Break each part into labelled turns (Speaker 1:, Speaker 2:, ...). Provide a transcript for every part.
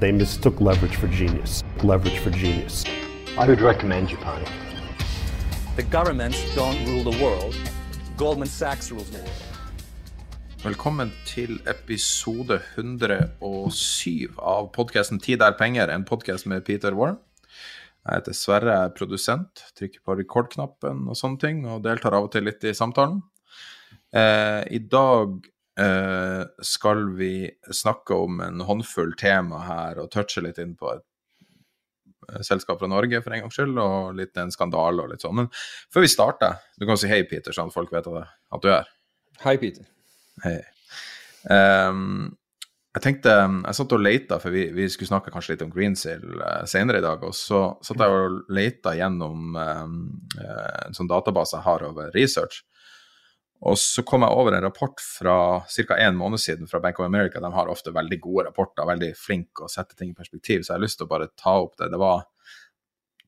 Speaker 1: They mistook leverage for genius. Leverage for genius.
Speaker 2: I would recommend Japan.
Speaker 3: The governments don't rule the world. Goldman Sachs rules the world.
Speaker 4: Velkommen til episode 107 av podkasten 'Tid er penger', en podkast med Peter Warren. Jeg heter Sverre, jeg er produsent, trykker på rekordknappen og sånne ting, og deltar av og til litt i samtalen. Eh, I dag skal vi snakke om en håndfull tema her, og touche litt inn på et eh, selskap fra Norge for en gangs skyld, og litt en skandale og litt sånn. Men før vi starter, du kan si hei, Peter, sånn folk vet at, at du er her.
Speaker 3: Hei, Peter.
Speaker 4: Hei. Um, jeg tenkte, jeg satt og leita, for vi, vi skulle snakke kanskje litt om Greensill uh, senere i dag. Og så satt jeg og leita gjennom um, uh, en sånn database jeg har over research. Og så kom jeg over en rapport fra ca. en måned siden fra Bank of America. De har ofte veldig gode rapporter, veldig flinke å sette ting i perspektiv, så jeg har lyst til å bare ta opp det. Det var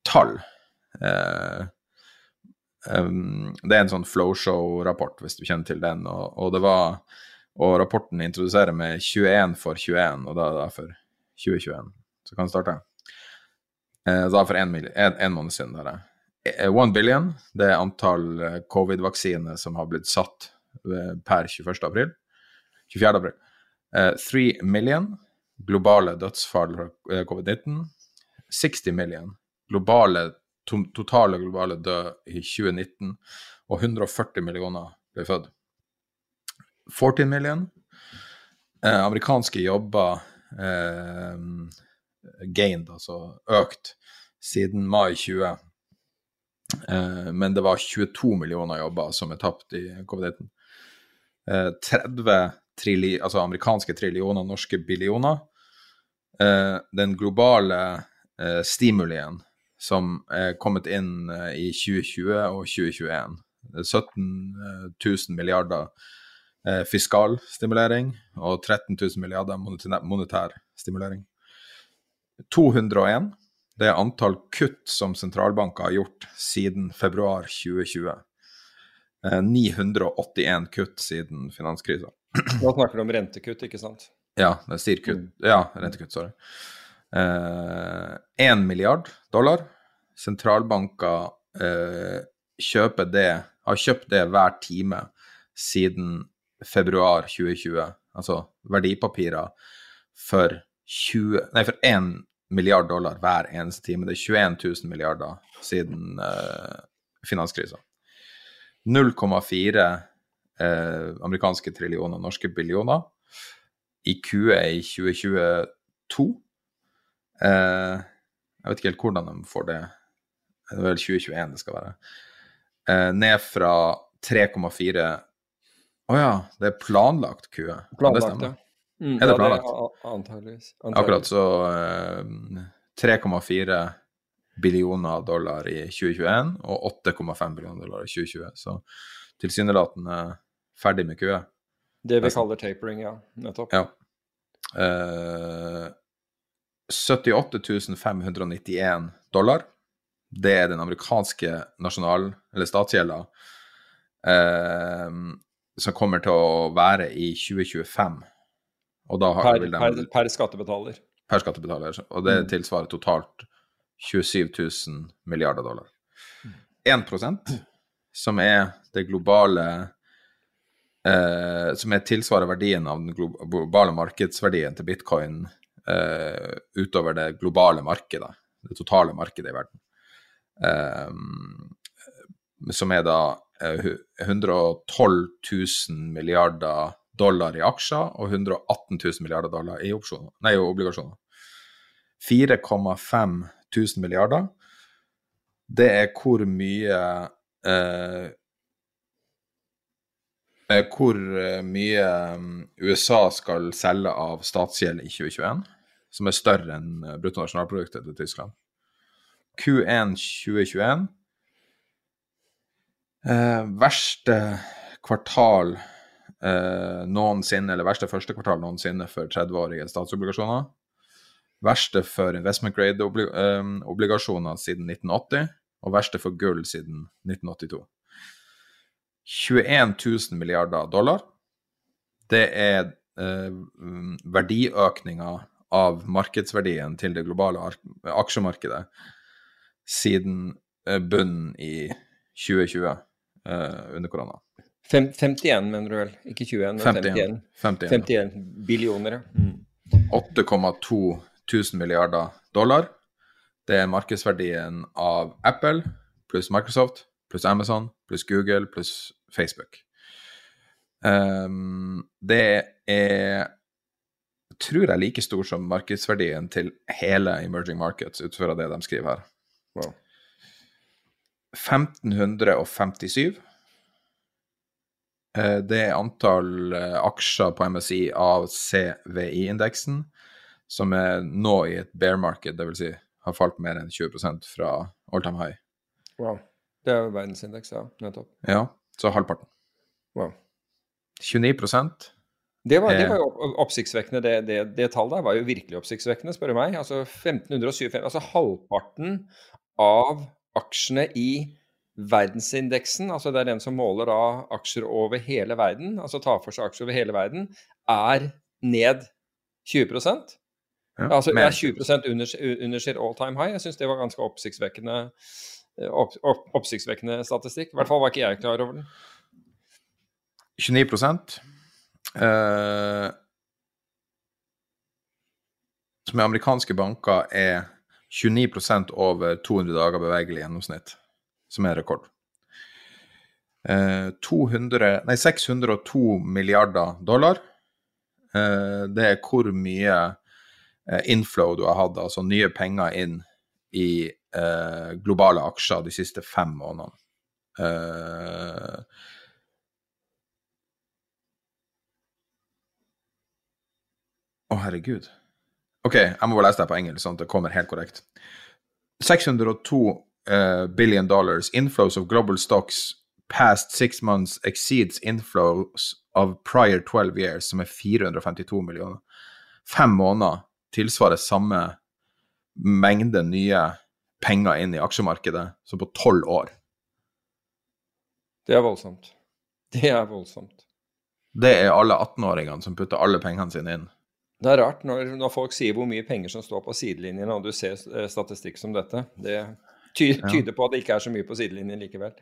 Speaker 4: tall. Eh, det er en sånn flowshow-rapport, hvis du kjenner til den. Og, og, det var, og rapporten introduserer med 21 for 21, og da er det for 2021. Så kan du starte. Eh, da for én måned siden. Der. Eh, One billion, det er antall eh, covid-vaksiner som har blitt satt eh, per 21. april. 24. april. Eh, 3 million globale dødsfall fra eh, covid-19. 60 million globale to totale globale død i 2019, og 140 millioner ble født. 14 million eh, amerikanske jobber eh, gained, altså økt, siden mai 20. Eh, men det var 22 millioner jobber som er tapt i covid-19. Eh, 30 trilli, altså amerikanske trillioner, norske billioner. Eh, den globale eh, stimulien som er kommet inn eh, i 2020 og 2021. 17 000 milliarder eh, fiskal stimulering og 13 000 milliarder monetær stimulering. 201 det er antall kutt som sentralbanker har gjort siden februar 2020. Eh, 981 kutt siden finanskrisa.
Speaker 3: Nå snakker du om rentekutt, ikke sant?
Speaker 4: Ja, det er kutt. Ja, rentekutt, sorry. Én eh, milliard dollar. Sentralbanker eh, kjøper det, har kjøpt det hver time siden februar 2020. Altså verdipapirer for 20 Nei, for 1 milliard dollar hver eneste time. Det er 21 000 milliarder siden eh, finanskrisa. 0,4 eh, amerikanske trillioner norske billioner i QA i 2022. Eh, jeg vet ikke helt hvordan de får det. Det er vel 2021 det skal være. Eh, ned fra 3,4 Å oh ja, det er planlagt QA.
Speaker 3: Planlagt, ja.
Speaker 4: Mm, er det planlagt?
Speaker 3: Ja, det antageligvis.
Speaker 4: Akkurat så eh, 3,4 billioner dollar i 2021 og 8,5 billioner dollar i 2020. Så tilsynelatende ferdig med kua.
Speaker 3: Det vi kaller tapering, ja. Nettopp.
Speaker 4: Ja. Eh, 78 591 dollar. Det er den amerikanske nasjonal- eller statsgjelda eh, som kommer til å være i 2025.
Speaker 3: Per,
Speaker 4: vil de,
Speaker 3: per, per skattebetaler.
Speaker 4: per skattebetaler. Og det tilsvarer totalt 27 000 milliarder dollar. 1% som er det globale eh, som er tilsvarer verdien av den globale markedsverdien til bitcoin eh, utover det globale markedet, det totale markedet i verden. Eh, som er da 112 000 milliarder dollar i aksjer og 118 000 milliarder dollar i opsjoner, nei, obligasjoner. 4,5 000 milliarder. Det er hvor mye eh, eh Hvor mye mm, USA skal selge av statsgjeld i 2021, som er større enn bruttonasjonalproduktet til Tyskland. Q1 2021 eh, Verste kvartal eh, noensinne, eller verste første kvartal noensinne for 30-årige statsobligasjoner. Verste for investment grade-obligasjoner eh, siden 1980, og verste for gull siden 1982. 21 000 milliarder dollar. Det er eh, verdiøkninga av markedsverdien til det globale aksjemarkedet siden eh, bunnen i 2020 eh, under korona.
Speaker 5: 51, mener du vel? Ikke 21, men 51. 51, 51 billioner, ja. Mm.
Speaker 4: 8,2 000 milliarder dollar. Det er markedsverdien av Apple pluss Microsoft pluss Amazon pluss Google pluss Facebook. Um, det er tror jeg like stor som markedsverdien til hele emerging markets, ut fra det de skriver her. Wow. 1557 Eh, det er antall eh, aksjer på MSI av CVI-indeksen, som er nå i et bear market, dvs. Si har falt mer enn 20% fra all time high.
Speaker 5: Wow. Det er jo verdensindeks, ja. Nettopp.
Speaker 4: Ja, så halvparten.
Speaker 5: Wow.
Speaker 4: 29%
Speaker 5: det var, det var jo oppsiktsvekkende. Det, det, det, tallet der var jo virkelig oppsiktsvekkende, spør du meg. Altså 1575 Altså halvparten av aksjene i verdensindeksen, altså det er den som måler da aksjer over hele verden, altså tar for seg aksjer over hele verden, er ned 20% ja, Altså er 20% under, under sitt all time high. Jeg syns det var ganske oppsiktsvekkende, opp, opp, oppsiktsvekkende statistikk. I hvert fall var ikke jeg klar over den.
Speaker 4: 29 uh, Som i amerikanske banker er 29% over 200 dager bevegelig gjennomsnitt som er rekord. Eh, 200, nei, 602 milliarder dollar. Eh, det er hvor mye eh, inflow du har hatt, altså nye penger inn i eh, globale aksjer de siste fem månedene. Eh, å, oh, herregud. OK, jeg må bare lese det på engelsk, sånn at det kommer helt korrekt. 602 uh, billion dollars, inflows of global stocks past six months exceeds inflows of prior 12 years, som er 452 millioner. Fem måneder tilsvarer samme mengde nye penger inn i aksjemarkedet som på tolv år.
Speaker 5: Det er voldsomt. Det er voldsomt.
Speaker 4: Det er alle 18-åringene som putter alle pengene sine inn.
Speaker 5: Det er rart når, når, folk sier hvor mye penger som står på sidelinjen, og du ser eh, statistikk som dette. Det, Ty tyder på at det ikke er så mye på sidelinjen likevel.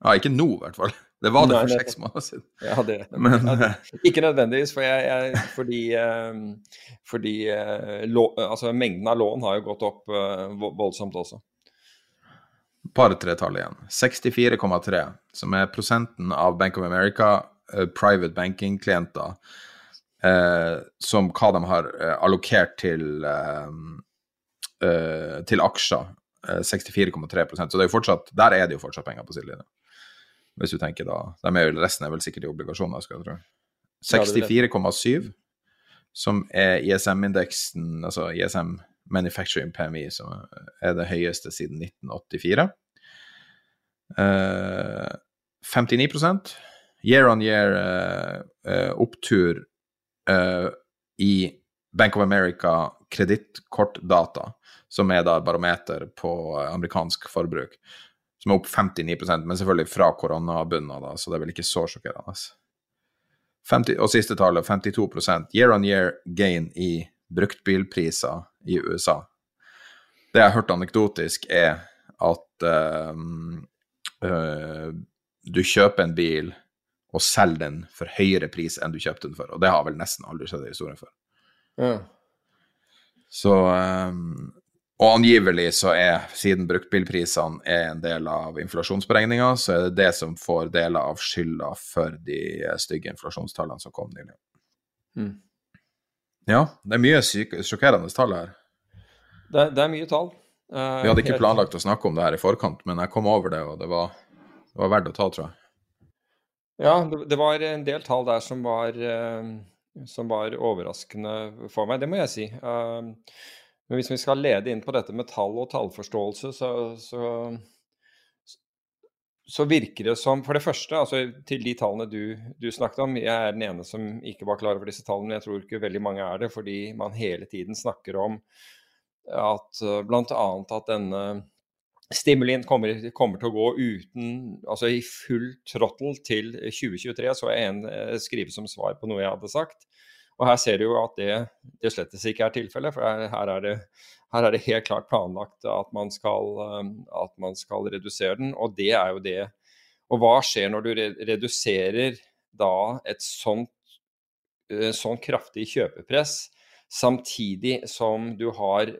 Speaker 4: Ja, ikke nå i hvert fall. Det var det for seks måneder siden.
Speaker 5: Ja, det, Men, ja, det, ikke nødvendigvis, for jeg, jeg, fordi, eh, fordi eh, lå, altså, mengden av lån har jo gått opp eh, voldsomt også.
Speaker 4: Bare tre tall igjen. 64,3, som er prosenten av Bank of America private banking-klienter, som hva de har allokert til, til aksjer 64,3 eh, Så det er jo fortsatt, der er det jo fortsatt penger på sidelinja. Hvis du tenker da de er jo, Resten er vel sikkert i obligasjoner, skal jeg tro. 64,7, som er ISM-indeksen, altså ISM Manufacturing PMI, som er det høyeste siden 1984. Uh, 59% year on year uh, uh, opptur i Bank of America kredittkortdata som er da barometer på eh, amerikansk forbruk, som er opp 59% men selvfølgelig fra koronabunnen, da, så det er vel ikke så sjokkerende. 50, og siste tallet, 52% year on year gain i bruktbilpriser i USA. Det jeg har hørt anekdotisk, er at uh, uh, du kjøper en bil, og selger den for høyere pris enn du kjøpte den for. Og det har vel nesten aldri skjedd i historien før.
Speaker 5: Ja.
Speaker 4: Så um, Og angivelig så er, siden bruktbilprisene er en del av inflasjonsberegninga, så er det det som får deler av skylda for de stygge inflasjonstallene som kom nylig.
Speaker 5: Mm.
Speaker 4: Ja, det er mye sjokkerende tall her.
Speaker 5: Det, det, er mye tall.
Speaker 4: Uh, Vi hadde ikke planlagt å snakke om det her i forkant, men jeg kom over det, og det var, det var verdt å ta, tror jeg.
Speaker 5: Ja, det, det, var en del tall der som var, uh, som var overraskende for meg, det må jeg si. Uh, men hvis vi skal lede inn på dette med tall og tallforståelse, så, så, så virker det som For det første, altså til de tallene du, du, snakket om Jeg er den ene som ikke var klar over disse tallene, men jeg tror ikke veldig mange er det, fordi man hele tiden snakker om at uh, bl.a. at denne stimulien kommer, kommer, til å gå uten Altså i full trottel til 2023, så jeg en uh, skrive som svar på noe jeg hadde sagt. Og her ser du jo at det, det slettes ikke er tilfellet, for her, er det, her, er det, helt klart planlagt at man, skal, um, at man skal redusere den, og det er jo det. Og hva skjer når du reduserer da et sånt, eh, sånn kraftig kjøpepress, samtidig som du, har,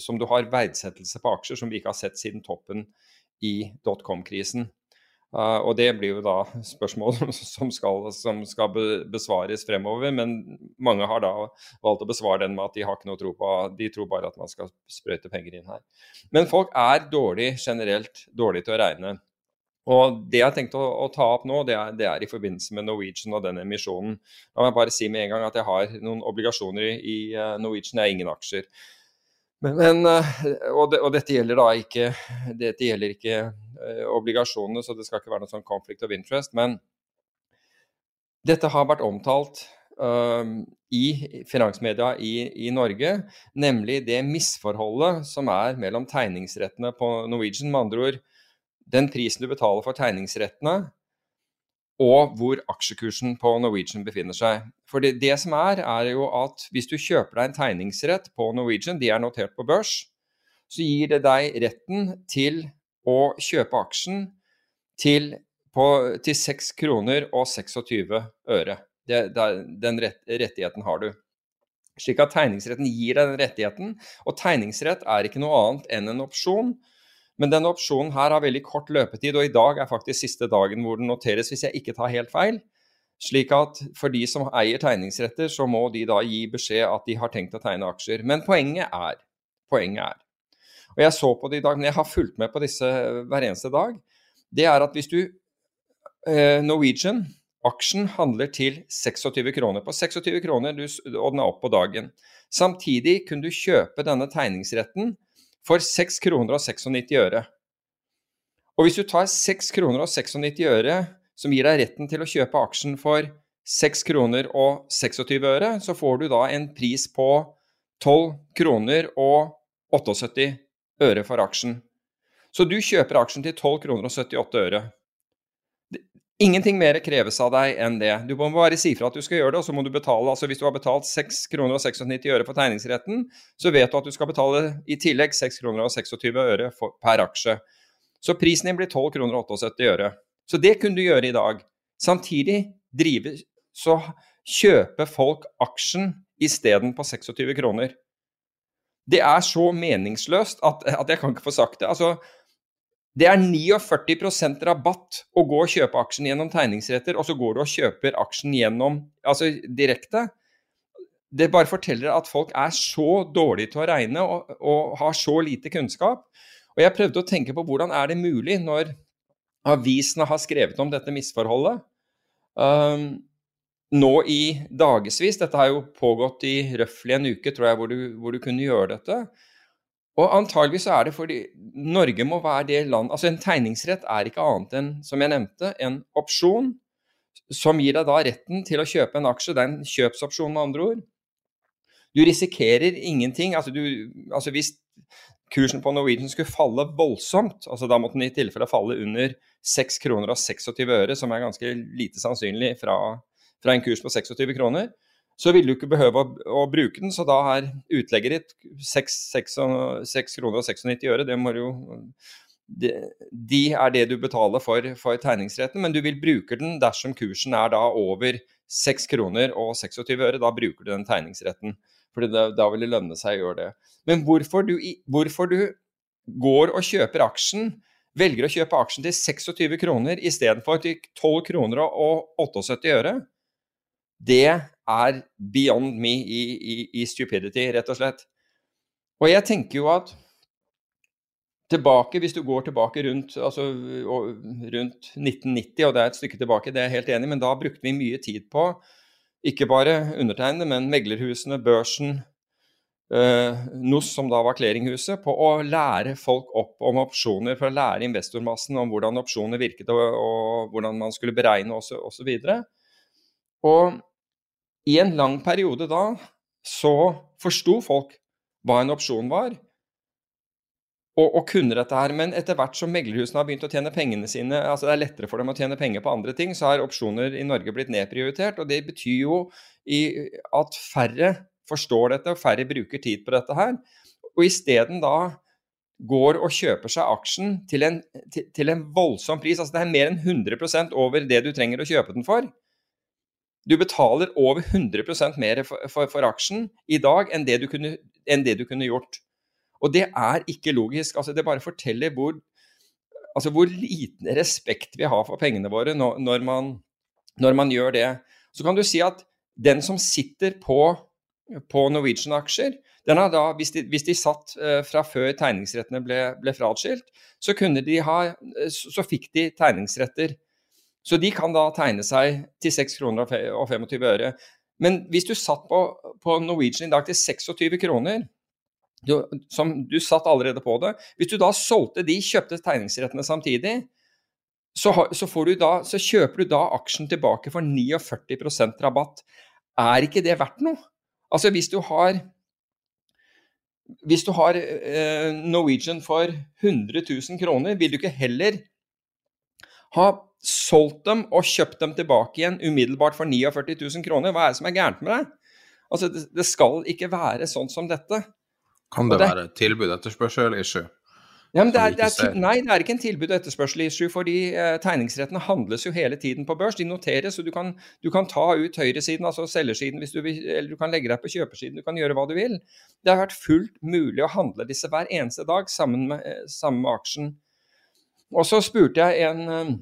Speaker 5: som du har verdsettelse på aksjer som vi ikke har sett siden toppen i dotcom-krisen? Uh, og det blir jo da spørsmål som skal, som skal, besvares fremover, men mange har da valgt å besvare den med at de har ikke noe tro på De tror bare at man skal sprøyte penger inn her. Men folk er dårlig, generelt dårlig til å regne. Og det jeg har tenkt å, å ta opp nå, det er, det er, i forbindelse med Norwegian og den emisjonen. La meg bare si med en gang at jeg har noen obligasjoner i, i uh, Norwegian, jeg har ingen aksjer. Men, men uh, og, det, og, dette gjelder da ikke, dette gjelder ikke Eh, obligasjonene, så det skal ikke være noe sånn conflict of interest. Men dette har vært omtalt um, i finansmedia i, i, Norge, nemlig det misforholdet som er mellom tegningsrettene på Norwegian. Med andre ord den prisen du betaler for tegningsrettene, og hvor aksjekursen på Norwegian befinner seg. For det, det, som er, er jo at hvis du kjøper deg en tegningsrett på Norwegian, de er notert på børs, så gir det deg retten til å kjøpe aksjen til, på, til 6 kroner og 26 øre. Det, det, den rett, rettigheten har du. Slik at tegningsretten gir deg den rettigheten. Og tegningsrett er ikke noe annet enn en opsjon. Men denne opsjonen her har veldig kort løpetid, og i dag er faktisk siste dagen hvor den noteres, hvis jeg ikke tar helt feil. Slik at for de som eier tegningsretter, så må de da gi beskjed at de har tenkt å tegne aksjer. Men poenget er, poenget er og jeg så på det i dag, men jeg har fulgt med på disse hver eneste dag, det er at hvis du eh, Norwegian Aksjen handler til 26 kroner. På 26 kroner, og den er opp på dagen. Samtidig kunne du kjøpe denne tegningsretten for 6 kroner og 96 øre. Og hvis du tar 6 kroner og 96 øre, som gir deg retten til å kjøpe aksjen for 6 kroner og 26 øre, så får du da en pris på 12 kroner og 78 øre for aksjen. Så du kjøper aksjen til 12 kroner og 78 øre. Ingenting mer kreves av deg enn det. Du må bare si fra at du skal gjøre det, og så må du betale. altså Hvis du har betalt 6 kroner og 96 øre for tegningsretten, så vet du at du skal betale i tillegg 6 kroner og 26 øre for, per aksje. Så prisen din blir 12 kroner og 78 øre. Så det kunne du gjøre i dag. Samtidig drive, så kjøper folk aksjen isteden på 26 kroner. Det er så meningsløst at, at, jeg kan ikke få sagt det. Altså, det er 49% rabatt å gå og kjøpe aksjen gjennom tegningsretter, og så går du og kjøper aksjen gjennom, altså direkte. Det bare forteller at folk er så dårlige til å regne og, og har så lite kunnskap. Og jeg prøvde å tenke på hvordan er det mulig når avisene har skrevet om dette misforholdet. Um, nå i dagevis. Dette har jo pågått i røftlig en uke, tror jeg, hvor du, hvor du, kunne gjøre dette. Og antageligvis er det fordi Norge må være det land Altså, en tegningsrett er ikke annet enn, som jeg nevnte, en opsjon som gir deg da retten til å kjøpe en aksje. Det er en kjøpsopsjon, med andre ord. Du risikerer ingenting. Altså, du, altså hvis kursen på Norwegian skulle falle voldsomt, altså da måtte den i tilfelle falle under 6 kroner og 26 øre, som er ganske lite sannsynlig fra fra en kurs på 26 kroner, så vil du ikke behøve å, å bruke den. Så da er utlegget ditt 6, 6, 6 kroner og 96 øre. Det må du jo de, de er det du betaler for, for, tegningsretten, men du vil bruke den dersom kursen er da over 6 kroner og 26 øre. Da bruker du den tegningsretten, for da vil det lønne seg å gjøre det. Men hvorfor du, hvorfor du går og kjøper aksjen, velger å kjøpe aksjen til 26 kroner istedenfor til 12 kroner og 78 øre, det er beyond me i, i, i stupidity, rett og slett. Og jeg tenker jo at tilbake, hvis du går tilbake rundt, altså, rundt 1990, og det er et stykke tilbake, det er jeg helt enig men da brukte vi mye tid på, ikke bare undertegnede, men meglerhusene, børsen, eh, NOS, som da var clearinghuset, på å lære folk opp om opsjoner, for å lære investormassen om hvordan opsjoner virket, og, og hvordan man skulle beregne osv. Og, og i en lang periode da så forsto folk hva en opsjon var og, og, kunne dette her. Men etter hvert som meglerhusene har begynt å tjene pengene sine, altså det er lettere for dem å tjene penger på andre ting, så har opsjoner i Norge blitt nedprioritert. Og det betyr jo at færre forstår dette, og færre bruker tid på dette her. Og isteden da går og kjøper seg aksjen til en, til, til en voldsom pris. Altså det er mer enn 100% over det du trenger å kjøpe den for. Du betaler over 100 mer for, for, for, aksjen i dag enn det, kunne, enn det du kunne gjort og det er ikke logisk. Altså, det bare forteller hvor, altså, hvor liten respekt vi har for pengene våre når, når, man, når, man, gjør det. Så kan du si at den som sitter på, på Norwegian-aksjer, da, hvis, de, hvis de satt uh, fra før tegningsrettene ble, ble fraskilt, så, de ha, så fikk de tegningsretter. Så de kan da tegne seg til 6 kroner og 25 øre. Men hvis du satt på, på Norwegian i dag til 26 kroner, du, som, du satt allerede på det. Hvis du da solgte de, kjøpte tegningsrettene samtidig, så, så, da, så, kjøper du da aksjen tilbake for 49% rabatt. Er ikke det verdt noe? Altså hvis du har hvis du har eh, Norwegian for 100 000 kroner, vil du ikke heller ha solgt dem og kjøpt dem tilbake igjen umiddelbart for 49 000 kroner? Hva er det som er gærent med deg? Altså, det, det skal ikke være sånn som dette.
Speaker 4: Kan det, det være tilbud etterspørsel-issue?
Speaker 5: Ja, det er, det er, nei, det er ikke en tilbud- og etterspørsel-issue, fordi eh, tegningsrettene handles jo hele tiden på børs. De noteres, og du kan, du kan ta ut høyresiden, altså selgersiden, hvis du vil, eller du kan legge deg på kjøpersiden. Du kan gjøre hva du vil. Det har vært fullt mulig å handle disse hver eneste dag sammen med, eh, sammen med aksjen. Og så spurte jeg en eh,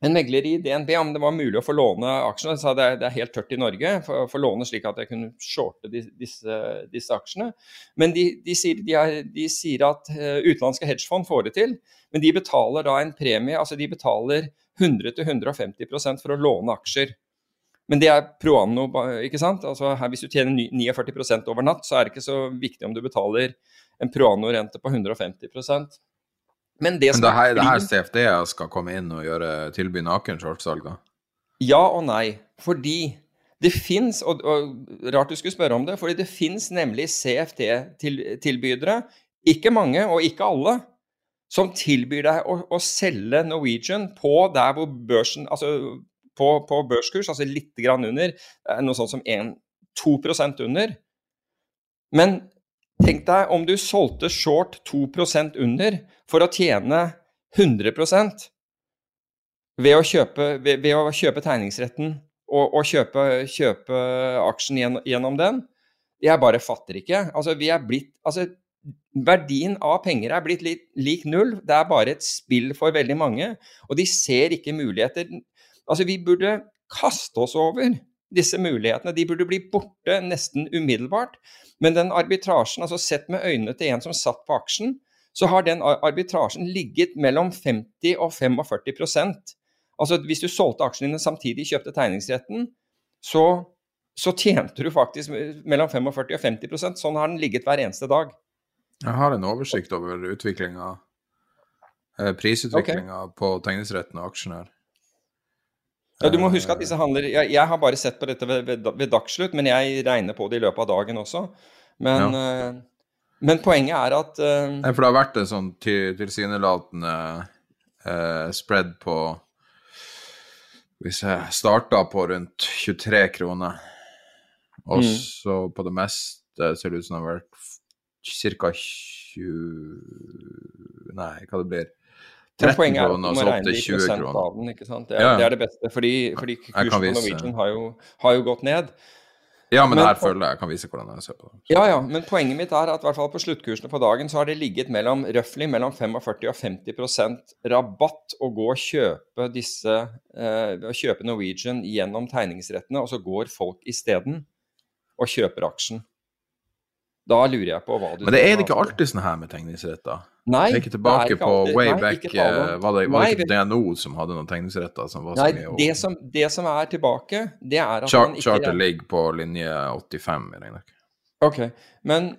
Speaker 5: en megler i DNB om det var mulig å få låne aksjene. Jeg sa det det er helt tørt i Norge å få låne slik at jeg kunne shorte disse, disse aksjene. Men de, de, sier, er, de, sier, at uh, utenlandske hedgefond får det til, men de betaler da en premie. Altså de betaler 100-150% for å låne aksjer. Men det er pro anno, ikke sant. Altså her, hvis du tjener 49 over natt, så er det ikke så viktig om du betaler en pro anno-rente på 150
Speaker 4: men det, Men det, her, det her CFD skal komme inn og gjøre, tilby naken shortsalg, da?
Speaker 5: Ja og nei. Fordi det fins, og, og, rart du skulle spørre om det, fordi det fins nemlig CFD-tilbydere, ikke mange og ikke alle, som tilbyr deg å, å, selge Norwegian på der hvor børsen Altså på, på børskurs, altså litt grann under, noe sånt som 1-2% under. Men Tenk deg om du solgte short 2% under for å tjene 100 ved å kjøpe, ved, ved å kjøpe tegningsretten og, og kjøpe, kjøpe, aksjen gjennom, den. Jeg bare fatter ikke. Altså, vi er blitt, altså, verdien av penger er blitt lik, lik null. Det er bare et spill for veldig mange, og de ser ikke muligheter. Altså, vi burde kaste oss over disse mulighetene. De burde bli borte nesten umiddelbart. Men den arbitrasjen, altså sett med øynene til en som satt på aksjen, så har den arbitrasjen ligget mellom 50 og 45% Altså hvis du solgte aksjene dine samtidig, kjøpte tegningsretten, så, så tjente du faktisk mellom 45 og 50% Sånn har den ligget hver eneste dag.
Speaker 4: Jeg har en oversikt over utviklinga, eh, prisutviklinga okay. på tegningsretten og aksjen her.
Speaker 5: Ja, Du må huske at disse handler Jeg, jeg har bare sett på dette ved, ved, ved dagsslutt, men jeg regner på det i løpet av dagen også. Men, ja. uh, men poenget er at uh,
Speaker 4: For det har vært en sånn tilsynelatende uh, spread på Hvis jeg starta på rundt 23 kroner, og mm. så på det meste ser det ut som det har vært ca. 20 Nei, hva det blir 13
Speaker 5: poenget er at
Speaker 4: kroner,
Speaker 5: og
Speaker 4: så opp til 20 kroner.
Speaker 5: av den. ikke sant? Det er,
Speaker 4: Ja, ja.
Speaker 5: det, er det beste, fordi, fordi kursen på Norwegian har jo, har jo gått ned.
Speaker 4: Ja, men,
Speaker 5: Men-
Speaker 4: her føler jeg jeg kan vise hvordan jeg ser på det.
Speaker 5: Ja, ja, men poenget mitt er at i hvert fall på sluttkursene på dagen så har det ligget mellom røftlig mellom 45 og 50% rabatt å gå og kjøpe disse eh, kjøpe Norwegian gjennom tegningsrettene, og så går folk isteden og kjøper aksjen. Da lurer jeg på hva du
Speaker 4: Men det er
Speaker 5: det
Speaker 4: ikke alltid sånn her med tegningsretter.
Speaker 5: Nei,
Speaker 4: Tenker tilbake
Speaker 5: det er ikke
Speaker 4: på way
Speaker 5: nei,
Speaker 4: back,
Speaker 5: ikke det.
Speaker 4: eh, var det, var
Speaker 5: Nei,
Speaker 4: det ikke DNO som hadde noen tegningsretter som var så
Speaker 5: Nei,
Speaker 4: mye?
Speaker 5: det som, det som er tilbake, det er at
Speaker 4: Char
Speaker 5: man ikke
Speaker 4: Charter ligger på linje 85 i regnearket.
Speaker 5: Ok, men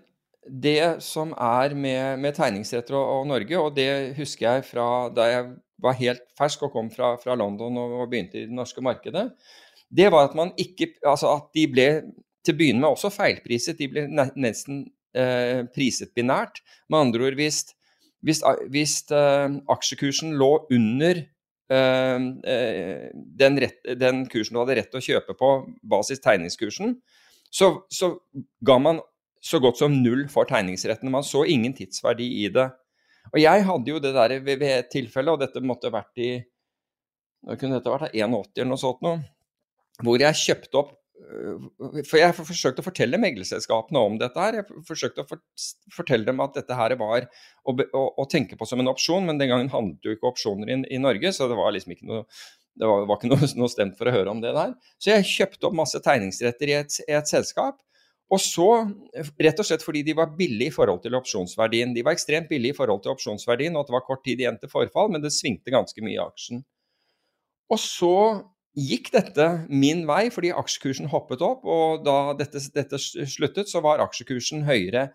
Speaker 5: det som er med, med tegningsretter og, og Norge, og det husker jeg fra da jeg var helt fersk og kom fra, fra London og, og begynte i det norske markedet, det var at man ikke Altså at de ble til å begynne med også feilpriset. De ble nesten eh, priset binært. Med andre ord, hvis, hvis, hvis eh, aksjekursen lå under eh, eh, den, rett, den kursen du hadde rett til å kjøpe på basis tegningskursen, så, så ga man så godt som null for tegningsretten. Man så ingen tidsverdi i det. Og jeg hadde jo det der ved, et tilfelle, og dette måtte vært i Når kunne dette vært? 81 eller noe sånt noe. Hvor jeg kjøpte opp For jeg forsøkte å fortelle meglerselskapene om dette her. Jeg forsøkte å for, fortelle dem at dette her var å, å, å tenke på som en opsjon, men den gangen handlet jo ikke opsjoner i, i Norge, så det var liksom ikke noe det var, var ikke noe, noe stemt for å høre om det der. Så jeg kjøpte opp masse tegningsretter i et, i et selskap. Og så, rett og slett fordi de var billige i forhold til opsjonsverdien. De var ekstremt billige i forhold til opsjonsverdien, og at det var kort tid igjen til forfall, men det svingte ganske mye i aksjen. Og så gikk dette min vei fordi aksjekursen hoppet opp, og da dette, dette sluttet, så var aksjekursen høyere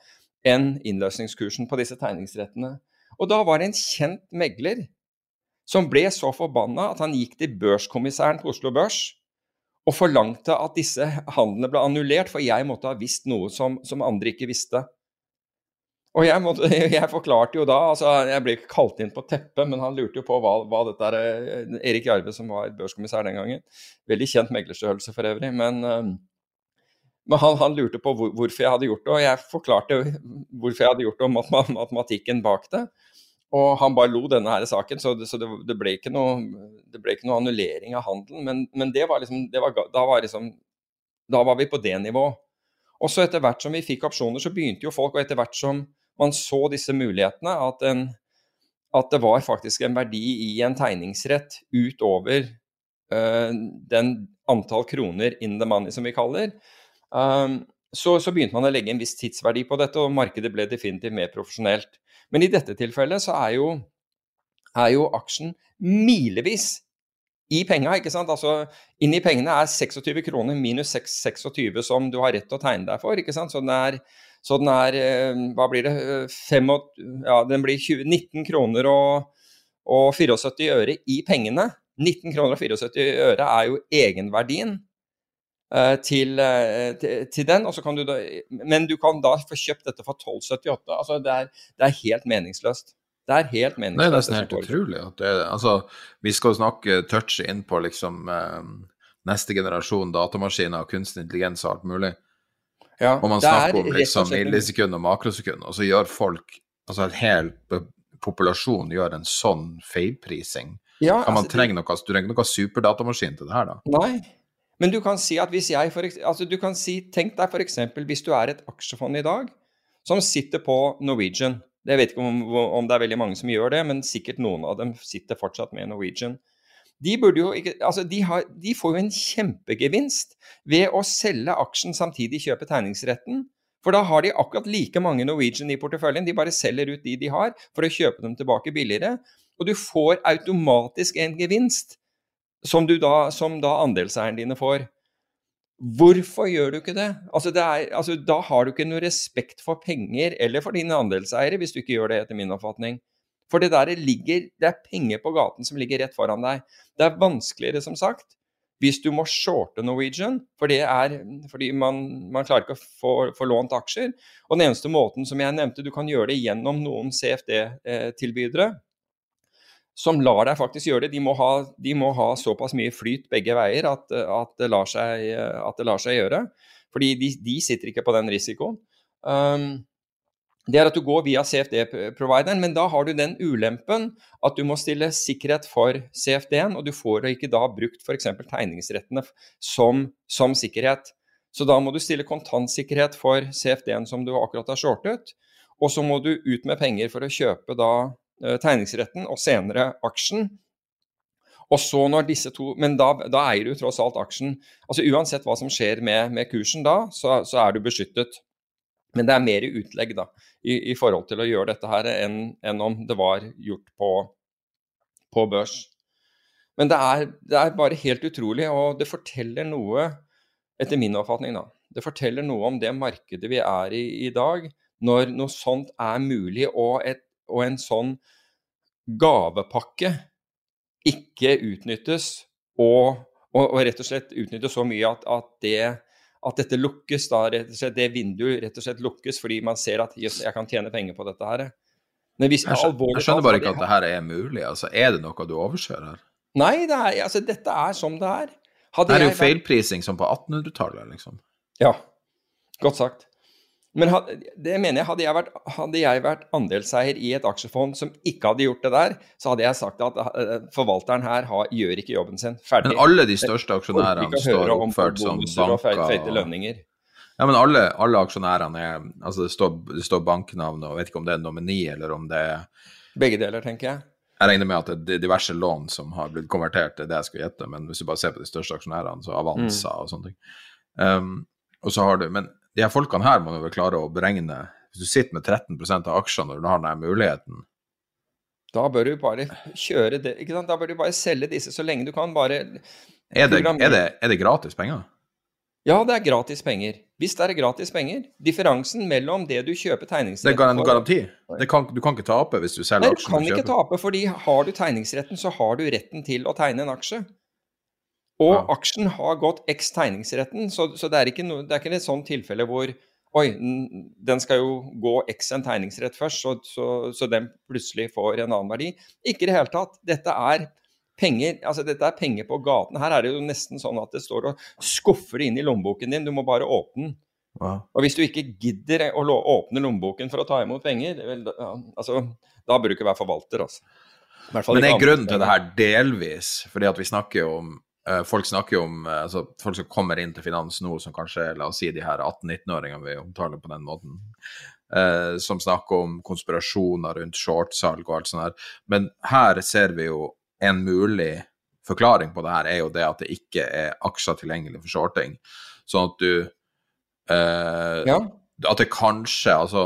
Speaker 5: enn innløsningskursen på disse tegningsrettene. Og da var det en kjent megler som ble så forbanna at han gikk til børskommissæren på Oslo Børs og forlangte at disse handlene ble annullert, for jeg måtte ha visst noe som, som andre ikke visste. Og jeg, måtte, jeg, forklarte jo da altså Jeg ble ikke kalt inn på teppet, men han lurte jo på hva, hva dette er eh, Erik Jarve, som var børskommissær den gangen, veldig kjent meglerstørrelse for øvrig, men, eh, men han, han, lurte på hvor, hvorfor jeg hadde gjort det, og jeg forklarte hvorfor jeg hadde gjort det, og mat, matematikken bak det. Og han bare lo denne her saken, så, det, så det, det, ble ikke noe, det ble ikke noe annullering av handelen. Men, men det var liksom, det var, da, var liksom, da var vi på det nivået. Og så etter hvert som vi fikk opsjoner, så begynte jo folk, og etter hvert som man så disse mulighetene, at, en, at det var faktisk en verdi i en tegningsrett utover uh, den antall kroner in the money, som vi kaller, um, så, så begynte man å legge en viss tidsverdi på dette, og markedet ble definitivt mer profesjonelt. Men i dette tilfellet så er jo, er jo aksjen milevis i penga, ikke sant. Altså inni pengene er 26 kroner minus 6, 26 som du har rett til å tegne deg for, ikke sant. Så den er, så den er hva blir det, 5, ja, den blir 20, 19 kroner og, og 74 øre i pengene. 19 kroner og 74 øre er jo egenverdien. Til, til, til, den, kan du da, men du kan da få kjøpt dette for 12,78. Altså det, er, det er helt meningsløst. Det er helt meningsløst.
Speaker 4: Det er nesten helt utrolig. Det, altså, vi skal snakke touch inn på liksom eh, neste generasjon datamaskiner og kunstig intelligens og alt mulig.
Speaker 5: Ja,
Speaker 4: og man snakker om liksom millisekund og makrosekund, og så gjør folk, altså en hel populasjon gjør en sånn feilprising.
Speaker 5: Ja,
Speaker 4: kan man
Speaker 5: altså,
Speaker 4: trenge noe, du trenger noe superdatamaskin til det her, da?
Speaker 5: Nei. Men du kan si at hvis jeg for, altså du kan si, Tenk deg f.eks. hvis du er et aksjefond i dag som sitter på Norwegian. Jeg vet ikke om, om, det er veldig mange som gjør det, men sikkert noen av dem sitter fortsatt med Norwegian. De, jo altså de, har, de får jo en kjempegevinst ved å selge aksjen samtidig kjøpe tegningsretten. For da har de akkurat like mange Norwegian i porteføljen. De bare selger ut de de har, for å kjøpe dem tilbake billigere. Og du får automatisk en gevinst som, da, som da andelseierne dine får. Hvorfor gjør du ikke det? Altså, det er, altså, da har du ikke noe respekt for penger eller for dine andelseiere, hvis du ikke gjør det, etter min oppfatning. For det der ligger, det er penger på gaten som ligger rett foran deg. Det er vanskeligere, som sagt, hvis du må shorte Norwegian, for det er, fordi man, man klarer ikke å få, få, lånt aksjer. Og den eneste måten som jeg nevnte, du kan gjøre det gjennom noen CFD-tilbydere, som lar deg faktisk gjøre det. De må ha, de må ha såpass mye flyt begge veier at, at, det, lar seg, at det lar seg gjøre. Fordi de, de, sitter ikke på den risikoen. Um, det er at du går via CFD-provideren, men da har du den ulempen at du må stille sikkerhet for CFD-en, og du får ikke da brukt f.eks. tegningsrettene som, som, sikkerhet. Så da må du stille kontantsikkerhet for CFD-en som du akkurat har shortet, og så må du ut med penger for å kjøpe da uh, tegningsretten og senere aksjen. Og så når disse to, Men da, da, eier du tross alt aksjen. Altså Uansett hva som skjer med, med kursen da, så, så er du beskyttet. Men det er mer utlegg da, i, i, forhold til å gjøre dette her enn, enn om det var gjort på, på børs. Men det er, det er, bare helt utrolig, og det forteller noe, etter min oppfatning, da. Det forteller noe om det markedet vi er i i dag, når noe sånt er mulig, og, et, og en sånn gavepakke ikke utnyttes, og, og, og, rett og slett utnyttes så mye at, at det at dette lukkes, da, rett og slett, det vinduet rett og slett lukkes fordi man ser at jøss, jeg kan tjene penger på dette her.
Speaker 4: Hvis, jeg, skjønner, jeg, skjønner, bare ikke at det her er mulig. altså Er det noe du overser her?
Speaker 5: Nei, det er, altså, dette er som det er.
Speaker 4: Hadde det er jo feilprising som på 1800-tallet, liksom.
Speaker 5: Ja, godt sagt. Men det mener jeg, hadde jeg, vært, hadde jeg vært andelseier i et aksjefond som ikke hadde gjort det der, så hadde jeg sagt at uh, forvalteren her har, gjør ikke jobben sin. Ferdig.
Speaker 4: Men alle de største aksjonærene står oppført som banker.
Speaker 5: Og.
Speaker 4: Ja, men alle, alle aksjonærene er Altså, det står, det står banknavn, og jeg vet ikke om det er nomini, eller om det er
Speaker 5: Begge deler, tenker jeg.
Speaker 4: Jeg regner med at det er diverse lån som har blitt konvertert til det jeg skal gjette, men hvis du bare ser på de største aksjonærene, så avanser mm. og sånne ting. Um, og så har du, Men de her folkene her må jo vel klare å beregne Hvis du sitter med 13% av aksjene når du har den muligheten
Speaker 5: Da bør du bare kjøre det, ikke sant? Da bør du bare selge disse så lenge du kan. Bare
Speaker 4: Er det, er det, er det gratis penger?
Speaker 5: Ja, det er gratis penger. Hvis det er gratis penger. Differansen mellom det du kjøper tegningsretten
Speaker 4: for Det er en garanti? Kan, du kan ikke tape hvis du selger
Speaker 5: aksjen? Nei, du kan ikke tape, fordi har du tegningsretten, så har du retten til å tegne en aksje. Og ja. aksjen har gått x tegningsretten, så, så det, er no, det, er ikke et sånt tilfelle hvor Oi, den skal jo gå x en tegningsrett først, så, så, så, den plutselig får en annen verdi. Ikke i det hele tatt. Dette er penger altså dette er penger på gaten. Her er det jo nesten sånn at det står og skuffer det inn i lommeboken din. Du må bare åpne den. Ja. Og hvis du ikke gidder å åpne lommeboken for å ta imot penger, vel, altså, da bør du ikke være forvalter. Altså.
Speaker 4: Men er grunnen til det her delvis fordi at vi snakker jo om folk snakker jo om eh, altså, folk som kommer inn til finans nå, som kanskje la oss si de her 18-19-åringene vi omtaler på den måten, eh, som snakker om konspirasjoner rundt shortsalg og alt sånt her. Men her ser vi jo en mulig forklaring på det her, er jo det at det ikke er aksjer tilgjengelig for shorting. Sånn at du eh, ja. At det kanskje Altså,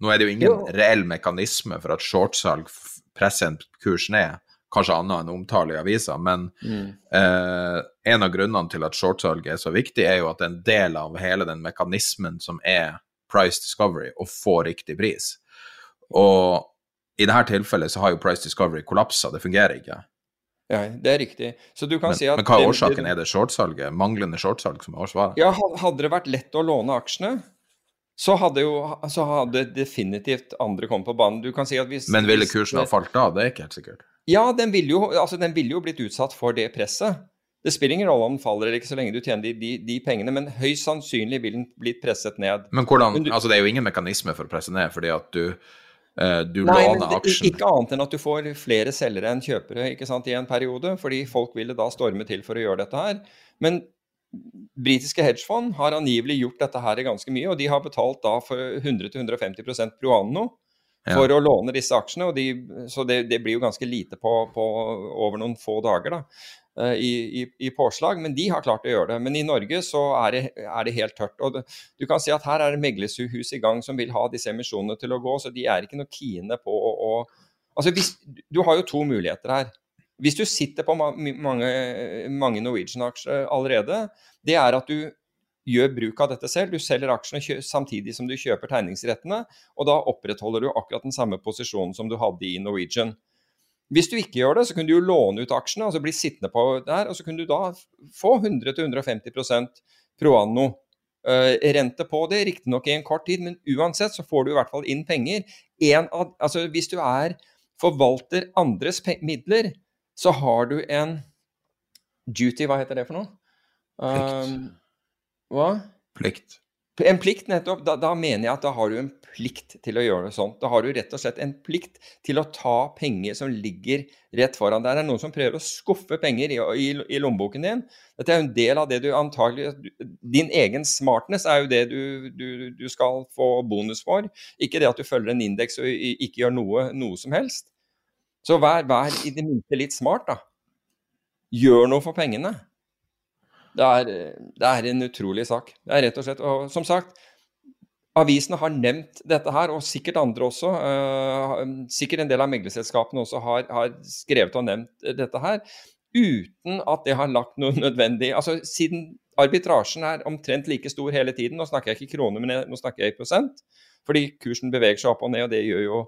Speaker 4: nå er det jo ingen jo. reell mekanisme for at shortsalg presser en kurs ned kanskje annet enn omtale i avisa, men mm. eh, en av grunnene til at shortsalget er så viktig, er jo at det er en del av hele den mekanismen som er price discovery, å få riktig pris. Og i dette tilfellet så har jo price discovery kollapsa, det fungerer ikke.
Speaker 5: Ja, det er riktig. Så du kan
Speaker 4: men,
Speaker 5: si
Speaker 4: Men hva er årsaken? Er det shortsalget? Manglende shortsalg som er årsaken?
Speaker 5: Ja, hadde det vært lett å låne aksjene, så hadde jo så hadde definitivt andre kommet på banen. Du kan si at hvis
Speaker 4: Men ville kursen ha falt da? Det er ikke helt sikkert.
Speaker 5: Ja, den ville jo, altså, vil jo blitt utsatt for det presset. Det spiller ingen rolle om den faller eller ikke, så lenge du tjener de, de, de pengene, men høyst sannsynlig vil den blitt presset ned.
Speaker 4: Men hvordan, men du, altså Det er jo ingen mekanisme for å presse ned, fordi at du, eh, du låner aksjen
Speaker 5: Ikke annet enn at du får flere selgere enn kjøpere ikke sant, i en periode, fordi folk ville da storme til for å gjøre dette her. Men britiske hedgefond har angivelig gjort dette her ganske mye, og de har betalt da for 100-150% pro anno for ja. å låne disse aksjene. De, så det, det, blir jo ganske lite på, på over noen få dager da, uh, i, i, i, påslag. Men de har klart å gjøre det. Men i Norge så er det, er det helt tørt. og det, Du kan si at her er det meglerhus i gang som vil ha disse emisjonene til å gå, så de er ikke noe kine på å, å Altså hvis, Du har jo to muligheter her. Hvis du sitter på mange, mange Norwegian-aksjer allerede, det er at du gjør bruk av dette selv. Du selger aksjene samtidig som du kjøper tegningsrettene, og da opprettholder du akkurat den samme posisjonen som du hadde i Norwegian. Hvis du ikke gjør det, så kunne du jo låne ut aksjene, altså bli sittende på der, og så kunne du da få 100-150% pro anno. Uh, rente på det, riktignok i en kort tid, men uansett så får du i hvert fall inn penger. Av, altså hvis du er forvalter andres midler, så har du en duty, hva heter det for noe?
Speaker 4: Um,
Speaker 5: hva?
Speaker 4: Plikt.
Speaker 5: En plikt, nettopp. Da, da, mener jeg at da har du en plikt til å gjøre det sånn. Da har du rett og slett en plikt til å ta penger som ligger rett foran deg. Det er noen som prøver å skuffe penger i, i, i lommeboken din. Dette er jo en del av det du antagelig Din egen smartness er jo det du, du, du skal få bonus for. Ikke det at du følger en indeks og ikke gjør noe, noe som helst. Så vær, vær i det minste litt smart, da. Gjør noe for pengene. Det er, det er, en utrolig sak. Det er rett og slett Og som sagt, avisene har nevnt dette her, og sikkert andre også. Uh, sikkert en del av meglerselskapene også har, har, skrevet og nevnt dette her. Uten at det har lagt noe nødvendig Altså siden arbitrasjen er omtrent like stor hele tiden, nå snakker jeg ikke kroner, men nå snakker jeg i prosent, fordi kursen beveger seg opp og ned, og det gjør jo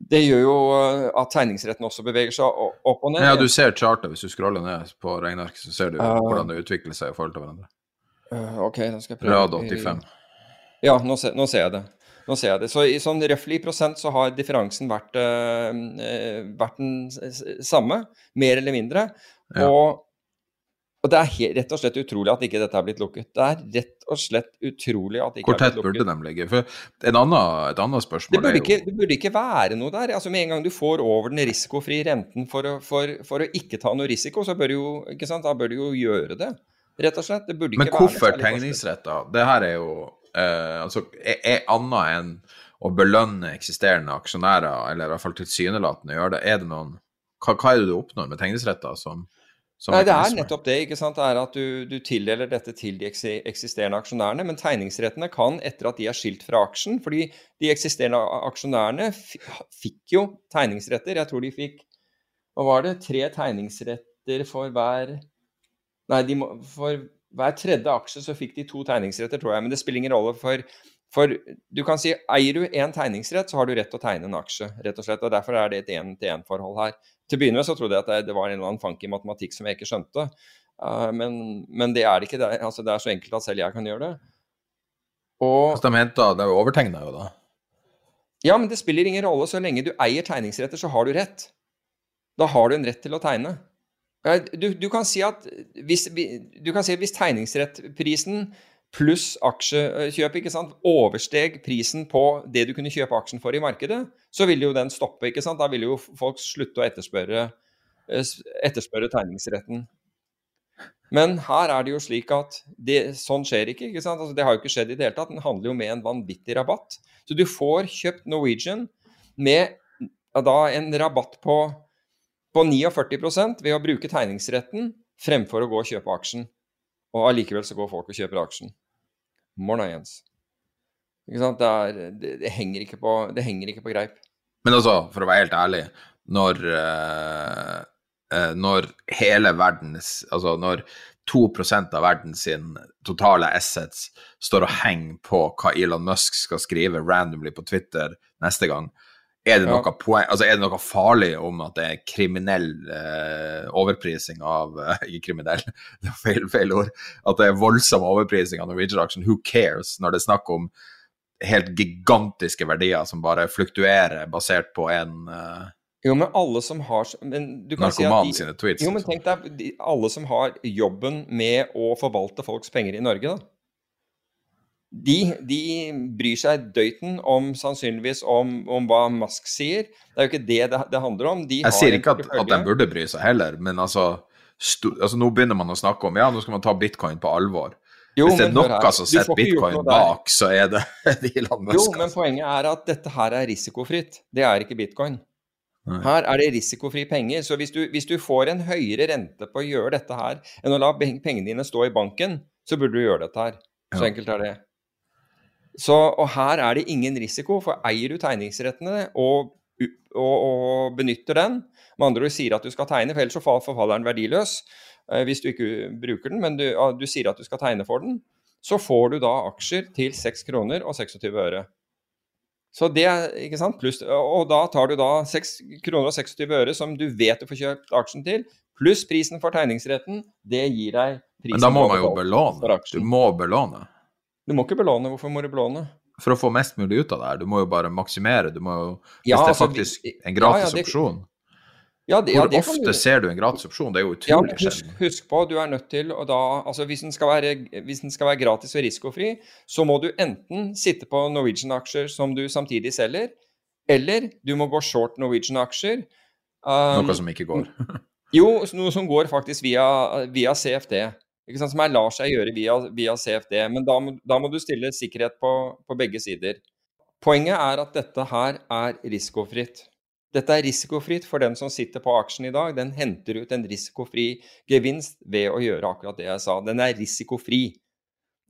Speaker 5: det gjør jo eh, at tegningsretten også beveger seg opp og ned.
Speaker 4: Ja, du ser chartet hvis du scroller ned på regnearket, så ser du uh, hvordan det utvikler seg i forhold til hverandre.
Speaker 5: Uh, ok, da skal jeg prøve.
Speaker 4: Rad 85.
Speaker 5: Ja, nå se, nå ser, jeg det. Nå ser jeg det. Så i sånn røftlig prosent så har differansen vært, uh, vært den samme, mer eller mindre. Ja. Og og det er rett og slett utrolig at ikke dette er blitt lukket. Det er rett og slett utrolig at det ikke
Speaker 4: Hvor tett burde de ligge? For en annen, et annet spørsmål
Speaker 5: det burde, ikke, det burde ikke være noe der. Altså Med en gang du får over den risikofrie renten for å, for, for å ikke ta noe risiko, så bør du jo ikke sant, da bør du jo gjøre det. Rett og slett. Det burde ikke
Speaker 4: Men hvorfor tegningsretter? Det her er jo eh, altså, er, er annet enn å belønne eksisterende aksjonærer, eller i hvert fall tilsynelatende gjøre det. Er det noen hva, hva er det du oppnår med tegningsretter som
Speaker 5: Nei, Det er nettopp det. ikke sant? Det er at du, du, tildeler dette til de eksisterende aksjonærene. Men tegningsrettene kan, etter at de er skilt fra aksjen fordi de eksisterende aksjonærene fikk jo tegningsretter. Jeg tror de fikk Hva var det? Tre tegningsretter for hver Nei, må, for hver tredje aksje så fikk de to tegningsretter, tror jeg. Men det spiller ingen rolle, for, for du kan si eier du én tegningsrett, så har du rett til å tegne en aksje. rett og slett, og Derfor er det et én-til-én-forhold her. Til å begynne med så trodde jeg at det, var en eller annen funky matematikk som jeg ikke skjønte. Uh, men, men, det er det ikke. Det er, altså, det er, så enkelt at selv jeg kan gjøre det.
Speaker 4: Og de henter, Det er jo overtegna, jo da?
Speaker 5: Ja, men det spiller ingen rolle. Så lenge du eier tegningsretter, så har du rett. Da har du en rett til å tegne. Du, du kan si at hvis, du kan si at hvis tegningsrettprisen pluss aksjekjøp ikke sant, oversteg prisen på det du kunne kjøpe aksjen for i markedet, så ville jo den stoppe. ikke sant? Da ville jo folk slutte å etterspørre, eh, etterspørre tegningsretten. Men her er det jo slik at det, sånn skjer ikke. ikke sant? Altså, det har jo ikke skjedd i det hele tatt. Den handler jo med en vanvittig rabatt. Så du får kjøpt Norwegian med da en rabatt på, på 49% ved å bruke tegningsretten fremfor å gå og kjøpe aksjen. Og allikevel så går folk og kjøper aksjen. Morna, Jens. Ikke sant? Det, er, det, det, henger på, det, henger ikke på, greip.
Speaker 4: Men altså, for å være helt ærlig, når, uh, uh, når hele verdens Altså når 2 av verdens totale assets står og henger på hva Elon Musk skal skrive randomly på Twitter neste gang, er det, noe poeng, altså er det noe farlig om at det er kriminell eh, overprising av eh, Ikke kriminell, det er feil, feil, ord. At det er voldsom overprising av Norwegian-aksjen. Who cares? Når det er snakk om helt gigantiske verdier som bare fluktuerer basert på en eh,
Speaker 5: jo, men alle som har men du kan si at de,
Speaker 4: sine tweets.
Speaker 5: Jo, men liksom. tenk deg alle som har jobben med å forvalte folks penger i Norge, da de, de, bryr seg døyten om sannsynligvis om, om, hva Musk sier. Det er jo ikke det det, det handler om.
Speaker 4: De jeg sier ikke at, at, de burde bry seg heller, men altså, altså, Nå begynner man å snakke om ja, nå skal man ta bitcoin på alvor. Jo, Hvis det er noe som setter bitcoin bak, så er det de landene.
Speaker 5: Jo, men poenget er at dette her er risikofritt. Det er ikke bitcoin. Her er det risikofri penger. Så hvis du, hvis du, får en høyere rente på å gjøre dette her enn å la pengene dine stå i banken, så burde du gjøre dette her. Så ja. enkelt er det. Så, og her er det ingen risiko, for eier du tegningsrettene og, og, og benytter den, med andre ord sier at du skal tegne, for ellers så forfaller den verdiløs eh, hvis du ikke bruker den, men du, du, sier at du skal tegne for den, så får du da aksjer til 6 kroner og 26 øre. Så det, ikke sant, pluss, Og da tar du da 6 kroner og 26 øre som du vet du får kjøpt aksjen til, pluss prisen for tegningsretten. Det gir deg prisen
Speaker 4: Men da må man jo belåne. Du må belåne.
Speaker 5: Du må ikke belåne. Hvorfor må du belåne?
Speaker 4: For å få mest mulig ut av det her. Du må jo bare maksimere. Du må jo, hvis ja, det er altså, faktisk en gratis ja, ja, det, opsjon.
Speaker 5: Ja, det,
Speaker 4: Hvor ofte du... ser du en gratis opsjon? Det er jo utrolig
Speaker 5: ja, husk, husk, på, du er nødt til å da altså Hvis den, skal være, hvis den skal være gratis og risikofri, så må du enten sitte på Norwegian-aksjer som du samtidig selger, eller du må gå short Norwegian-aksjer.
Speaker 4: Um, noe som ikke går?
Speaker 5: jo, noe som går faktisk via, via CFD. Sant, Som er, lar seg gjøre via, via CFD. Men da da må, du stille sikkerhet på, på begge sider. Poenget er at dette her er risikofritt. Dette er risikofritt for den som sitter på aksjen i dag. Den henter ut en risikofri gevinst ved å gjøre akkurat det jeg sa. Den er risikofri.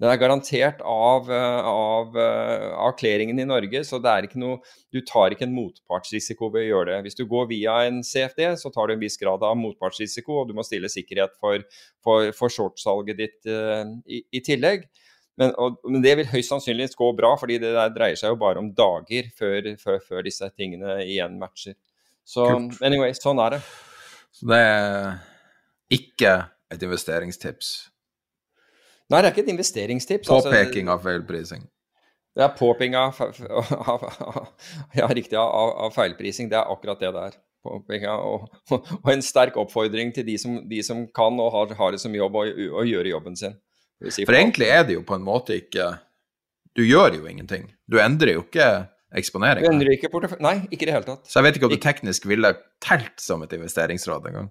Speaker 5: Den er garantert av, eh, av, eh, av i Norge, så er noe, du tar ikke en motpartsrisiko ved å gjøre det. Hvis du går via en CFD, så tar du en viss grad av motpartsrisiko, og du må stille sikkerhet for, for, for shortsalget ditt uh, i, i, tillegg. Men, og, men, det vil høyst sannsynligvis gå bra, fordi det dreier seg jo bare om dager før, før, før disse tingene igjen matcher. Så Kult. anyway, sånn er det.
Speaker 4: Så det er ikke et investeringstips?
Speaker 5: Nei, det er ikke et investeringstips.
Speaker 4: Altså- påpeking altså, av feilprising?
Speaker 5: Det er påping av, av, ja, riktig, av, av, feilprising. Det er akkurat det det er. Og, og, en sterk oppfordring til de som, de som kan og har, har, det som jobb, å gjøre jobben sin.
Speaker 4: Si for, egentlig er det jo på en måte ikke Du gjør jo ingenting. Du endrer jo ikke eksponeringa.
Speaker 5: Du endrer ikke porteføljen Nei, ikke i det hele tatt.
Speaker 4: Så jeg vet ikke om du teknisk ville telt som et investeringsråd engang.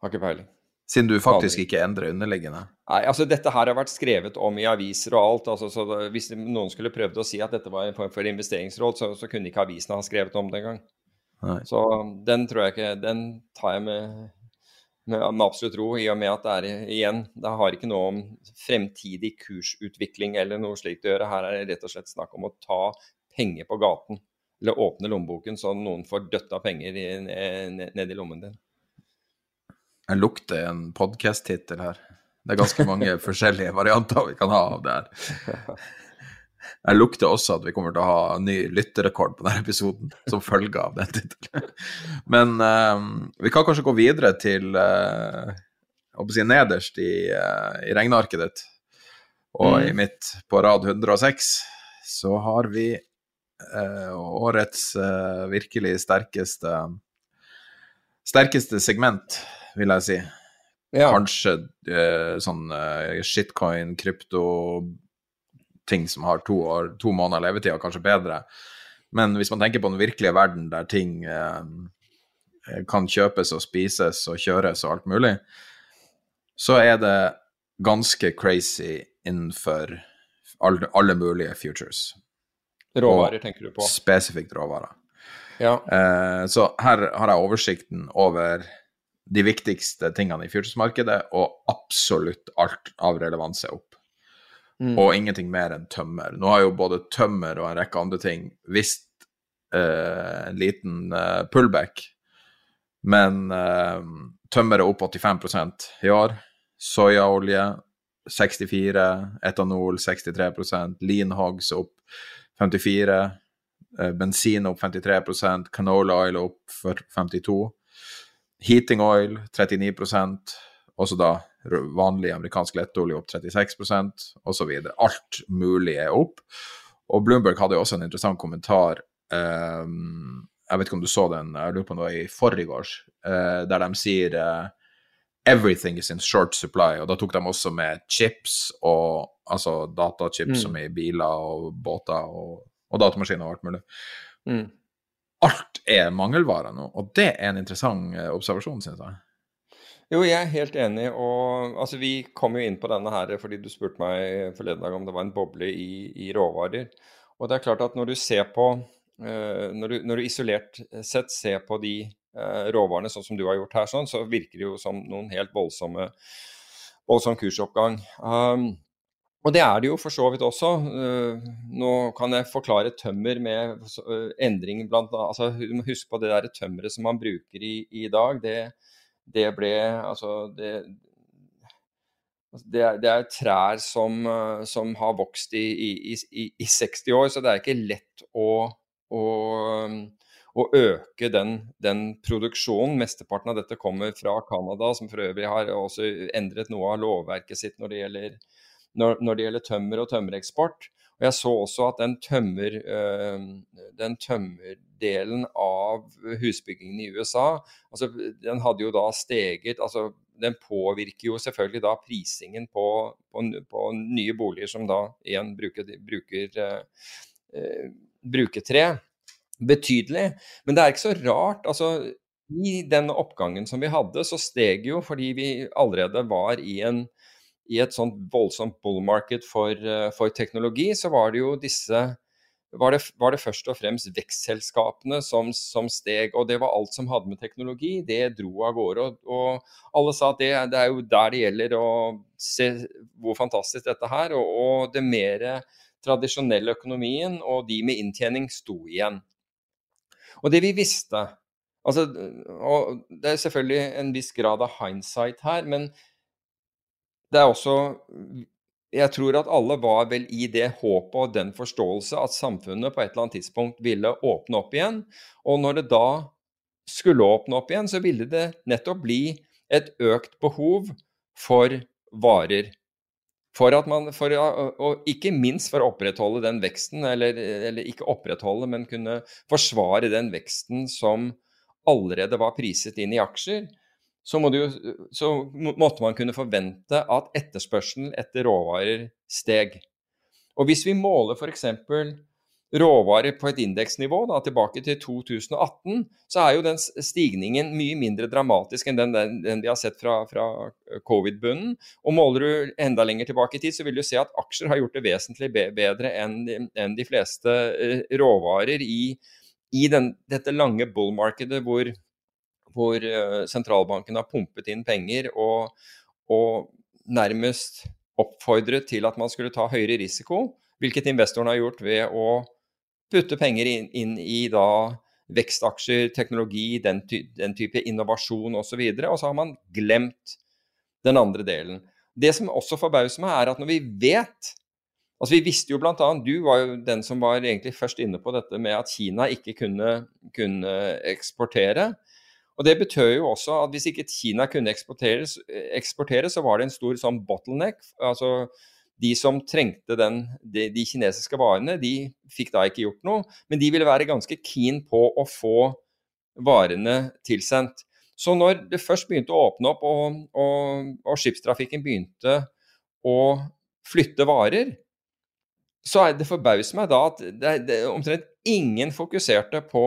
Speaker 5: Har ikke peiling.
Speaker 4: Siden du faktisk ikke endrer underliggende?
Speaker 5: Nei, altså Dette her har vært skrevet om i aviser og alt. altså så Hvis noen skulle prøvd å si at dette var en form for investeringsråd, så, så kunne ikke avisene ha skrevet om det engang. Så den tror jeg ikke Den tar jeg med med, med, absolutt ro, i og med at det er igjen Det har ikke noe om fremtidig kursutvikling eller noe slikt å gjøre. Her er det rett og slett snakk om å ta penger på gaten. Eller åpne lommeboken så noen får døtta penger i, ned, ned i lommen din.
Speaker 4: Jeg lukter en podkast-tittel her. Det er ganske mange forskjellige varianter vi kan ha av det her. Jeg lukter også at vi kommer til å ha ny lytterrekord på denne episoden som følge av den tittelen. Men uh, vi kan kanskje gå videre til uh, si nederst i, uh, i regnearket ditt. Og mm. i mitt på rad 106 så har vi uh, årets virkelig sterkeste sterkeste segment, vil jeg si. Ja. Kanskje sånn shitcoin, krypto ting som har to, år, to måneder levetid, og kanskje bedre. Men hvis man tenker på den virkelige verden der ting eh, kan kjøpes og spises og kjøres og alt mulig, så er det ganske crazy innenfor alle, alle mulige futures.
Speaker 5: Råvarer, tenker du på?
Speaker 4: Spesifikt råvarer.
Speaker 5: Ja.
Speaker 4: Eh, så her har jeg oversikten over de viktigste tingene i futuresmarkedet, og absolutt alt av relevans er opp. Mm. Og ingenting mer enn tømmer. Nå har jo både tømmer og en rekke andre ting visst eh, en liten eh, pullback, men eh, tømmer er opp 85 i år. Soyaolje 64, etanol 63 lean hogs opp 54 eh, bensin opp 53% canola oil opp for 52 heating oil 39% også da vanlig amerikansk lettolje opp 36% osv. Alt mulig er opp. Og Bloomberg hadde jo også en interessant kommentar. Um, jeg vet ikke om du så den, jeg lurer på om det var i forgårs, uh, der de sier uh, 'everything is in short supply'. Og da tok de også med chips, og, altså datachips mm. som i biler og båter og, og datamaskiner og alt mulig. Mm. Alt er mangelvare nå, og det er en interessant uh, observasjon, synes jeg.
Speaker 5: Jo, jeg er helt enig. og altså, Vi kom jo inn på denne her fordi du spurte meg forleden dag om det var en boble i, i råvarer. Og det er klart at når du ser på uh, når, du, når, du, isolert sett ser på de uh, råvarene sånn som du har gjort her, sånn, så virker det jo som noen helt voldsomme voldsom kursoppgang. Um, og det er det jo for så vidt også. Uh, nå kan jeg forklare tømmer med uh, endring blant altså, Husk på det der tømmeret som man bruker i, i dag. det det ble Altså, det, det, er, det er, trær som, eh, som har vokst i, i, i, 60 år, så det er ikke lett å, å, å øke den, den, produksjonen. Mesteparten av dette kommer fra Canada, som for øvrig har også endret noe av lovverket sitt når det gjelder, når, når, det gjelder tømmer og tømmereksport. Og Jeg så også at den, tømmer, den tømmerdelen av husbyggingen i USA, altså den hadde jo da steget altså Den påvirker jo selvfølgelig da prisingen på, på, på nye boliger som da igjen bruker, bruker, bruker tre betydelig. Men det er ikke så rart. altså i den oppgangen som vi hadde, så steg jo fordi vi allerede var i, en, i et sånt voldsomt bull market for, eh, for, teknologi, så var det jo disse var det, var det først og fremst vekstselskapene som, som, steg. Og det var alt som hadde med teknologi, det dro av gårde. Og, og alle sa at det, det, er jo der det gjelder å se hvor fantastisk dette her. Og, og det mer tradisjonelle økonomien og de med inntjening sto igjen. Og det vi visste altså, og Det er selvfølgelig en viss grad av hindsight her, men det er også Jeg tror at alle var vel i det håpet og den forståelse at samfunnet på et eller annet tidspunkt ville åpne opp igjen. Og når det da skulle åpne opp igjen, så ville det nettopp bli et økt behov for varer. For at man, for, og ikke minst for å opprettholde den veksten, eller, eller, ikke opprettholde, men kunne forsvare den veksten som allerede var priset inn i aksjer, så, må jo, så måtte man kunne forvente at etterspørselen etter råvarer steg. Og hvis vi måler f.eks råvarer på et indeksnivå da, tilbake til 2018, så er jo den stigningen mye mindre dramatisk enn den, den, den vi har sett fra, fra covid-bunnen. Og måler du enda lenger tilbake i tid, så vil du se at aksjer har gjort det vesentlig bedre enn, enn de fleste eh, råvarer i, i den, dette lange bull-markedet hvor, hvor uh, sentralbanken har pumpet inn penger og, og nærmest oppfordret til at man skulle ta høyere risiko, hvilket investorene har gjort ved å putte penger inn, inn i da vekstaksjer, teknologi, den, ty den type innovasjon osv. Og, så og så har man glemt den andre delen. Det som også forbauser meg, er at når vi vet Altså Vi visste jo bl.a. Du var jo den som var egentlig først inne på dette med at Kina ikke kunne, kunne eksportere. Og Det betød jo også at hvis ikke Kina kunne eksportere, så var det en stor sånn bottleneck. altså de som trengte den, de, de, kinesiske varene, de fikk da ikke gjort noe, men de ville være ganske keen på å få varene tilsendt. Så når det først begynte å åpne opp og, og, og skipstrafikken begynte å flytte varer, så er det forbauser meg da at det, det, omtrent ingen fokuserte på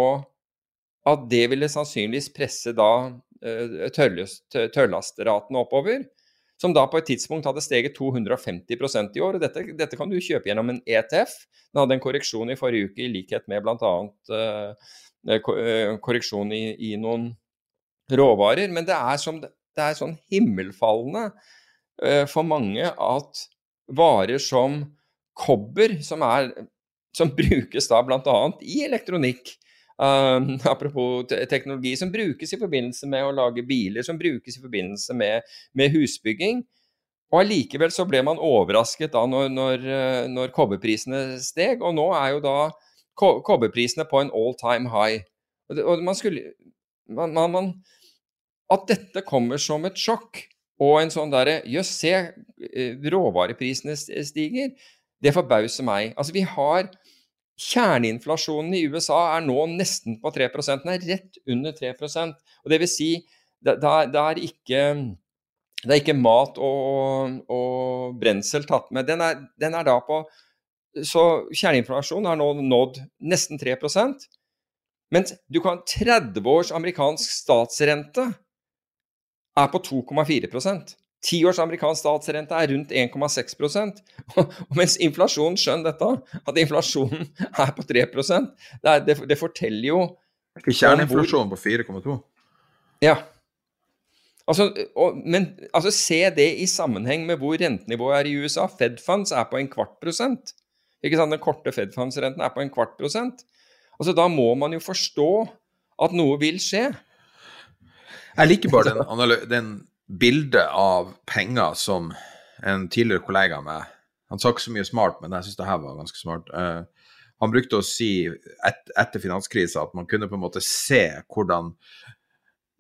Speaker 5: at det ville sannsynligvis presse da uh, tørrlastratene oppover som da på et tidspunkt hadde steget 250% i år. og dette, dette, kan du kjøpe gjennom en ETF. Den hadde en korreksjon i forrige uke, i likhet med bl.a. Uh, eh, eh, korreksjon i, i, noen råvarer. Men det er, som, det er sånn himmelfallende uh, for mange at varer som kobber, som, er, som brukes da bl.a. i elektronikk, Uh, apropos te teknologi som brukes i forbindelse med å lage biler, som brukes i forbindelse med, med husbygging. Og allikevel så ble man overrasket da når, når, eh, når kobberprisene steg, og nå er jo da ko kobberprisene på en all time high. Og man skulle man, man, man, At dette kommer som et sjokk, og en sånn derre Jøss, se, eh, råvareprisene stiger. Det forbauser meg. Altså, vi har Kjerneinflasjonen i USA er nå nesten på 3 Den er rett under 3 og det vil si, det, det, er, ikke, det er ikke mat og, og brensel tatt med. Den er, den er, da på Så kjerneinflasjonen har nå nådd nesten 3% mens du kan 30 års amerikansk statsrente er på 2,4 Ti års amerikansk statsrente er rundt 1,6% og Mens inflasjonen, skjønn dette, at inflasjonen er på 3 det, er, det, det forteller jo
Speaker 4: Kjerneinflasjonen på 4,2?
Speaker 5: Ja. Altså, og, men altså, se det i sammenheng med hvor rentenivået er i USA. Fed funds er på en kvart prosent. Ikke sant? Den korte Fed funds-renten er på en kvart prosent. Altså, da må man jo forstå at noe vil skje.
Speaker 4: Jeg liker bare den, den bilde av penger som en tidligere kollega av meg Han sa ikke så mye smart, men jeg syns det her var ganske smart. Uh, han brukte å si et, etter finanskrisa at man kunne på en måte se hvordan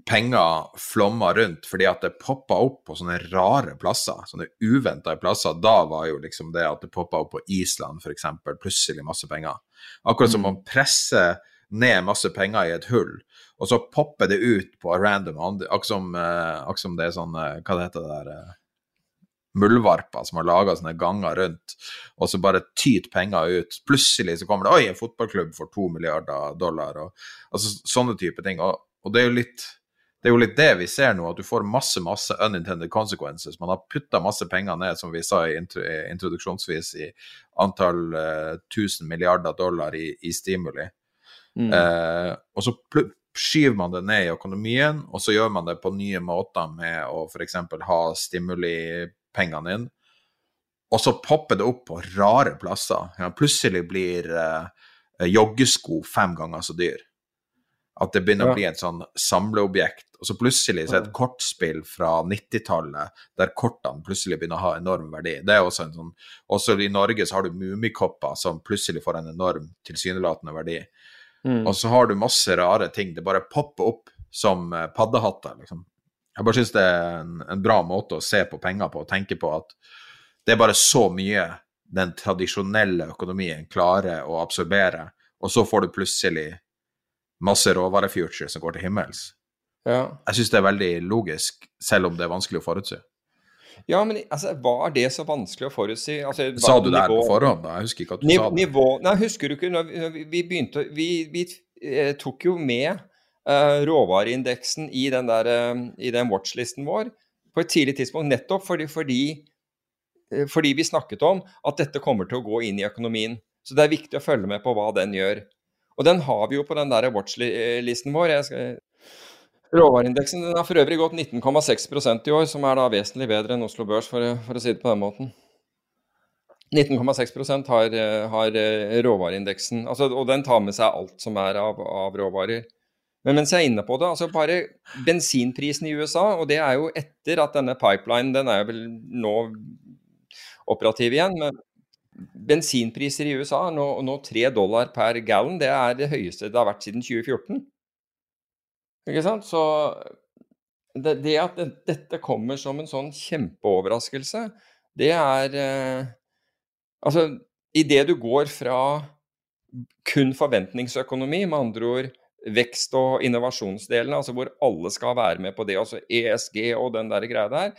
Speaker 4: penger flomma rundt fordi at det poppa opp på sånne rare plasser, sånne uventa plasser. Da var jo liksom det at det poppa opp på Island, f.eks., plutselig masse penger. Akkurat som man presser ned masse penger i et hull, og så popper det ut på random Akkurat som, uh, som det er sånn uh, Hva det heter det der uh, muldvarper som har laga sånne ganger rundt, og så bare tyter penger ut. Plutselig så kommer det Oi, en fotballklubb for to milliarder dollar, og altså sånne type ting. Og, og det er jo litt det er jo litt det vi ser nå, at du får masse masse unintended consequences. Man har putta masse penger ned, som vi sa introduksjonsvis, i antall uh, milliarder dollar i, i stimuli. Mm. Uh, og så skyver man det ned i økonomien, og så gjør man det på nye måter med å f.eks. ha stimulipengene inn. Og så popper det opp på rare plasser. Ja, plutselig blir eh, joggesko fem ganger så dyr. At det begynner ja. å bli et sånn samleobjekt. Og så plutselig så er det et kortspill fra 90-tallet der kortene plutselig begynner å ha enorm verdi. Det er også en sånn Også i Norge så har du mummikopper som plutselig får en enorm tilsynelatende verdi. Mm. Og så har du masse rare ting. Det bare popper opp som eh, paddehatter, liksom. Jeg bare syns det er en, en, bra måte å se på penger på, og tenke på at det er bare så mye den tradisjonelle økonomien klarer å absorbere, og så får du plutselig masse råvarefuture som går til himmels. Ja. Jeg syns det er veldig logisk, selv om det er vanskelig å forutse.
Speaker 5: Ja, men altså, var det så vanskelig å forutsi? Altså,
Speaker 4: sa du det her på forhånd? da? Jeg husker ikke at du sa det.
Speaker 5: Nivå, nei, husker du ikke når vi, vi begynte Vi, vi eh, tok jo med eh, råvareindeksen i den, der, eh, i den watchlisten vår på et tidlig tidspunkt, nettopp fordi, fordi, uh, fordi vi snakket om at dette kommer til å gå inn i økonomien. Så det er viktig å følge med på hva den gjør. Og den har vi jo på den der watchlisten vår. Jeg Skal... Råvareindeksen har for øvrig gått 19,6% i år, som er da vesentlig bedre enn Oslo Børs, for, for å si det på den måten. 19,6% har, har eh, råvareindeksen, altså, og den tar med seg alt som er av, av, råvarer. Men mens jeg er inne på det, altså bare bensinprisen i USA, og det er jo etter at denne pipelinen den er vel nå operativ igjen, men bensinpriser i USA nå, nå 3 dollar per gallon. Det er det høyeste det har vært siden 2014. Ikke sant? Så det, det at dette kommer som en sånn kjempeoverraskelse, det er eh, Altså, idet du går fra kun forventningsøkonomi, med andre ord vekst- og innovasjonsdelene, altså hvor alle skal være med på det, altså ESG og den der greia der,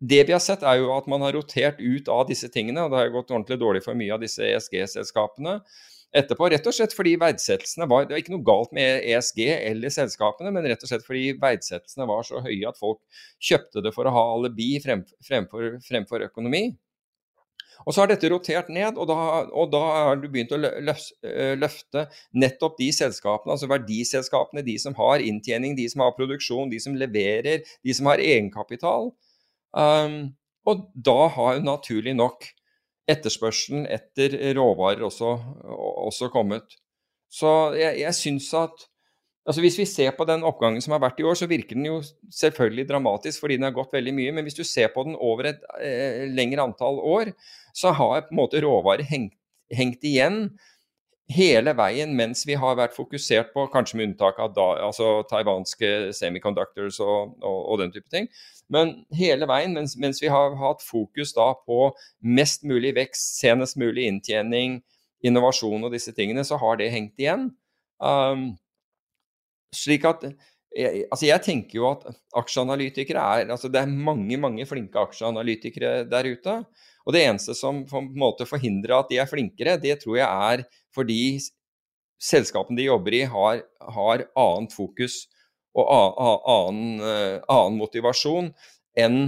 Speaker 5: det vi har sett, er jo at man har rotert ut av disse tingene, og det har gått ordentlig dårlig for mye av disse ESG-selskapene etterpå. Rett og slett fordi verdsettelsene var Det var ikke noe galt med ESG eller selskapene, men rett og slett fordi verdsettelsene var så høye at folk kjøpte det for å ha alibi frem, fremfor, fremfor økonomi. Og så har dette rotert ned, og da, og da har du begynt å løfte nettopp de selskapene, altså verdiselskapene, de som har inntjening, de som har produksjon, de som leverer, de som har egenkapital. Um, og da har naturlig nok etterspørselen etter råvarer også, også kommet. Så jeg, jeg syns at altså Hvis vi ser på den oppgangen som har vært i år, så virker den jo selvfølgelig dramatisk fordi den har gått veldig mye. Men hvis du ser på den over et eh, lengre antall år, så har på en måte råvarer hengt, hengt igjen hele veien mens vi har vært fokusert på, kanskje med unntak av da, altså taiwanske semiconductors og, og, og, den type ting, men hele veien mens, mens, vi har hatt fokus da på mest mulig vekst, senest mulig inntjening, innovasjon og disse tingene, så har det hengt igjen. Um, slik at jeg, altså jeg tenker jo at aksjeanalytikere er altså Det er mange mange flinke aksjeanalytikere der ute. Og det eneste som på en måte forhindrer at de er flinkere, det tror jeg er fordi selskapene de jobber i, har, har annet fokus og annen, eh, annen motivasjon enn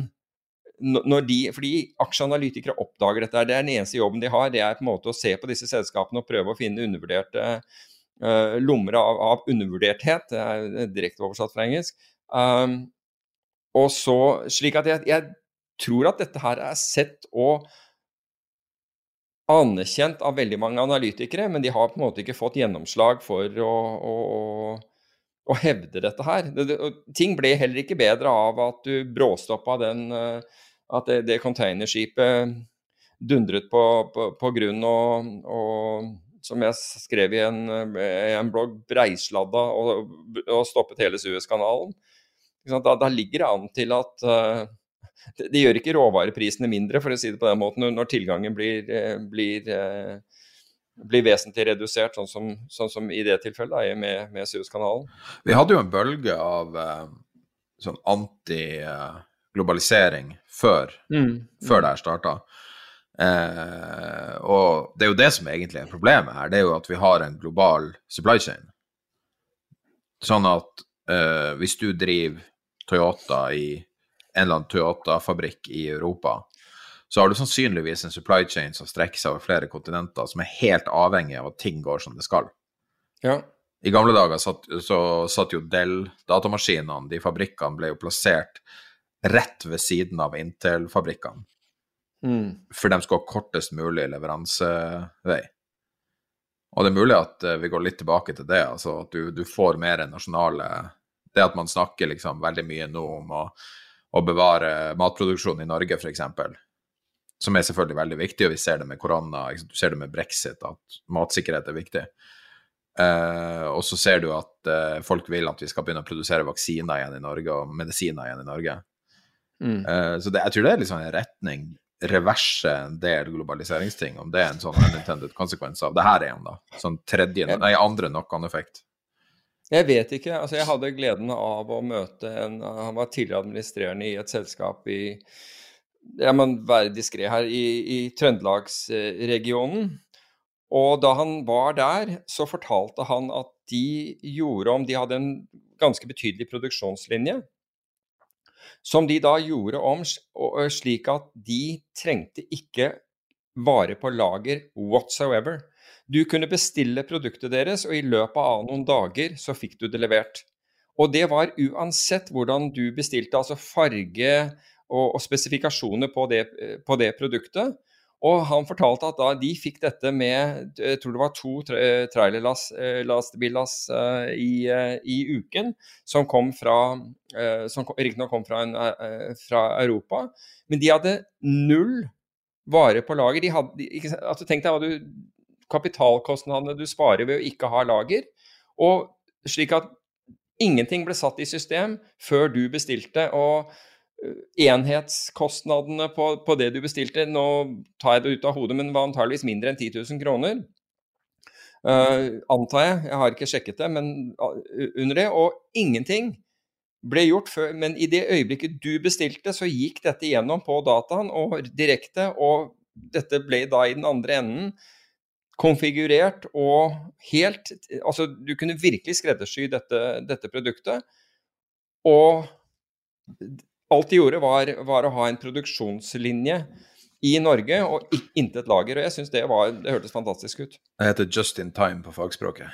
Speaker 5: når de, fordi aksjeanalytikere oppdager dette. Det er den eneste jobben de har. Det er på en måte å se på disse selskapene og prøve å finne undervurderte uh, lommer av, av, undervurderthet. Det er direkte oversatt fra engelsk. Um, og så, slik at jeg, jeg, tror at dette her er sett og anerkjent av veldig mange analytikere, men de har på en måte ikke fått gjennomslag for å, å, å hevde dette her. Det, det, ting ble heller ikke bedre av at du bråstoppa den eh, At det, det containerskipet dundret på, på, på grunn og, og, som jeg skrev i en, en blogg, breisladda og, og stoppet hele Suezkanalen. Da, da, ligger det an til at uh, det, det, gjør ikke råvareprisene mindre, for å si det på den måten, når, når tilgangen blir, blir, uh, blir, vesentlig redusert, sånn som, sånn som i det tilfellet da, med, med Suezkanalen.
Speaker 4: Vi hadde jo en bølge av uh, sånn anti-globalisering før, mm. før det her starta. Eh, og det er jo det som egentlig er problemet her, det er jo at vi har en global supply chain. Sånn at eh, hvis du driver Toyota i en eller annen Toyota-fabrikk i Europa, så har du sannsynligvis en supply chain som strekker seg over flere kontinenter, som er helt avhengig av at ting går som det skal.
Speaker 5: Ja.
Speaker 4: I gamle dager satt, så satt jo Dell-datamaskinene, de fabrikkene ble jo plassert rett ved siden av Intel-fabrikkene. Mm. For de skal ha kortest mulig leveransevei. Og det er mulig at uh, vi går litt tilbake til det, altså at du, du, får mer nasjonale Det at man snakker liksom veldig mye nå om å, å bevare matproduksjonen i Norge, f.eks., som er selvfølgelig veldig viktig, og vi ser det med korona, du ser det med brexit, at matsikkerhet er viktig. Uh, og så ser du at uh, folk vil at vi skal begynne å produsere vaksiner igjen i Norge, og medisiner igjen i Norge. Mm. Uh, så det, jeg tror det er liksom en retning reverse en del globaliseringsting, om det er en sånn unintended konsekvens av det her igjen, da. Sånn tredje, nei, andre knock-on-effekt.
Speaker 5: Jeg vet ikke. altså Jeg hadde gleden av å møte en Han var tidligere administrerende i et selskap i Jeg må være diskré her, i, i Trøndelagsregionen. Og da han var der, så fortalte han at de gjorde om De hadde en ganske betydelig produksjonslinje som de da gjorde om slik at de trengte ikke vare på lager whatsoever. Du kunne bestille produktet deres, og i løpet av noen dager så fikk du det levert. Og det var uansett hvordan du bestilte, altså farge og, og spesifikasjoner på det, på det produktet. Og han fortalte at da de fikk dette med jeg tror det var to trailerlastebillass uh, i, uh, i, uken, som kom fra som riktignok kom fra, en, fra, Europa, men de hadde null vare på lager. De hadde, ikke, altså, tenk deg hva du, kapitalkostnadene du sparer ved å ikke ha lager. Og slik at ingenting ble satt i system før du bestilte. og enhetskostnadene på, på, det du bestilte Nå tar jeg det ut av hodet, men var antageligvis mindre enn 10 000 kroner. Uh, antar jeg. Jeg har ikke sjekket det, men uh, under det. Og ingenting ble gjort før. Men i det øyeblikket du bestilte, så gikk dette gjennom på dataen og direkte, og dette ble da i den andre enden konfigurert og helt Altså, du kunne virkelig skreddersy dette, dette produktet. Og Alt de gjorde, var, var, å ha en produksjonslinje i Norge og intet lager. Og jeg syns det, det hørtes fantastisk ut.
Speaker 4: Det heter just in time på fagspråket.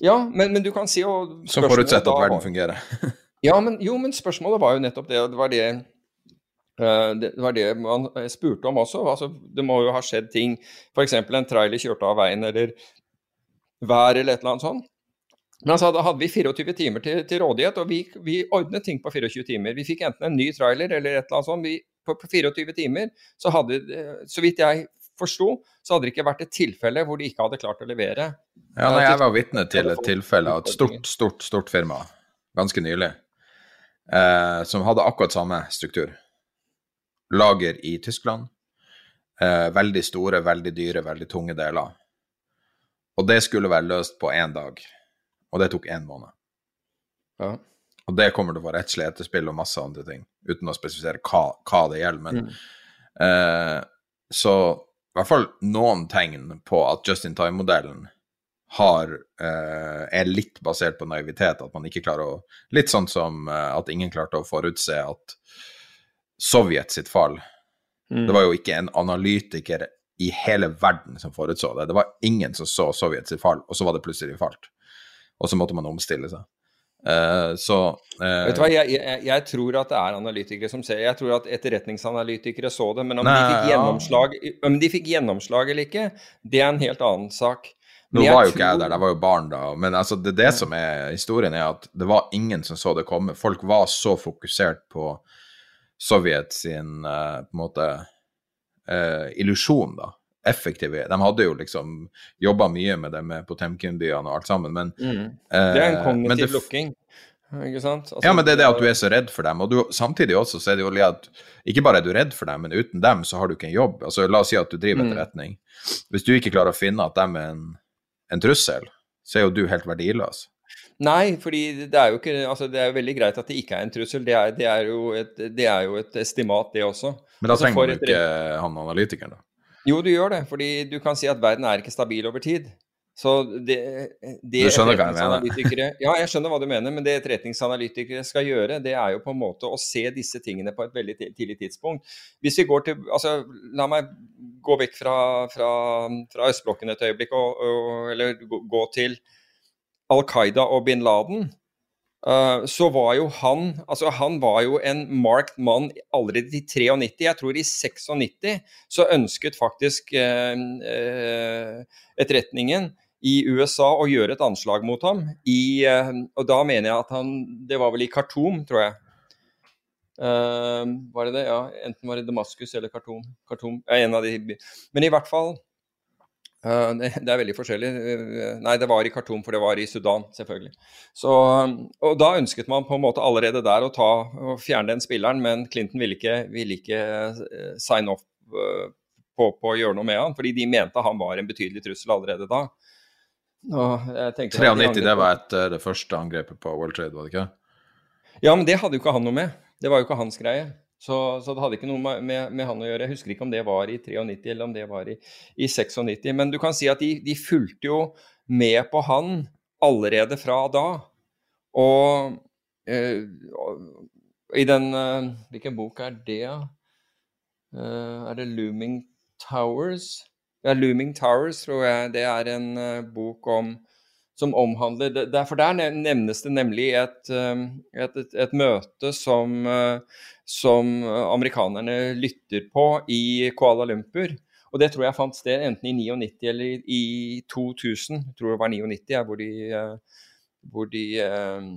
Speaker 5: Ja, men, men du kan si jo
Speaker 4: Som forutsetter at verden fungerer.
Speaker 5: ja, men, jo, men spørsmålet var jo nettopp det. Det var det, det, var det man spurte om også. Altså, det må jo ha skjedd ting, f.eks. en trailer kjørte av veien, eller vær, eller et eller annet sånt. Men altså, da hadde vi 24 timer til, til rådighet, og vi, vi, ordnet ting på 24 timer. Vi fikk enten en ny trailer eller et eller annet sånt. Vi, på, på, 24 timer så hadde, så vidt jeg forsto, så hadde det ikke vært et tilfelle hvor de ikke hadde klart å levere.
Speaker 4: Ja, nei, Jeg var vitne til et tilfelle av et stort, stort, stort firma ganske nylig, eh, som hadde akkurat samme struktur. Lager i Tyskland. Eh, veldig store, veldig dyre, veldig tunge deler. Og det skulle være løst på én dag. Og det tok én måned.
Speaker 5: Ja.
Speaker 4: Og det kommer til å få rettslig etterspill og masse andre ting, uten å spesifisere hva, hva det gjelder. Men mm. eh, så i hvert fall noen tegn på at Just in Time-modellen har, eh, er litt basert på naivitet. At man ikke klarer å Litt sånn som eh, at ingen klarte å forutse at Sovjet sitt fall mm. Det var jo ikke en analytiker i hele verden som forutså det. Det var ingen som så Sovjet sitt fall, og så var det plutselig falt og så måtte man omstille seg. Uh, så
Speaker 5: uh, Vet du hva, jeg, jeg, jeg, tror at det er analytikere som ser Jeg tror at etterretningsanalytikere så det, men om, nei, de, fikk ja. om de fikk gjennomslag eller ikke, det er en helt annen sak.
Speaker 4: Nå var jo ikke jeg der, jeg var jo barn da, men altså det, det som er historien, er at det var ingen som så det komme. Folk var så fokusert på Sovjet sin uh, på en måte illusjon, da effektive. De hadde jo liksom jobba mye med det med Potemkin-byene og alt sammen, men
Speaker 5: mm. Det er en eh, kognitiv lukking. Ikke sant? Altså,
Speaker 4: ja, men det er det at du er så redd for dem. Og du, samtidig også så er det jo litt at ikke bare er du redd for dem, men uten dem så har du ikke en jobb. Altså La oss si at du driver
Speaker 5: Mm.
Speaker 4: etterretning. Hvis du ikke klarer å finne at dem er en, en trussel, så er jo du helt verdiløs.
Speaker 5: Nei, fordi det er jo ikke Altså, det er jo veldig greit at det ikke er en trussel. Det er, det er, jo, et, det er jo et estimat, det også.
Speaker 4: Men da
Speaker 5: Altså,
Speaker 4: trenger
Speaker 5: du
Speaker 4: man
Speaker 5: et-
Speaker 4: ikke han analytikeren, da.
Speaker 5: Jo, du gjør det, fordi du kan si at verden er ikke stabil over tid. Så det, det
Speaker 4: Du skjønner hva jeg mener.
Speaker 5: Ja, jeg skjønner hva du mener, men det etterretningsanalytikere skal gjøre, det er jo på en måte å se disse tingene på et veldig tidlig tidspunkt. Hvis vi går til Altså, la meg gå vekk fra, fra, fra østblokken et øyeblikk, og, og, eller gå, gå til Al Qaida og bin Laden. Uh, så var jo han altså han var jo en marked mann allerede i 93. Jeg tror i 96 så ønsket faktisk uh, uh, etterretningen i USA å gjøre et anslag mot ham. I, og da mener jeg at han Det var vel i Khartoum, tror jeg. Var det det? Ja, enten var det Damaskus eller Khartoum. Khartoum ja, en av de. Men i hvert fall det, det er veldig forskjellig. Uh, nei, det var i Khartoum, for det var i Sudan, selvfølgelig. Så, og da ønsket man på en måte allerede der å ta og fjerne den spilleren, men Clinton ville ikke, ville ikke sign off uh, på, på å gjøre noe med han, fordi de mente han var en betydelig trussel allerede da. Og jeg tenkte-
Speaker 4: 93, det var etter det første angrepet på World Trade, var det ikke?
Speaker 5: Ja, men det hadde jo ikke han noe med. Det var jo ikke hans greie. Så, så det hadde ikke noe med, med, med han å gjøre. Jeg husker ikke om det var i 93 eller om det var i, i 96. Men du kan si at de, de fulgte jo med på han allerede fra da. Og eh, i den øh, Hvilken bok er det? Eh, er det 'Looming Towers'? Ja, 'Looming Towers' tror jeg det er en uh, bok om som omhandler det, For der nevnes det nemlig et, et, et, et møte som, som amerikanerne lytter på i Kuala Lumpur. Og det tror jeg fant sted enten i 99 eller i, i 2000. Jeg tror det var 99, ja, hvor de, eh, hvor de eh,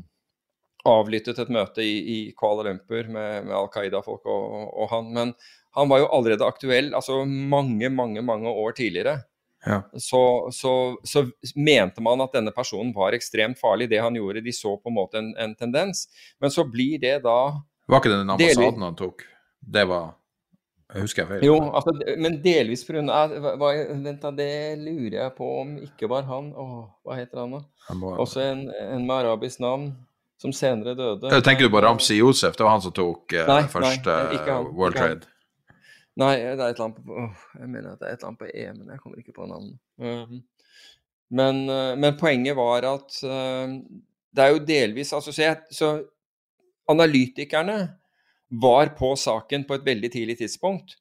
Speaker 5: avlyttet et møte i, i Kuala Lumpur med, med Al Qaida-folk og, og han. Men han var jo allerede aktuell altså mange, mange, mange år tidligere.
Speaker 4: Ja.
Speaker 5: Så, så, så mente man at denne personen var ekstremt farlig, det han gjorde. De så på en måte en, en tendens. Men så blir det da
Speaker 4: Var ikke det den ambassaden han tok? Det var Jeg husker jeg feil?
Speaker 5: Jo, altså, men delvis pga. Vent, da, det lurer jeg på om ikke var han. Åh, hva heter han, da?
Speaker 4: Må-
Speaker 5: Også en, en med arabisk navn, som senere døde.
Speaker 4: Jeg Tenker du på Ramsi Josef? Det var han som tok eh,
Speaker 5: Nei,
Speaker 4: første
Speaker 5: nei, han,
Speaker 4: World
Speaker 5: ikke han.
Speaker 4: Trade.
Speaker 5: Nei, det er et eller annet på åh, Jeg mener at det er et eller annet på E, men jeg kommer ikke på navnet. Um, men, uh, men poenget var at uh, det er jo delvis altså, så, jeg, så analytikerne var på saken på et veldig tidlig tidspunkt.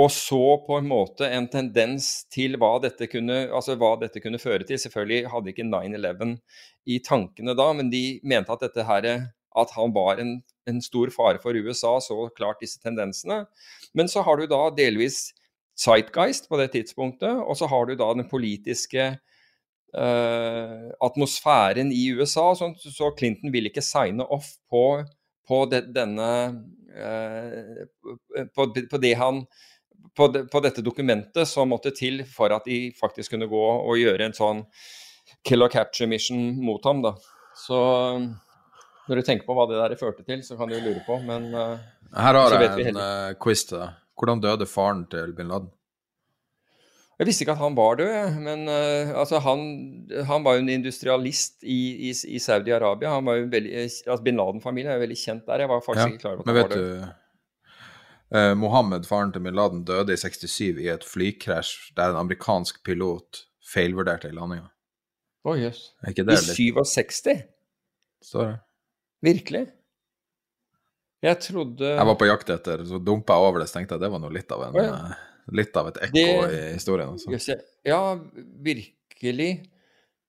Speaker 5: Og så på en måte en tendens til hva dette kunne, altså hva dette kunne føre til. Selvfølgelig hadde ikke 9-11 i tankene da, men de mente at dette her, at han var en, en stor fare for USA, så klart disse tendensene. Men så har du da delvis Zeitgeist på det tidspunktet, og så har du da den politiske uh, atmosfæren i USA. Så, så Clinton vil ikke signe off på, på det, denne eh, på, på det han på, det, på dette dokumentet som måtte til for at de faktisk kunne gå og gjøre en sånn kill or capture mission mot ham. da. Så når du tenker på hva det der førte til, så kan du jo lure på, men eh,
Speaker 4: Her har jeg en eh, quiz til deg. Hvordan døde faren til bin Laden?
Speaker 5: Jeg visste ikke at han var død, men uh, altså han, han var jo en industrialist i, i, i Saudi-Arabia. Han var jo veldig, altså Bin Laden-familien er jo veldig kjent der. Jeg var faktisk
Speaker 4: Ja,
Speaker 5: ikke klar over at
Speaker 4: Men
Speaker 5: han
Speaker 4: vet
Speaker 5: var
Speaker 4: du
Speaker 5: død.
Speaker 4: eh, Mohammed, faren til bin Laden, døde i 67 i et flykrasj der en amerikansk pilot feilvurderte i landinga.
Speaker 5: Jøss.
Speaker 4: Er
Speaker 5: I 67?
Speaker 4: Står det?
Speaker 5: Virkelig? Jeg trodde
Speaker 4: Jeg var på jakt etter, så dumpa jeg over det, så tenkte jeg det var noe litt av en
Speaker 5: oh, ja.
Speaker 4: Eh, Litt av et ekko
Speaker 5: Det-
Speaker 4: i historien. Altså.
Speaker 5: Ja, virkelig.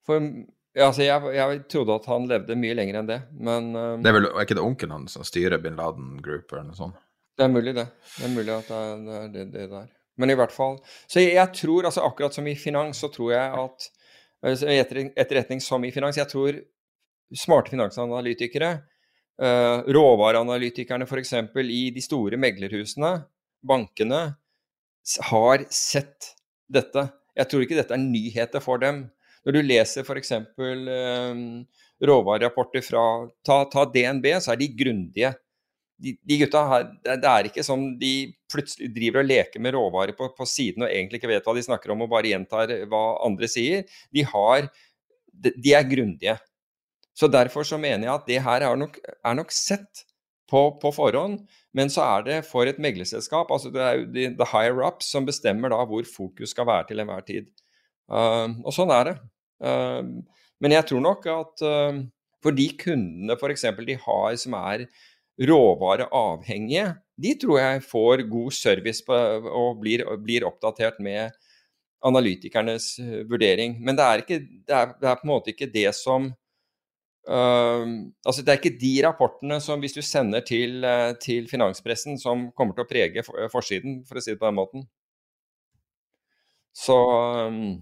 Speaker 5: For altså, jeg, jeg trodde at han levde mye lenger enn det, men um,
Speaker 4: Det er vel er ikke det onkelen hans som styrer bin Laden Group eller noe sånt?
Speaker 5: Det er mulig, det. Det er mulig at det er det, det, der. Men i hvert fall Så jeg, jeg tror, altså akkurat som i finans, så tror jeg at altså, etter, Etterretning som i finans, jeg tror smarte finansanalytikere, uh, råvareanalytikerne f.eks. i de store meglerhusene, bankene, har sett dette. Jeg tror ikke dette er nyheter for dem. Når du leser f.eks. Eh, råvarerapporter fra ta, ta, DNB, så er de grundige. De, de gutta her, Det er ikke sånn de plutselig driver og leker med råvarer på, på, siden og egentlig ikke vet hva de snakker om og bare gjentar hva andre sier. De, har, de, de er grundige. Så Derfor så mener jeg at det her er nok, er nok sett på, på, forhånd. Men så er det for et meglerselskap, altså det er jo the, the higher up, som bestemmer da hvor fokus skal være til enhver tid. Uh, og sånn er det. Uh, men jeg tror nok at uh, for de kundene f.eks. de har som er råvareavhengige, de tror jeg får god service på, og blir, blir, oppdatert med analytikernes vurdering. Men det er, ikke, det er, det er på en måte ikke det som Uh, altså Det er ikke de rapportene som hvis du sender til, uh, til, finanspressen, som kommer til å prege for, uh, forsiden, for å si det på den måten. Så, um,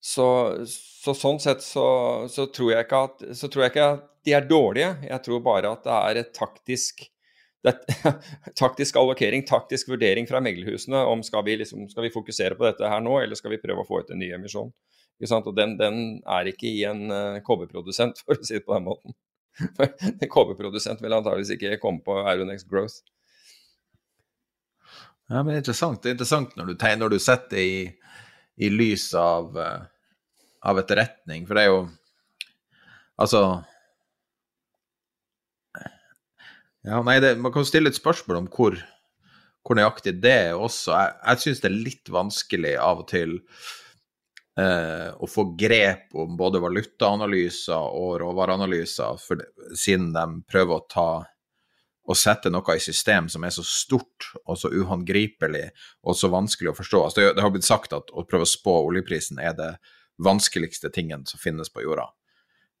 Speaker 5: så, så sånn sett så, så, tror jeg ikke at, så tror jeg ikke at de er dårlige. Jeg tror bare at det er et taktisk det er, taktisk allokering, taktisk vurdering fra meglerhusene om skal vi, liksom, skal vi fokusere på dette her nå, eller skal vi prøve å få ut en ny emisjon. Og den, den, er ikke i en uh, kobberprodusent, for å si det på den måten. en kobberprodusent vil antageligvis ikke komme på Aeronex Growth.
Speaker 4: Ja, men interessant. Det er interessant når du, når du setter det i, i lys av, uh, av etterretning, for det er jo Altså Ja, nei, det, man kan stille et spørsmål om hvor, hvor nøyaktig det er også. Jeg, jeg syns det er litt vanskelig av og til å få grep om både valutaanalyser og råvareanalyser, siden de prøver å ta å sette noe i system som er så stort og så uhåndgripelig og så vanskelig å forstå. Altså, det, det har blitt sagt at å prøve å spå oljeprisen er det vanskeligste tingen som finnes på jorda.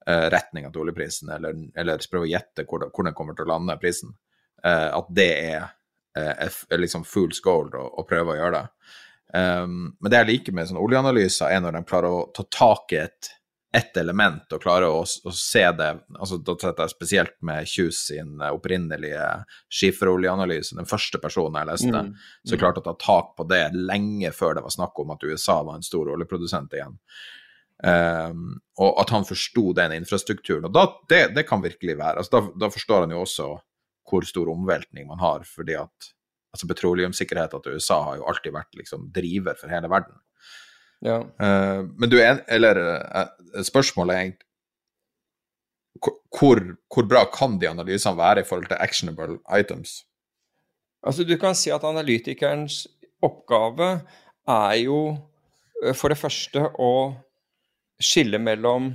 Speaker 4: Eh, retninga til oljeprisen, eller, eller prøve å gjette hvor, hvor, den kommer til å lande, prisen. Eh, at det er, eh, er liksom fool's gold å, å prøve å gjøre det. Um, men det jeg liker med sånn oljeanalyser, er når de klarer å ta tak i et, et element og klarer å, å, se det altså Da setter jeg spesielt med Kjus sin opprinnelige skiferoljeanalyse, den første personen jeg leste, mm. så mm. klarte å ta tak på det lenge før det var snakk om at USA var en stor oljeprodusent igjen. Um, og at han forsto den infrastrukturen. Og da, det, det kan virkelig være. Altså, da, da forstår han jo også hvor stor omveltning man har, fordi at altså Petroleumssikkerheten til USA har jo alltid vært liksom driver for hele verden.
Speaker 5: Ja.
Speaker 4: Uh, men du er Eller uh, spørsmålet er egentlig hvor, hvor, bra kan de analysene være i forhold til actionable items?
Speaker 5: Altså Du kan si at analytikerens oppgave er jo eh, for det første å skille mellom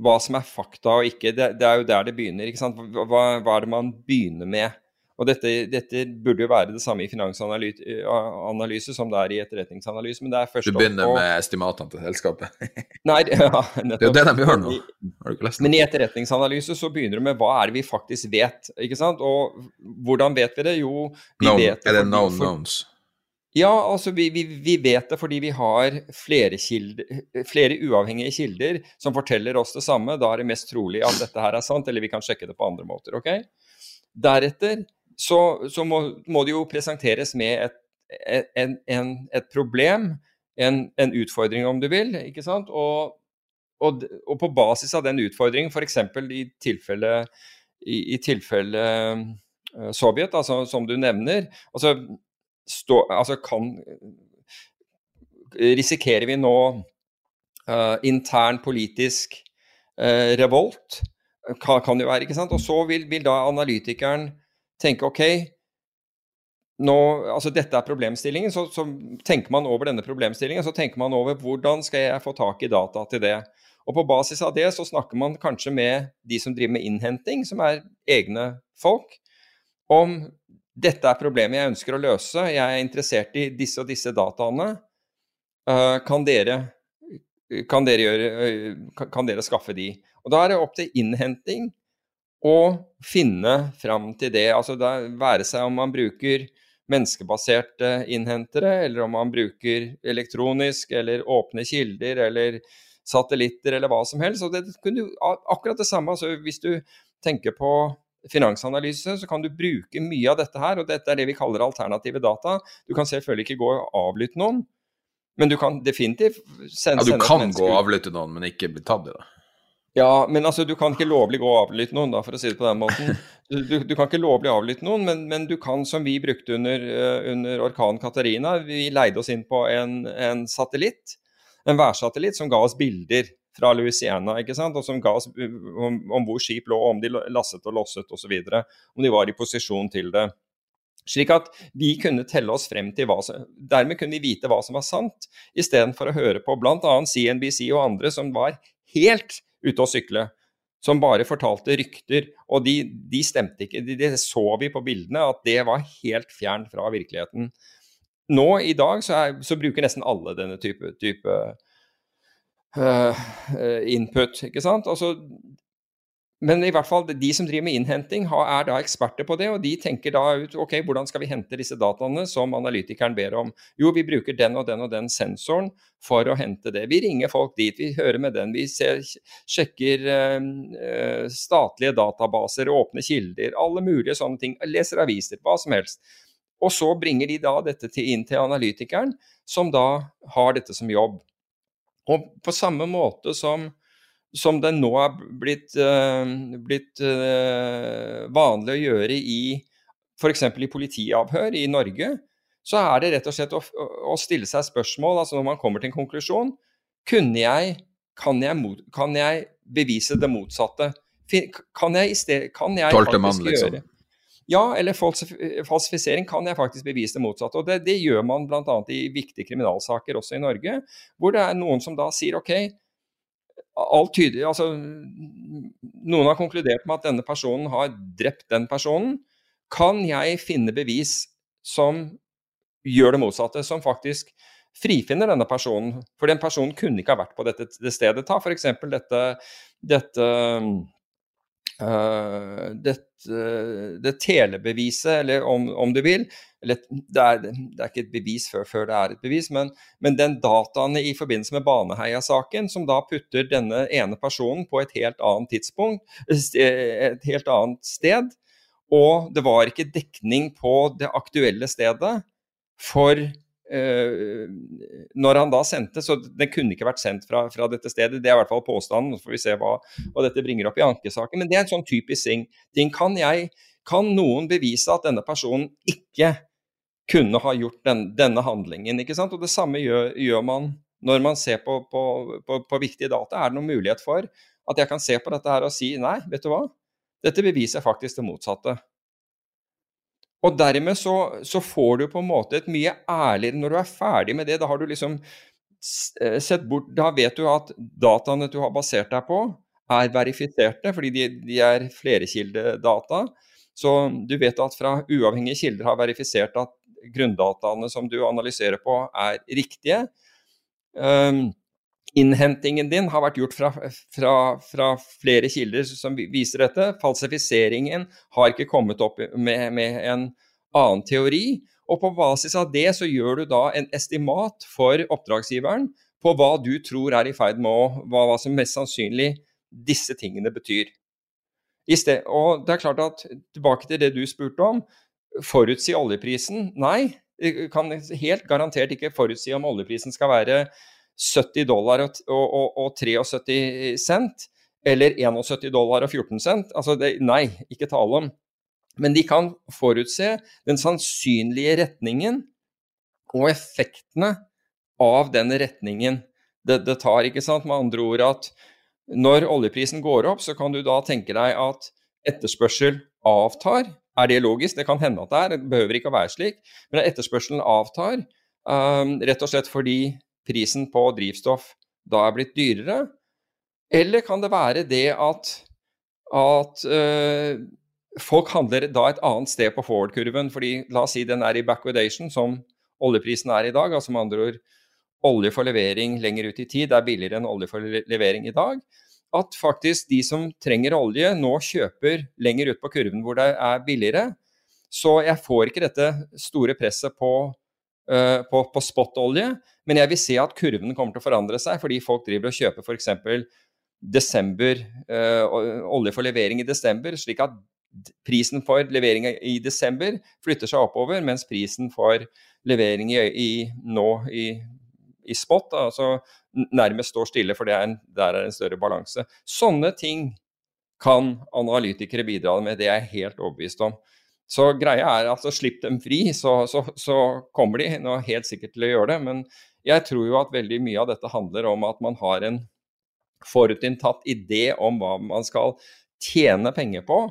Speaker 5: hva som er fakta og ikke. Det, det er jo der det begynner. ikke sant? Hva, hva er det man begynner med? Og dette, dette, burde jo være det samme i finansanalyse som det er i etterretningsanalyse. men det er først
Speaker 4: Du begynner med estimatene til selskapet?
Speaker 5: Nei, ja,
Speaker 4: nettopp. Det er jo det de gjør nå. Har du ikke lest
Speaker 5: det? Men i etterretningsanalyse så begynner du med hva er det vi faktisk vet. ikke sant? Og hvordan vet vi det? Jo, vi
Speaker 4: no,
Speaker 5: vet
Speaker 4: det Er det known knowns?
Speaker 5: Ja, altså vi, vi, vi, vet det fordi vi har flere, kilder, flere, uavhengige kilder som forteller oss det samme. Da er det mest trolig at dette her er sant, eller vi kan sjekke det på andre måter. ok? Deretter så, så må, må, det jo presenteres med et, en, en, et problem, en, en, utfordring om du vil, ikke sant? Og, og, og på basis av den utfordringen, f.eks. i tilfelle, i, i tilfelle uh, Sovjet, altså, som du nevner, altså, stå, altså kan Risikerer vi nå uh, intern politisk uh, revolt? Kan, kan, det være, ikke sant? Og så vil, vil da analytikeren tenke OK, nå, altså dette er problemstillingen, så, så, tenker man over denne problemstillingen. Så tenker man over hvordan skal jeg få tak i data til det. Og på basis av det så snakker man kanskje med de som driver med innhenting, som er egne folk, om dette er problemet jeg ønsker å løse, jeg er interessert i disse og disse dataene. Uh, kan, dere, kan, dere gjøre, uh, kan dere skaffe de? Og Da er det opp til innhenting og finne fram til det. Altså det være seg om man bruker menneskebaserte innhentere, eller om man bruker elektronisk eller åpne kilder eller satellitter eller hva som helst. Og det kunne akkurat det samme. Altså hvis du tenker på finansanalyse, så kan du bruke mye av dette her, og dette er det vi kaller alternative data. Du kan selvfølgelig ikke gå og avlytte noen, Men du kan definitivt
Speaker 4: sende Ja, du kan gå og avlytte noen, men ikke bli tatt i det?
Speaker 5: Ja, men altså, du kan ikke lovlig gå og avlytte noen, da, for å si det på den måten. Du, du kan ikke lovlig avlytte noen, men, men, du kan, som vi brukte under, uh, under orkanen Katarina, vi leide oss inn på en, en satellitt, en værsatellitt, som ga oss bilder fra Louisiana, ikke sant? og som ga oss om, om hvor skip lå, om de lasset og losset osv. Om de var i posisjon til det. Slik at vi kunne telle oss frem til hva som Dermed kunne vi vite hva som var sant, istedenfor å høre på bl.a. CNBC og andre som var helt ute å sykle. Som bare fortalte rykter, og de, de stemte ikke. Det de så vi på bildene, at det var helt fjernt fra virkeligheten. Nå i dag så, er, så bruker nesten alle denne type, type uh, input. ikke sant? Altså, men i hvert fall de som driver med innhenting, er da eksperter på det, og de tenker da ut ok, hvordan skal vi hente disse dataene som analytikeren ber om. Jo, vi bruker den og den og den sensoren for å hente det. Vi ringer folk dit, vi hører med den. Vi ser, sjekker uh, statlige databaser, åpne kilder, alle mulige sånne ting. Leser aviser, hva som helst. Og så bringer de da dette til, inn til analytikeren, som da har dette som jobb. Og på samme måte som som det nå er blitt, uh, blitt uh, vanlig å gjøre i f.eks. i politiavhør i Norge, så er det rett og slett å, å, stille seg spørsmål, altså når man kommer til en konklusjon kunne jeg, kan, jeg kan jeg bevise det motsatte? Kan jeg, sted, kan jeg
Speaker 4: faktisk mann, liksom. gjøre
Speaker 5: ja, eller falsifisering kan jeg faktisk bevise det motsatte. og Det, det gjør man bl.a. i viktige kriminalsaker også i Norge, hvor det er noen som da sier ok, alt tyder altså, Noen har konkludert med at denne personen har drept den personen. Kan jeg finne bevis som gjør det motsatte, som faktisk frifinner denne personen? For den personen kunne ikke ha vært på dette det stedet. Ta f.eks. dette, dette Uh, det, uh, det, telebeviset, eller om, om du vil eller det er, det er, ikke et bevis før, før det er et bevis, men, men, den dataen i forbindelse med Baneheia-saken, som da putter denne ene personen på et helt annet tidspunkt, et helt annet sted, og det var ikke dekning på det aktuelle stedet for når han da sendte, så den kunne ikke vært sendt fra, fra, dette stedet. Det er i hvert fall påstanden, så får vi se hva, hva dette bringer opp i ankesaken. Men det er en sånn typisk ting. Kan, jeg, kan noen bevise at denne personen ikke kunne ha gjort den, denne handlingen. ikke sant? Og Det samme gjør, gjør man når man ser på, på, på, på, viktige data. Er det noen mulighet for at jeg kan se på dette her og si nei, vet du hva, dette beviser faktisk det motsatte. Og dermed så, så, får du på en måte et mye ærligere Når du er ferdig med det, da har du liksom eh, sett bort Da vet du at dataene du har basert deg på, er verifiserte, fordi de, de er flerkildedata. Så du vet at fra uavhengige kilder har verifisert at grunndataene som du analyserer på, er riktige. Um, innhentingen din har vært gjort fra, fra, fra, flere kilder som viser dette. Falsifiseringen har ikke kommet opp med, med, en annen teori. Og på basis av det så gjør du da en estimat for oppdragsgiveren på hva du tror er i ferd med å hva, hva som mest sannsynlig disse tingene betyr. Sted, og det er klart at Tilbake til det du spurte om forutsi oljeprisen? Nei, Du kan helt garantert ikke forutsi om oljeprisen skal være 70 dollar og, og, og 73 cent, eller 71 dollar og 14 cent. Altså det, nei, ikke tale om. Men de kan forutse den sannsynlige retningen og effektene av den retningen det, det tar. ikke sant? Med andre ord at når oljeprisen går opp, så kan du da tenke deg at etterspørsel avtar. Er det logisk? Det kan hende at det er, det behøver ikke å være slik. Men etterspørselen avtar um, rett og slett fordi prisen på drivstoff da er blitt dyrere. Eller kan det være det at, at øh, folk handler da et annet sted på forward-kurven? fordi la oss si den er i backwardation, som oljeprisen er i dag. altså med andre ord olje for levering lenger ut i tid er billigere enn olje for levering i dag at faktisk de som trenger olje, nå kjøper lenger ut på kurven hvor det er billigere. Så jeg får ikke dette store presset på, uh, på, på spot-olje, men jeg vil se at kurven kommer til å forandre seg fordi folk driver og kjøper f.eks. desember, uh, olje for levering i desember, slik at prisen for levering i desember flytter seg oppover, mens prisen for levering i, i nå i i spot, altså nærmest står stille, for er en, der er en større balanse. Sånne ting kan analytikere bidra med, det er jeg helt overbevist om. Så greia er altså slipp dem fri, så, så, så kommer de nå helt sikkert til å gjøre det. Men jeg tror jo at veldig mye av dette handler om at man har en forutinntatt idé om hva man skal tjene penger på.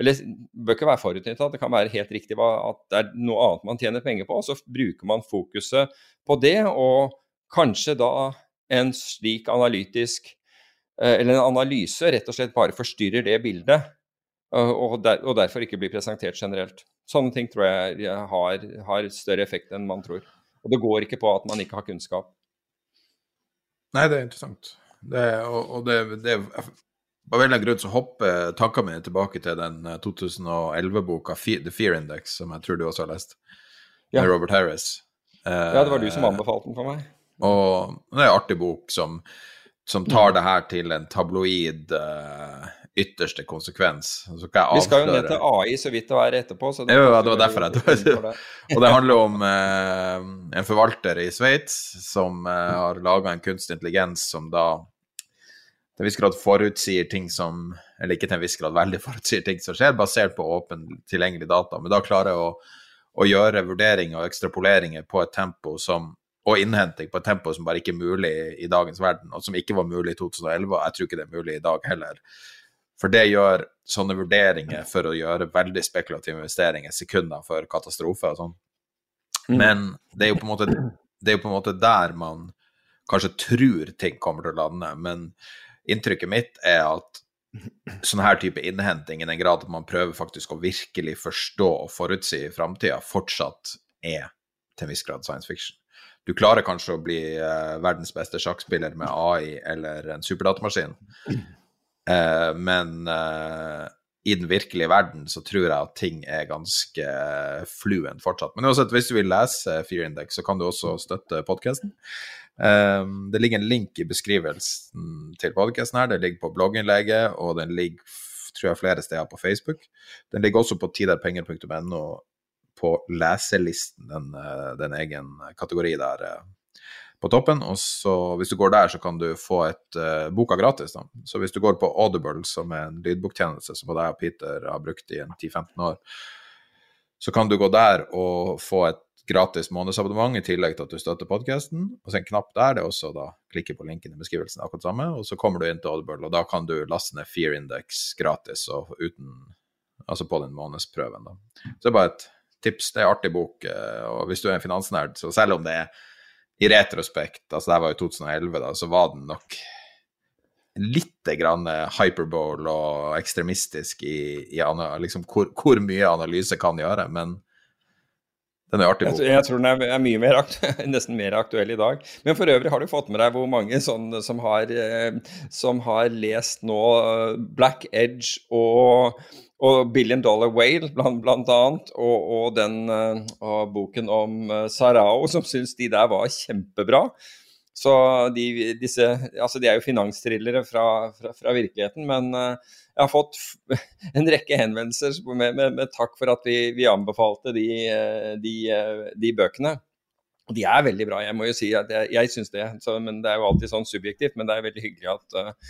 Speaker 5: Eller det bør ikke være forutinntatt, det kan være helt riktig at det er noe annet man tjener penger på. og Så bruker man fokuset på det, og kanskje da en slik analytisk eh, eller en analyse rett og slett bare forstyrrer det bildet og, der, og, derfor ikke blir presentert generelt. Sånne ting tror jeg har, har, større effekt enn man tror. Og det går ikke på at man ikke har kunnskap.
Speaker 4: Nei, det er interessant. Det, og, og det, det av en eller annen grunn så hopper tankene mine tilbake til den 2011-boka The Fear Index, som jeg tror du også har lest, ja. med Robert Harris.
Speaker 5: ja, det var du som anbefalte den for meg.
Speaker 4: Og det er en artig bok som, som tar mm. det her til en tabloid uh, ytterste konsekvens.
Speaker 5: Vi skal jo ned til AI så vidt det er etterpå.
Speaker 4: Så det, jo, det var derfor jeg det. Og det handler om eh, en forvalter i Sveits som eh, har laga en kunstig intelligens som da til en viss grad forutsier ting som Eller ikke til en viss grad, veldig forutsier ting som skjer, basert på åpen tilgjengelig data. Men da klarer jeg å, å gjøre vurderinger og ekstrapoleringer på et tempo som og innhenting på et tempo som bare ikke er mulig i dagens verden, og som ikke var mulig i 2011. Og jeg tror ikke det er mulig i dag heller. For det gjør sånne vurderinger for å gjøre veldig spekulative investeringer sekunder før katastrofe og sånn. Mm. Men det er, måte, det er jo på en måte der man kanskje tror ting kommer til å lande. Men inntrykket mitt er at sånn her type innhenting, i den grad at man prøver faktisk å virkelig forstå og forutsi framtida, fortsatt er til en viss grad science fiction. Du klarer kanskje å bli uh, verdens beste sjakkspiller med AI eller en superdatamaskin, Eh, men eh, i den virkelige verden så tror jeg at ting er ganske fluent fortsatt. Men uansett, hvis du vil lese Fear Index, så kan du også støtte podkasten. Um, det ligger en link i beskrivelsen til podkasten her. Det ligger på blogginnlegget, og den ligger tror jeg flere steder på Facebook. Den ligger også på tiderpenger.no på leselisten, den, den egen kategori der på toppen. Og så hvis du går der, så kan du få et uh, boka gratis. da. Så hvis du går på Audible, som er en lydboktjeneste som både jeg og Peter har brukt i 10-15 år, så kan du gå der og få et gratis månedsabonnement i tillegg til at du støtter podkasten. Og så en knapp der, det er også da klikke på linken i beskrivelsen, akkurat samme. Og så kommer du inn til Audible, og da kan du laste ned Fear Index gratis og uten Altså på den månedsprøven, da. Så det er bare et tips. Det er en artig bok, eh, og hvis du er en finansnerd, så selv om det er i retrospekt, altså det var jo 2011, da, så var den nok litt grann hyperbole og ekstremistisk i, i liksom hvor, hvor, mye analyse kan gjøre, men den er artig
Speaker 5: bok. Jeg, jeg, tror den er, mye mer nesten mer aktuell i dag. Men for øvrig har du fått med deg hvor mange sånn, som har, eh, som har lest nå eh, Black Edge og og Billion Dollar Whale, blant, blant annet, og, og den uh, og boken om Sarao, som syns de der var kjempebra. Så de, disse Altså, de er jo finanstrillere fra, fra, fra virkeligheten, men jeg har fått en rekke henvendelser med, med, med takk for at vi, vi anbefalte de, de, de, bøkene. Og de er veldig bra, jeg må jo si at jeg, jeg syns det. Så, men det er jo alltid sånn subjektivt, men det er veldig hyggelig at,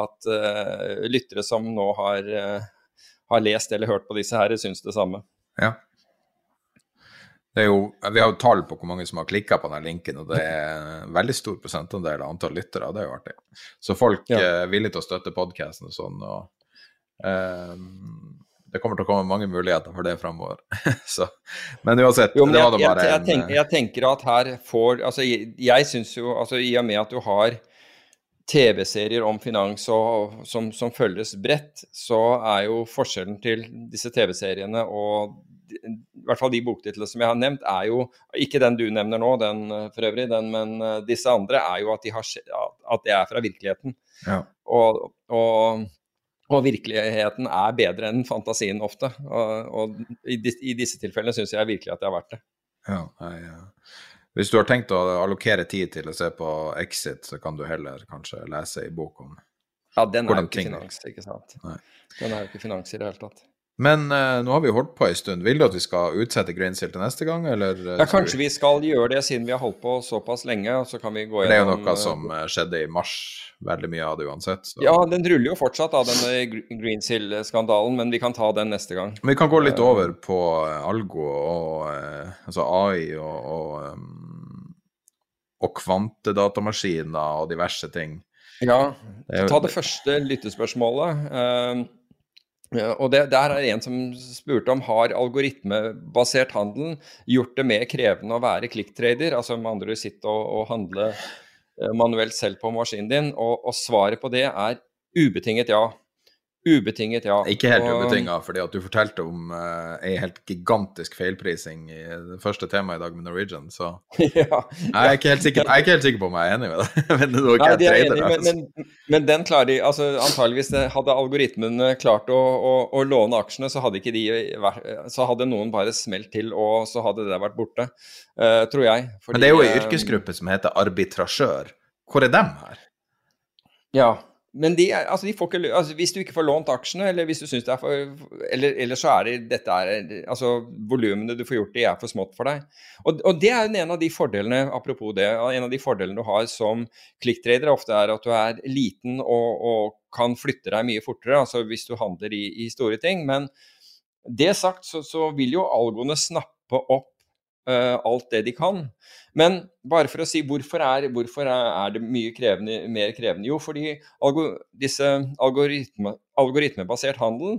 Speaker 5: at lyttere som nå har har lest eller hørt på disse her, syns det samme.
Speaker 4: Ja. Det jo, vi har jo tall på hvor mange som har klikka på den linken, og det er en veldig stor prosentandel av antall lyttere. Det er jo artig. Så folk ja. er villige til å støtte podkasten og sånn. og det kommer til å komme mange muligheter for det framover. men uansett,
Speaker 5: jo, men det var det bare jeg, jeg, tenker, jeg, tenker, at her får Altså, jeg, jeg syns jo altså I og med at du har TV-serier om finans og, som, som, følges bredt, så er jo forskjellen til disse TV-seriene og i hvert fall de boktitlene som jeg har nevnt, er jo ikke den du nevner nå, den for øvrig, den, men eh, disse andre er jo at, de har, at det er fra virkeligheten.
Speaker 4: Ja.
Speaker 5: Og, og, og, virkeligheten er bedre enn fantasien ofte. Og, og i, i, disse tilfellene syns jeg virkelig at det har vært det.
Speaker 4: Ja, jeg, ja. Hvis du har tenkt å allokere tid til å se på Exit, så kan du heller kanskje lese i bok om
Speaker 5: Ja, den er jo ikke finans, ikke sant. Nei. Den er jo ikke finans i det hele tatt.
Speaker 4: Men uh, nå har vi holdt på en stund. Vil du at vi skal utsette Grainshill til neste gang, eller?
Speaker 5: Ja, kanskje vi... skal gjøre det siden vi har holdt på såpass lenge, så kan vi gå gjennom
Speaker 4: Det er jo noe som skjedde i mars, veldig mye av det uansett.
Speaker 5: Så. Ja, den ruller jo fortsatt, da, denne Greensill-skandalen, men vi kan ta den neste gang.
Speaker 4: Vi kan gå litt over på Algo og altså AI og, og, um, og kvantedatamaskiner og diverse ting.
Speaker 5: Ja, ta det første lyttespørsmålet. Uh, og det, Der er en som spurte om har algoritmebasert handel gjort det mer krevende å være klikktrader, altså med andre ord sitte og, og, handle eh, manuelt selv på maskinen din. Og, og svaret på det er ubetinget ja. Ubetinget, ja.
Speaker 4: Ikke helt og... ubetinga, fordi at du fortalte om uh, ei helt gigantisk feilprising i det første temaet i dag med Norwegian, så ja. Jeg, er ikke helt sikker, jeg er ikke helt sikker på om jeg er enig med deg. men, Nei, de er enig,
Speaker 5: men, men, men, den klarer de altså Antageligvis hadde algoritmene klart å, å, å, låne aksjene, så hadde ikke de Så hadde noen bare smelt til, og så hadde det vært borte. Uh, tror jeg.
Speaker 4: Fordi, men det er jo ei eh, yrkesgruppe som heter arbitrasjør. Hvor er dem her?
Speaker 5: Ja, men de, altså de ikke, altså hvis du ikke får lånt aksjene, eller hvis du syns det er for Eller, eller så er det dette er, altså Volumene du får gjort de er for smått for deg. Og, og det er en av de fordelene apropos det, en av de fordelene du har som klikktrader, ofte er at du er liten og, og, kan flytte deg mye fortere, altså hvis du handler i, i store ting. Men det sagt, så, så vil jo algoene snappe opp alt det de kan. Men bare for å si hvorfor er, hvorfor er det mye krevende, mer krevende? Jo, fordi disse algoritme, algoritmebasert handel,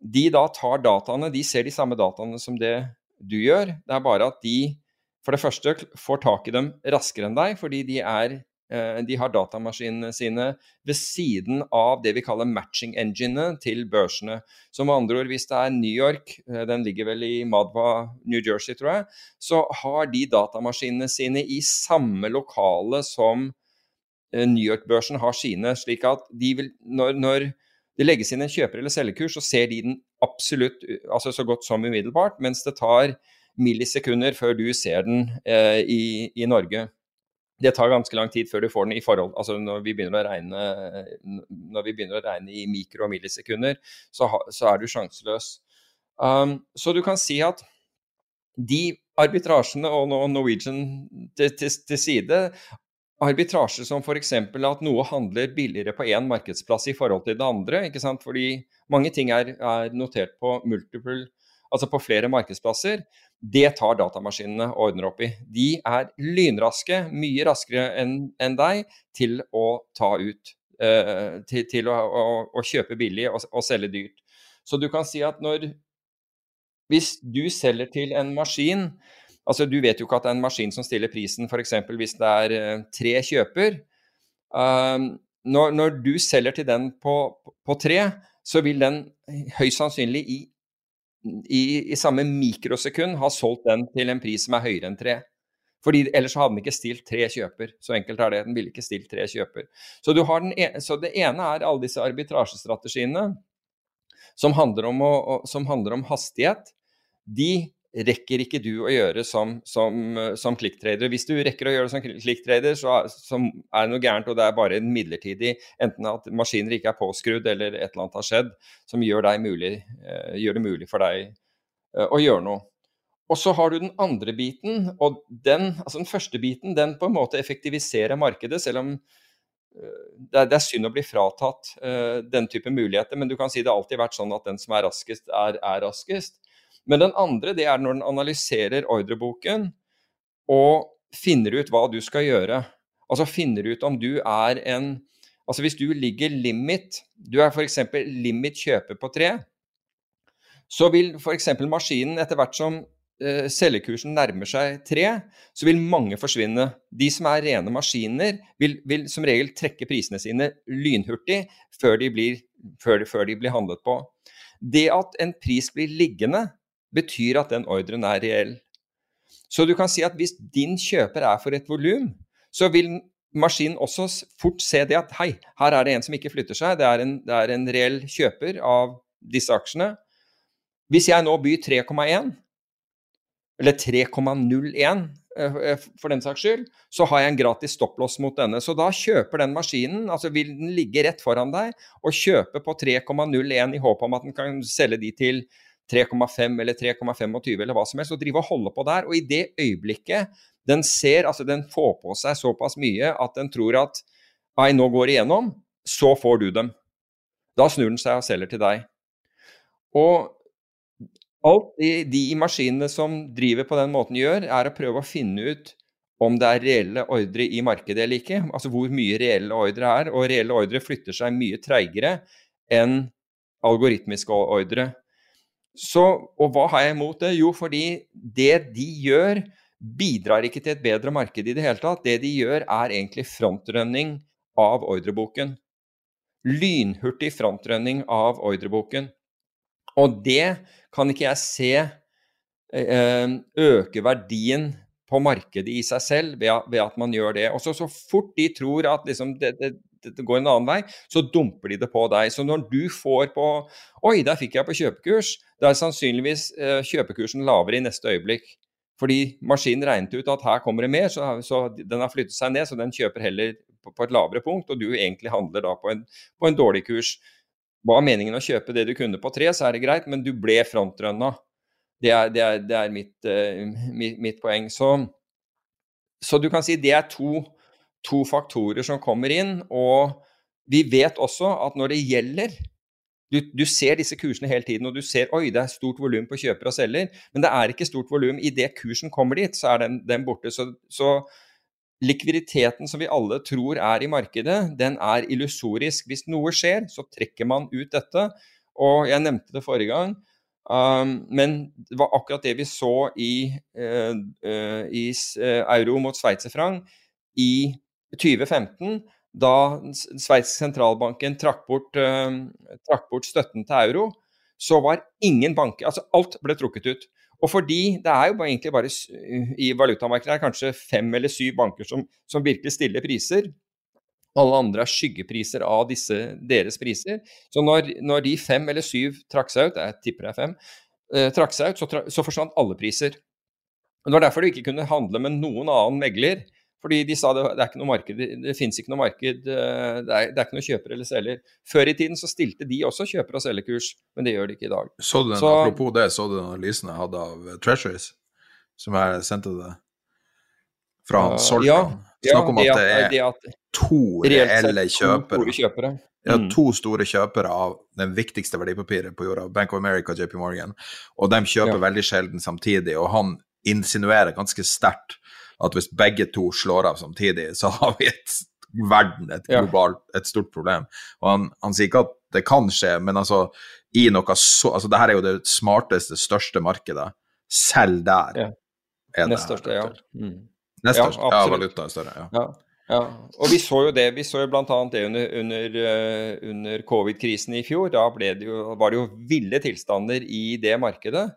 Speaker 5: de da tar dataene, de ser de samme dataene som det du gjør. Det er bare at de for det første får tak i dem raskere enn deg, fordi de er Eh, de har datamaskinene sine ved siden av det vi kaller matching engine til børsene. Så med andre ord, hvis det er New York, eh, den ligger vel i Madva, New Jersey, tror jeg, så har de datamaskinene sine i samme lokale som eh, New York-børsen har sine. slik at vil, når, når det legges inn en kjøper- eller selgerkurs, så ser de den absolutt altså så godt som umiddelbart, mens det tar millisekunder før du ser den eh, i, i Norge det tar ganske lang tid før du får den i forhold Altså når vi begynner å regne, begynner å regne i mikro- og millisekunder, så, så er du sjanseløs. Um, så du kan si at de arbitrasjene, og Norwegian til, til, til side, arbitrasje som f.eks. at noe handler billigere på én markedsplass i forhold til det andre. ikke sant? Fordi mange ting er, er notert på multiple, altså på flere markedsplasser. Det tar datamaskinene og ordner opp i. De er lynraske, mye raskere enn en deg, til å ta ut. Uh, til, til å, å, å, kjøpe billig og, og, selge dyrt. Så du kan si at når Hvis du selger til en maskin altså Du vet jo ikke at det er en maskin som stiller prisen, f.eks. hvis det er uh, tre kjøper. Uh, når, når, du selger til den på, på tre, så vil den høyst sannsynlig i i, i, samme mikrosekund ha solgt den til en pris som er høyere enn tre. Fordi Ellers hadde den ikke stilt tre kjøper. Så enkelt er det. Den ville ikke stilt tre kjøper. Så, ene, så det ene er alle disse arbitrasjestrategiene som handler om, å, som handler om hastighet. De rekker ikke du å gjøre som, som, som klikktrader. Hvis du rekker å gjøre det som klikktrader, så, så, er det noe gærent, og det er bare en midlertidig Enten at maskiner ikke er påskrudd, eller et eller annet har skjedd som gjør, mulig, eh, gjør det mulig for deg eh, å gjøre noe. Og så har du den andre biten, og den, altså den første biten den på en måte effektiviserer markedet, selv om eh, det er, det er, synd å bli fratatt uh, den type muligheter, men du kan si det har alltid vært sånn at den som er raskest, er, er raskest. Men den andre det er når den analyserer ordreboken og finner ut hva du skal gjøre. Altså finner ut om du er en Altså hvis du ligger limit, du er f.eks. limit kjøper på tre, så vil f.eks. maskinen etter hvert som uh, selgekursen nærmer seg tre, så vil mange forsvinne. De som er rene maskiner, vil, vil som regel trekke prisene sine lynhurtig før de, blir, før, før de blir handlet på. Det at en pris blir liggende, betyr at den ordren er reell. Så du kan si at hvis din kjøper er for et volum, så vil maskinen også fort se det at hei, her er det en som ikke flytter seg, det er en, det er en reell kjøper av disse aksjene. Hvis jeg nå byr 3,1, eller 3,01, eh, for den saks skyld, så har jeg en gratis stopplås mot denne. Så da kjøper den maskinen, altså vil den ligge rett foran deg, og kjøpe på 3,01 i håp om at den kan selge de til 3,5 eller 3,25 eller hva som helst, og drive og holde på der. Og i det øyeblikket den ser, altså den får på seg såpass mye at den tror at Ai, nå går igjennom, så får du dem. Da snur den seg og selger til deg. Og alt de, de maskinene som driver på den måten gjør, er å prøve å finne ut om det er reelle ordre i markedet eller ikke. Altså hvor mye reelle ordre er. Og reelle ordre flytter seg mye treigere enn algoritmiske ordre. Så, og hva har jeg imot det? Jo, fordi det de gjør, bidrar ikke til et bedre marked i det hele tatt. Det de gjør, er egentlig frontrunning av ordreboken. Lynhurtig frontrunning av ordreboken. Og det kan ikke jeg se eh, øke verdien på markedet i seg selv ved at man gjør det. Og så fort de tror at liksom det, det, det, går en annen vei, så dumper de det på deg. Så når du får på Oi, der fikk jeg på kjøpekurs. Da er sannsynligvis eh, kjøpekursen lavere i neste øyeblikk. Fordi maskinen regnet ut at her kommer det mer, så, så den har flyttet seg ned, så den kjøper heller på, på, et lavere punkt, og du egentlig handler da på en, på en dårlig kurs var meningen å kjøpe det du kunne på tre, så er det greit, men du ble frontrønna. Det er, det er, det er mitt, uh, mitt, mitt, poeng. Så, så, du kan si det er to, to, faktorer som kommer inn. Og vi vet også at når det gjelder du, du ser disse kursene hele tiden, og du ser oi, det er stort volum på kjøper og selger, men det er ikke stort volum. Idet kursen kommer dit, så er den, den borte. Så, så likviditeten som vi alle tror er i markedet, den er illusorisk. Hvis noe skjer, så trekker man ut dette. Og jeg nevnte det forrige gang, um, men det var akkurat det vi så i, uh, uh, i uh, euro mot sveitserfranc i 2015, da Sveits sentralbanken trakk bort, trakk bort støtten til euro. Så var ingen banker Altså alt ble trukket ut. Og fordi det er jo egentlig bare i valutamarkedet er kanskje fem eller syv banker som, som virkelig stiller priser. Alle andre er skyggepriser av disse, deres priser. Så når, når, de fem eller syv trakk seg ut, jeg tipper det er fem, eh, trakk seg ut, så, så forsvant alle priser. Det var derfor du ikke kunne handle med noen annen megler fordi de sa det, det er ikke noe marked, det finnes ikke noe marked, eh, det er, det er, ikke noe kjøper eller selger. Før i tiden så stilte de også kjøper- og selgerkurs, men det gjør de ikke i dag.
Speaker 4: Så du den, så, apropos det, så du den analysen jeg hadde av Treasuries, som jeg sendte deg fra han solgte
Speaker 5: Ja,
Speaker 4: Snakk om at, at det er to reelle kjøpere.
Speaker 5: To kjøpere.
Speaker 4: Ja, mm. to store kjøpere av den viktigste verdipapiret på jorda, Bank of America og JP Morgan, og de kjøper ja. veldig sjelden samtidig, og han insinuerer ganske sterkt at hvis begge to slår av samtidig, så har vi et verden, et globalt, et stort problem. Og han, han, sier ikke at det kan skje, men altså i noe så Altså, det her er jo det smarteste, største markedet. Selv der
Speaker 5: ja. er det Nest største, ja. Mm.
Speaker 4: Nest største, ja, ja valuta er større, ja.
Speaker 5: ja. Ja, og vi så jo det vi så jo bl.a. det under, under, uh, under covid-krisen i fjor. Da det jo, var det jo ville tilstander i det markedet.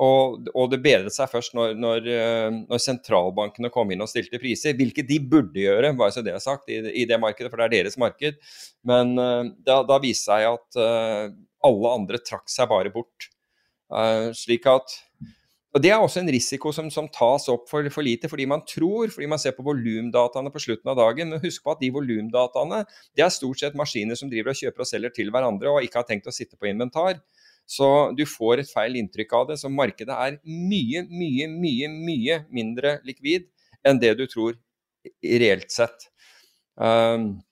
Speaker 5: Og, og, det bedret seg først når, når, eh, når, sentralbankene kom inn og stilte priser, hvilket de burde gjøre, bare så det er sagt, i, i, det markedet, for det er deres marked. Men uh, da, da viste seg at uh, alle andre trakk seg bare bort. Slik at og Det er også en risiko som, som tas opp for, for, lite, fordi man tror, fordi man ser på volumdataene på slutten av dagen. Men husk på at de volumdataene er stort sett maskiner som driver og kjøper og selger til hverandre og ikke har tenkt å sitte på inventar. Så du får et feil inntrykk av det. Så markedet er mye, mye, mye, mye mindre likvid enn det du tror reelt sett. Um,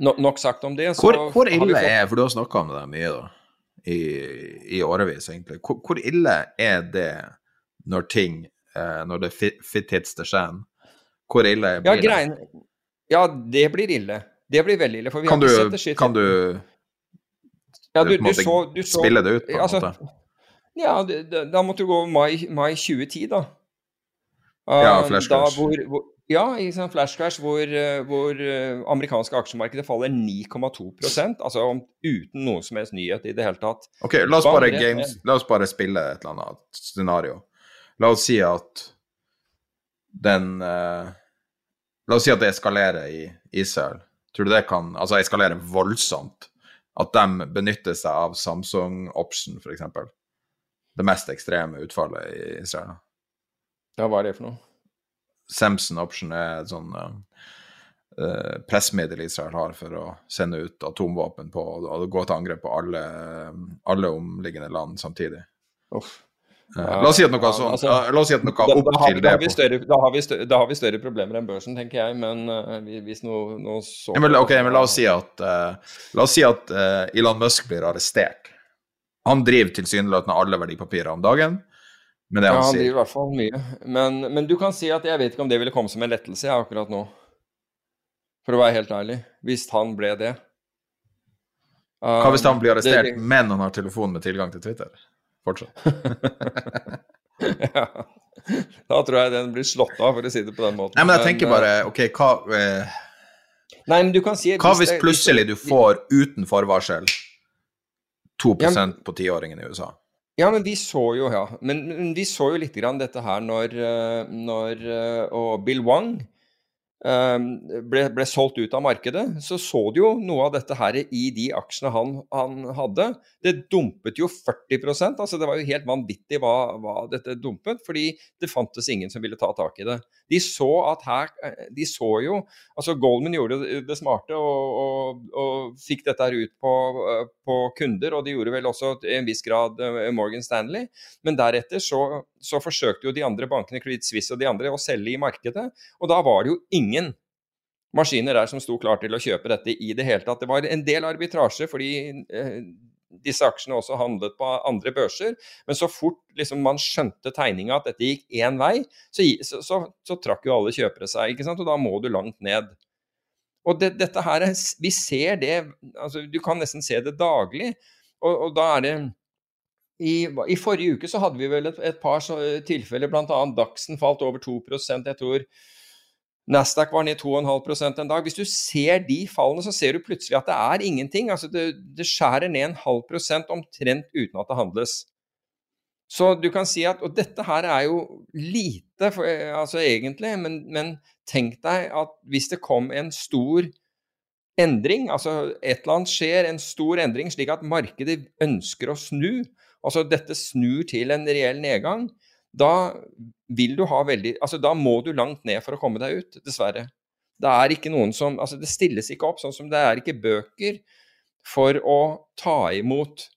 Speaker 5: nok sagt om det.
Speaker 4: Hvor, hvor, ille fått... er For du har snakka om det mye, da. I, i årevis, egentlig. Hvor, hvor, ille er det når ting eh, Når det fit hits the shan? Hvor ille blir
Speaker 5: ja, grein... Ja, det blir ille. Det blir veldig ille. For vi
Speaker 4: kan
Speaker 5: har ikke
Speaker 4: sett det skitt. Kan du
Speaker 5: ja, du, du, så, du så,
Speaker 4: Spille det ut, på en altså, måte?
Speaker 5: Ja, da måtte du gå mai, mai 2010, da.
Speaker 4: Uh, ja, flash crash.
Speaker 5: Hvor, hvor, ja, i sånn flash crash hvor, eh, hvor uh, amerikanske aksjemarkedet faller 9,2% altså uten noe som helst nyhet i det hele tatt.
Speaker 4: Ok, la oss, bare games, la oss bare spille et eller annet scenario. La oss si at den uh, La oss si at det eskalerer i Israel. Tror du det kan altså eskalere voldsomt? At de benytter seg av Samsung Option, f.eks. Det mest ekstreme utfallet i Israel.
Speaker 5: Ja, hva er det for noe?
Speaker 4: Samson Option er et sånn uh, pressmiddel Israel har for å sende ut atomvåpen på og gå til angrep på alle, alle omliggende land samtidig.
Speaker 5: Uff.
Speaker 4: Uh, la oss si at noe ja, sånn, altså, la oss si at noe da, opp til det
Speaker 5: større, da, har vi større, da har vi større problemer enn børsen, tenker jeg, men uh, hvis noe, noe så
Speaker 4: ja, men, Ok, men la oss si at, la oss si at Elon Musk blir arrestert. Han driver tilsynelatende alle verdipapirer om dagen. Men det
Speaker 5: han
Speaker 4: ja,
Speaker 5: han driver i hvert fall mye. Men, men, du kan si at jeg vet ikke om det ville komme som en lettelse jeg, akkurat nå. For å være helt ærlig. Hvis han ble det.
Speaker 4: Um, Hva hvis han blir arrestert, det, det... men han har telefon med tilgang til Twitter? Fortsatt.
Speaker 5: ja. Da tror jeg den blir slått av, for å si det på den måten.
Speaker 4: Nei, men jeg tenker bare, eh, OK, hva eh...
Speaker 5: Nei, men du kan si
Speaker 4: Hva hvis plutselig du får uten forvarsel 2 ja, men... på tiåringen i USA?
Speaker 5: Ja, men vi så jo, ja. Men, men vi så jo litt grann dette her når, eh, når eh, Og Bill Wang ble, ble, solgt ut av markedet, så så du jo noe av dette her i de aksjene han, han hadde. Det dumpet jo 40% altså Det var jo helt vanvittig hva, hva, dette dumpet, fordi det fantes ingen som ville ta tak i det. De så at her De så jo altså Goldman gjorde det smarte og, og, og fikk dette her ut på, på, kunder, og de gjorde vel også i en viss grad eh, Morgan Stanley. Men deretter så, så forsøkte jo de andre bankene, Credit Suisse og de andre, å selge i markedet, og da var det jo ingen ingen maskiner der som sto klar til å kjøpe dette i det hele tatt. Det var en del arbitrasje fordi eh, disse aksjene også handlet på andre børser. Men så fort liksom, man skjønte tegninga at dette gikk én vei, så, så, så, så, trakk jo alle kjøpere seg. ikke sant? Og da må du langt ned. Og det, dette her, Vi ser det altså Du kan nesten se det daglig. Og, og da er det i, I, forrige uke så hadde vi vel et, et par tilfeller, bl.a. Dagsen falt over 2% Jeg tror Nasdaq var ned 2,5% en dag. Hvis du ser de fallene, så ser du plutselig at det er ingenting. Altså det, det skjærer ned en halv prosent omtrent uten at det handles. Så du kan si at Og dette her er jo lite, for, altså egentlig, men, men, tenk deg at hvis det kom en stor endring, altså et eller annet skjer, en stor endring, slik at markedet ønsker å snu, altså dette snur til en reell nedgang, da vil du ha veldig Altså, da må du langt ned for å komme deg ut, dessverre. Det er ikke noen som Altså, det stilles ikke opp, sånn som det er ikke bøker for å ta imot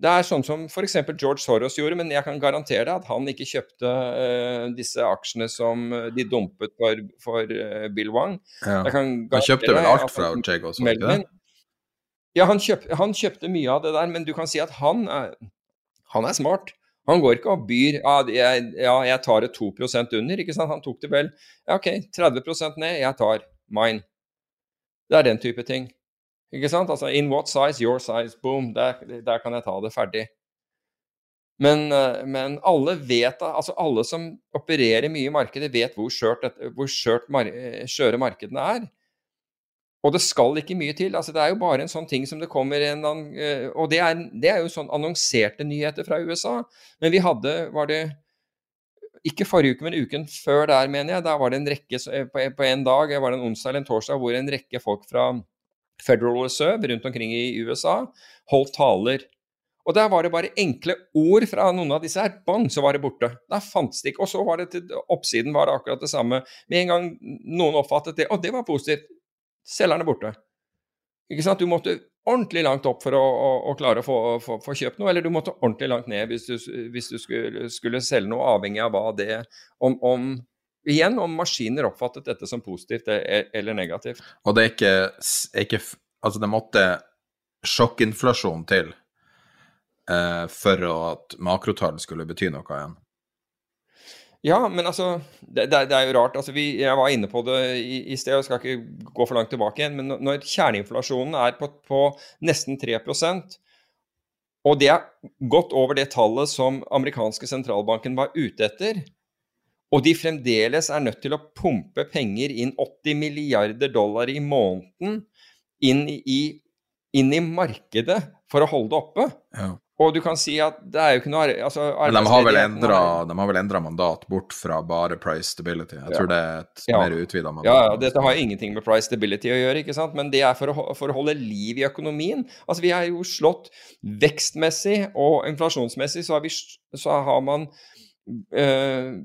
Speaker 5: det er sånn som f.eks. George Soros gjorde, men jeg kan garantere deg at han ikke kjøpte uh, disse aksjene som uh, de dumpet for, for uh, Bill Wang.
Speaker 4: Ja. han kjøpte vel alt fra Cheg også? Melvin,
Speaker 5: ja, han, kjøp, han, kjøpte mye av det der, men du kan si at han er, han er smart. Han går ikke og byr ja, jeg, ja, jeg tar det 2% under. ikke sant? Han tok det vel. Ja, OK, 30 ned, jeg tar mine. Det er den type ting. Ikke sant? Altså in what size, your size, boom. Der, der kan jeg ta det ferdig. Men, eh, men, alle vet, altså alle som opererer mye i markedet, vet hvor skjørt skjøre markedene er. Og det skal ikke mye til. altså Det er jo bare en sånn ting som det kommer en uh, Og det er, det er, jo sånn annonserte nyheter fra USA. Men vi hadde, var det ikke forrige uke, men uken før der, mener jeg. Da var det en rekke på, på en dag, var det en onsdag eller en torsdag, hvor en rekke folk fra Federal Reserve rundt omkring i USA holdt taler. Og der var det bare enkle ord fra noen av disse her. Bang, så var det borte. Der fantes det ikke. Og så var det til oppsiden var det akkurat det samme. Med en gang noen oppfattet det, og det var positivt selgeren er borte. Ikke sant? Du måtte ordentlig langt opp for å, å, å klare å få, få, få, kjøpt noe, eller du måtte ordentlig langt ned hvis du, hvis du skulle, skulle, selge noe, avhengig av hva det om, om, Igjen om maskiner oppfattet dette som positivt e, eller negativt.
Speaker 4: Og det er ikke, ikke Altså, det måtte sjokkinflasjon til eh, for at makrotall skulle bety noe igjen?
Speaker 5: Ja, men altså Det, det, er jo rart. Altså, vi, jeg var inne på det i, i sted, og skal ikke gå for langt tilbake igjen. Men når kjerneinflasjonen er på, på nesten 3 og det er godt over det tallet som amerikanske sentralbanken var ute etter, og de fremdeles er nødt til å pumpe penger inn 80 milliarder dollar i måneden inn i, inn i markedet for å holde det oppe, ja. Og du kan si at det er jo ikke noe altså,
Speaker 4: Men de har vel endra, de mandat bort fra bare price stability? Jeg tror det er et ja. mer utvida mandat.
Speaker 5: Ja, ja, dette har ingenting med price stability å gjøre, ikke sant? men det er for å, for å holde liv i økonomien. Altså, vi er jo slått vekstmessig og inflasjonsmessig, så har, vi, så har man øh,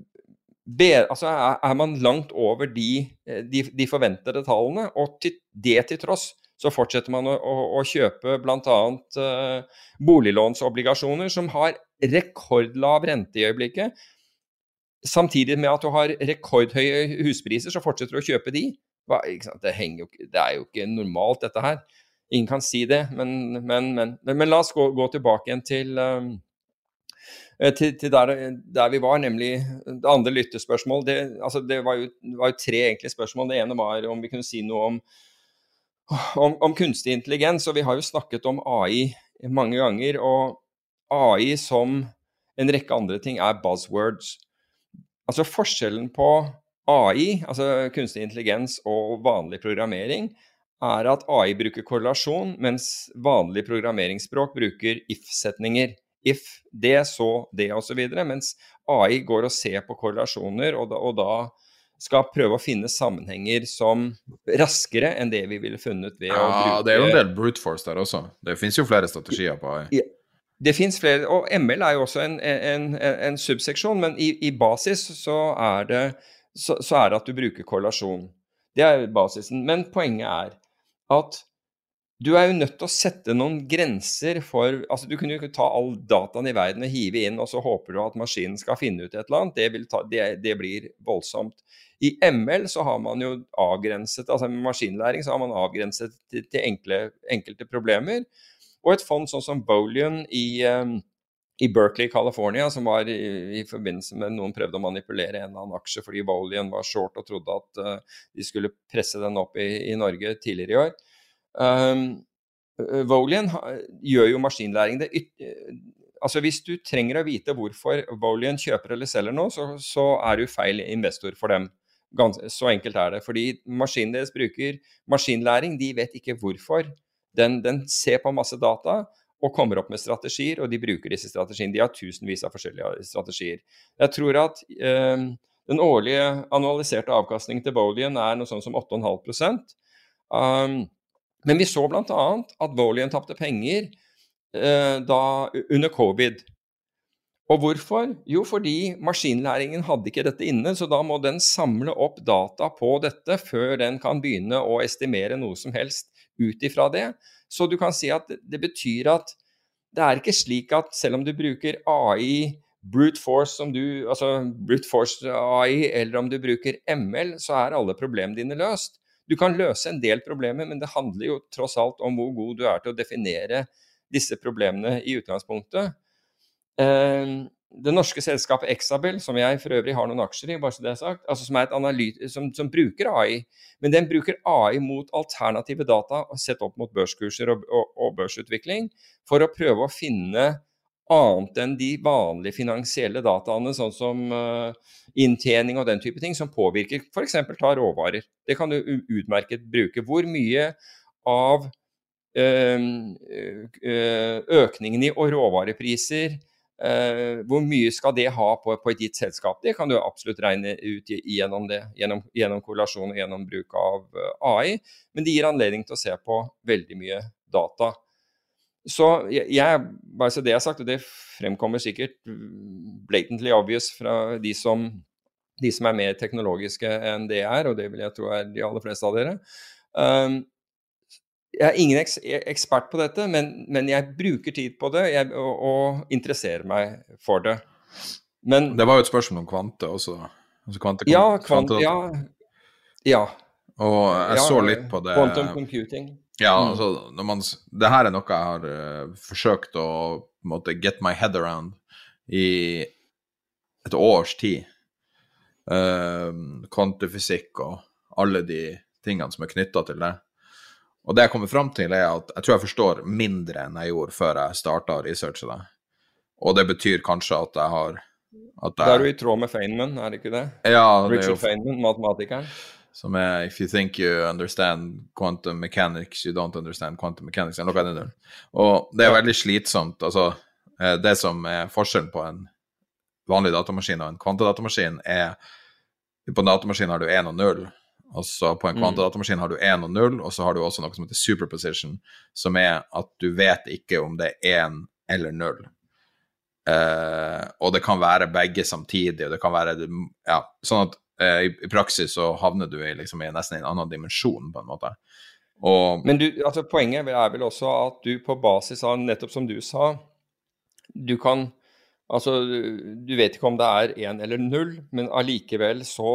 Speaker 5: altså er, man langt over de, de, de, forventede tallene, og til det til tross så fortsetter man å, å, å kjøpe bl.a. Eh, boliglånsobligasjoner som har rekordlav rente i øyeblikket. Samtidig med at du har rekordhøye huspriser, så fortsetter du å kjøpe de. Hva, det, jo, det, er jo ikke normalt, dette her. Ingen kan si det, men, men, men, men la oss gå, gå, tilbake igjen til, um, til, til der, der, vi var, nemlig det andre lyttespørsmål. Det, altså, det, det, var jo, tre enkle spørsmål. Det ene var om vi kunne si noe om, om, om kunstig intelligens. Og vi har jo snakket om AI mange ganger. Og AI som en rekke andre ting er buzzwords. Altså forskjellen på AI, altså kunstig intelligens og vanlig programmering, er at AI bruker korrelasjon, mens vanlig programmeringsspråk bruker if-setninger. If det, så det, osv. Mens AI går og ser på korrelasjoner, og da, og da, skal prøve å finne sammenhenger som raskere enn det vi ville funnet ved ja, å bruke
Speaker 4: Ja, det er jo en del brute force der også. Det finnes jo flere strategier på AI.
Speaker 5: Det fins flere, og ML er jo også en, en, en, en subseksjon, men i, i basis så er, det, så, så er, det, at du bruker korrelasjon. Det er basisen. Men poenget er at du er jo nødt til å sette noen grenser for altså Du kunne jo ikke ta all dataen i verden og hive inn, og så håper du at maskinen skal finne ut et eller annet. Det, ta, det, det blir voldsomt. I ML så har man jo avgrenset, altså med maskinlæring så har man avgrenset til, til enkle, enkelte problemer. Og et fond sånn som Bolian i, um, i Berkeley, California, som var i, i, forbindelse med noen prøvde å manipulere en eller annen aksje fordi Bolian var short og trodde at uh, de skulle presse den opp i, i Norge tidligere i år. Um, Volian gjør jo maskinlæring det Altså Hvis du trenger å vite hvorfor Volian kjøper eller selger noe, så, så er du feil investor for dem. Så enkelt er det. Fordi maskinen deres bruker maskinlæring, de vet ikke hvorfor den, den, ser på masse data og kommer opp med strategier, og de bruker disse strategiene. De har tusenvis av forskjellige strategier. Jeg tror at eh, den årlige annualiserte avkastningen til Volian er noe sånn som 8,5 um, Men vi så bl.a. at Volian tapte penger eh, da, under covid. Og hvorfor? Jo, fordi maskinlæringen hadde ikke dette inne, så da må den samle opp data på dette før den kan begynne å estimere noe som helst ut ifra det. Så du kan si at det betyr at det er ikke slik at selv om du bruker AI, brute force, du, altså brute force AI, eller om du bruker ML, så er alle problemene dine løst. Du kan løse en del problemer, men det handler jo tross alt om hvor god du er til å definere disse problemene i utgangspunktet. Uh, det norske selskapet Exabel, som jeg for øvrig har noen aksjer i, bare så det er sagt, altså som, er som, som, bruker AI, men den bruker AI mot alternative data sett opp mot børskurser og, og, og, børsutvikling, for å prøve å finne annet enn de vanlige finansielle dataene, sånn som uh, inntjening og den type ting, som påvirker f.eks. ta råvarer. Det kan du utmerket bruke. Hvor mye av uh, økningen i råvarepriser Uh, hvor mye skal det ha på, på, et gitt selskap? Det kan du absolutt regne ut gjennom det, gjennom, gjennom korrelasjon og gjennom bruk av eh, AI. Men det gir anledning til å se på veldig mye data. Så jeg, bare så det jeg har sagt, og det fremkommer sikkert blatantly obvious fra de som, de som er mer teknologiske enn det er, og det vil jeg tro er de aller fleste av dere. Um, jeg er ingen eks ekspert på dette, men, men, jeg bruker tid på det jeg, og, og, interesserer meg for det. Men,
Speaker 4: det var jo et spørsmål om kvante også. Altså kvante,
Speaker 5: ja, kvante, ja, ja.
Speaker 4: Og jeg ja, så litt på det
Speaker 5: Quantum computing.
Speaker 4: Ja, mm. altså når man, Det her er noe jeg har uh, forsøkt å måte, get my head around i et års tid. Uh, kvantefysikk og alle de tingene som er knytta til det. Og det jeg kommer fram til, er at jeg tror jeg forstår mindre enn jeg gjorde før jeg starta å researche det. Og det betyr kanskje at jeg har
Speaker 5: at jeg... Da er du i tråd med Feynman, er det ikke det?
Speaker 4: Ja,
Speaker 5: det Richard jo... Feynman, matematikeren.
Speaker 4: Som er If you think you understand quantum mechanics, you don't understand quantum mechanics. Eller noe annet. Og det er veldig slitsomt. Altså, eh, det som er forskjellen på en vanlig datamaskin og en kvantedatamaskin, er På en datamaskin har du 1 og 0 og så på en mm. kvantedatamaskin har du 1 og 0, og så har du også noe som heter superposition, som er at du vet ikke om det er 1 eller 0. Eh, og det kan være begge samtidig, og det kan være ja, sånn at eh, i, i, praksis så havner du i, liksom, i nesten en annen dimensjon, på en måte.
Speaker 5: Og, Men du, altså, poenget er vel også at du på basis av nettopp som du sa, du kan Altså, du vet ikke om det er én eller null, men allikevel så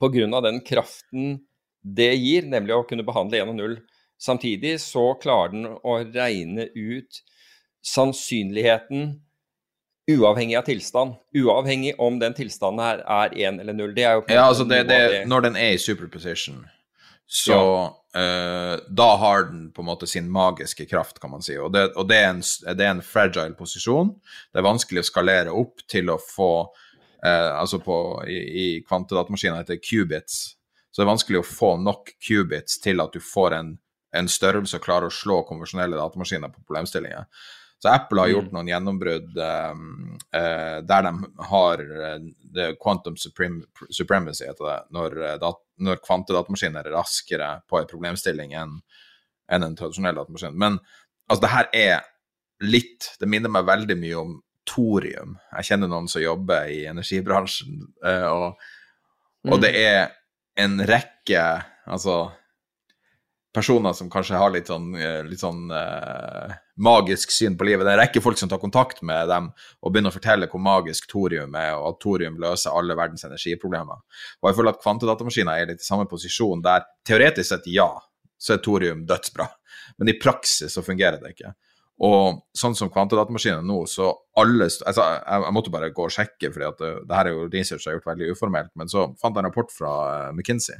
Speaker 5: Pga. den kraften det gir, nemlig å kunne behandle 1 og 0 samtidig, så klarer den å regne ut sannsynligheten uavhengig av tilstand. Uavhengig om den tilstanden her er 1 eller 0. Det er jo
Speaker 4: Ja, altså det, det, når den er i superposition, så ja. uh, Da har den på en måte sin magiske kraft, kan man si. Og, det, og det, er en, det, er en, fragile posisjon. Det er vanskelig å skalere opp til å få Altså på, i, i kvantedatamaskiner heter qubits. Så det er vanskelig å få nok qubits til at du får en, en størrelse og klarer å slå konvensjonelle datamaskiner på problemstillinger. Så Apple har gjort mm. noen gjennombrudd um, uh, der de har uh, quantum supreme, supremacy, heter det, når, dat, når kvantedatamaskiner er raskere på en problemstilling enn en, en tradisjonell datamaskin. Men altså, det her er litt Det minner meg veldig mye om thorium. Jeg kjenner noen som jobber i energibransjen, uh, og, og mm. det er en rekke Altså personer som kanskje har litt sånn, eh, litt sånn uh, magisk syn på livet. Det er en rekke folk som tar kontakt med dem og begynner å fortelle hvor magisk thorium er, og at thorium løser alle verdens energiproblemer. Og jeg føler at kvantedatamaskiner er litt i samme posisjon, der teoretisk sett ja, så er thorium dødsbra, men i praksis så fungerer det ikke. Og sånn som kvantedatamaskinen nå, så alle altså, jeg, jeg, måtte bare gå og sjekke, for det, det, her er jo research jeg har gjort veldig uformelt, men så fant jeg en rapport fra uh, McKinsey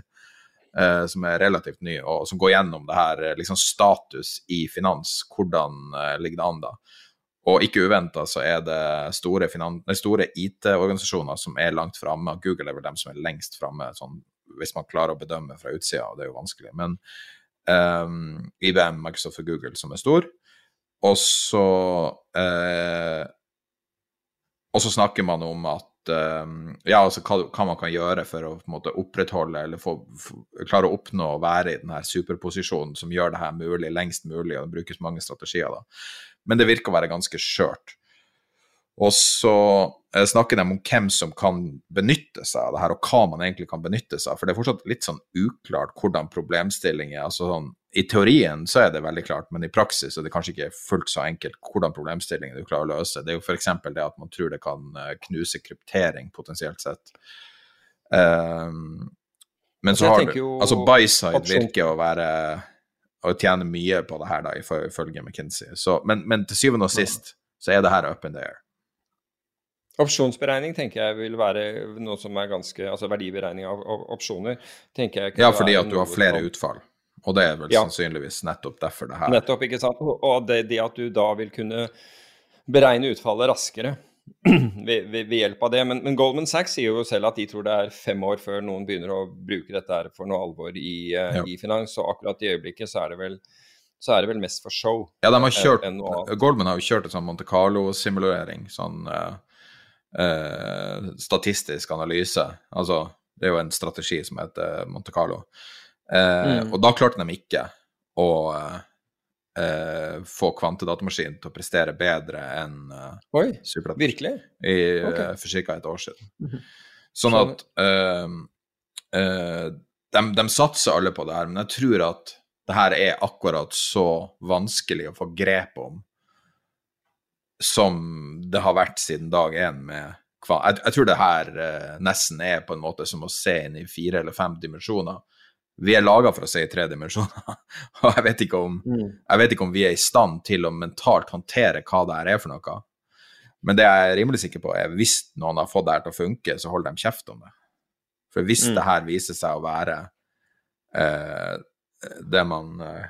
Speaker 4: eh, som er relativt ny, og som går gjennom det her eh, liksom status i finans. Hvordan eh, ligger det an da? Og ikke uventa så er det store, store IT-organisasjoner som er langt framme. Google er vel dem som er lengst framme, sånn, hvis man klarer å bedømme fra utsida, og det er jo vanskelig. Men um, IBM, Microsoft og Google som er stor. Og så eh, Og så snakker man om at eh, Ja, altså hva, hva, man kan gjøre for å måte, opprettholde eller få, få, klare å oppnå å være i denne superposisjonen som gjør det her mulig lengst mulig, og det brukes mange strategier da. Men det virker å være ganske skjørt. Og så eh, snakker de om hvem som kan benytte seg av det her, og hva man egentlig kan benytte seg av. For det er fortsatt litt sånn uklart hvordan problemstillinger altså sånn, I teorien så er det veldig klart, men i praksis er det kanskje ikke fullt så enkelt hvordan problemstillingen du klarer å løse. Det er jo f.eks. det at man tror det kan eh, knuse kryptering, potensielt sett. Um, men så har du Altså, Byside virker å være å tjene mye på det her, da, ifølge McKinsey. Så, men, men til syvende og sist så er det her up in the air.
Speaker 5: Opsjonsberegning tenker jeg vil være noe som er ganske Altså verdiberegning av, opsjoner. tenker jeg
Speaker 4: Ja, fordi at du har flere utfall. Og det er vel ja. sannsynligvis nettopp derfor det her.
Speaker 5: Nettopp, ikke sant. Og det, det at du da vil kunne beregne utfallet raskere ved, ved, ved, hjelp av det. Men, men, Goldman Sachs sier jo selv at de tror det er fem år før noen begynner å bruke dette her for noe alvor i, uh, ja. i finans. Og akkurat i øyeblikket så er det vel så er det vel mest for show.
Speaker 4: Ja, de har kjørt, Goldman har jo kjørt en sånn Monte Carlo-simulering. sånn... Uh, uh, statistisk analyse. Altså, det er jo en strategi som heter Monte Carlo. Eh, mm. Og da klarte de ikke å eh, få kvantedatamaskinen til å prestere bedre enn uh,
Speaker 5: Oi, virkelig?
Speaker 4: I, okay. for ca. et år siden. Mm -hmm. Sånn at de, de, satser alle på det her, men jeg tror at det her er akkurat så vanskelig å få grep om som det har vært siden dag én med jeg, jeg, tror det her eh, nesten er på en måte som å se inn i fire eller fem dimensjoner. Vi er laga for å se i tre dimensjoner, og jeg vet, om, mm. jeg vet, ikke om, vi er i stand til å mentalt håndtere hva det her er for noe. Men det jeg er rimelig sikker på, er hvis noen har fått det her til å funke, så holder de kjeft om det. For hvis mm. det her viser seg å være eh, det man eh,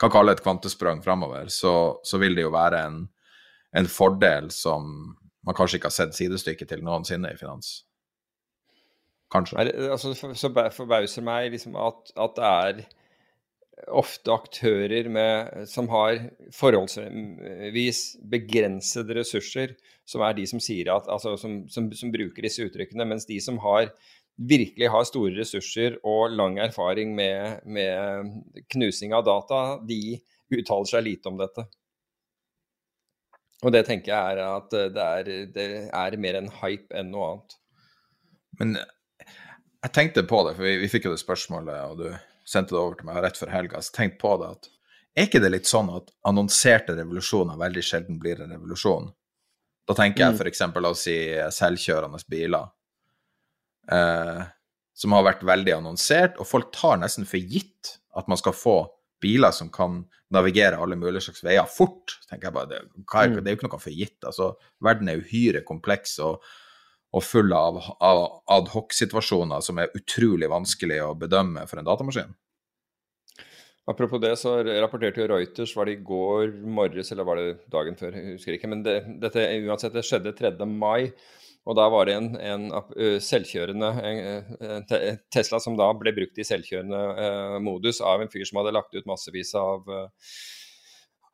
Speaker 4: kan kalle et kvantesprang framover, så, så vil det jo være en en fordel som man kanskje ikke har sett sidestykket til noensinne i finans. Kanskje.
Speaker 5: Altså, så forbauser meg liksom at, at, det er ofte aktører med, som har forholdsvis begrensede ressurser, som er de som at, altså, som, som, som bruker disse uttrykkene, mens de som har virkelig har store ressurser og lang erfaring med, med knusing av data, de uttaler seg lite om dette. Og det tenker jeg er at det er, det er mer en hype enn noe annet.
Speaker 4: Men jeg tenkte på det, for vi, vi fikk jo det spørsmålet, og du sendte det over til meg rett før helga. Så tenk på det at er ikke det litt sånn at annonserte revolusjoner veldig sjelden blir en revolusjon? Da tenker jeg f.eks. la oss si selvkjørende biler, eh, som har vært veldig annonsert, og folk tar nesten for gitt at man skal få biler som kan navigere alle mulige slags veier fort. tenker jeg bare, Det, er, det er jo ikke noe for gitt. altså, Verden er uhyre kompleks og, og full av, av adhoc-situasjoner som er utrolig vanskelig å bedømme for en datamaskin.
Speaker 5: Apropos det, så rapporterte jo Reuters, var det i går morges eller var det dagen før, jeg husker ikke. Men det, dette uansett, det skjedde 3. mai. Og da var det en, en selvkjørende en, Tesla som da ble brukt i selvkjørende eh, modus av en fyr som hadde lagt ut massevis av, uh,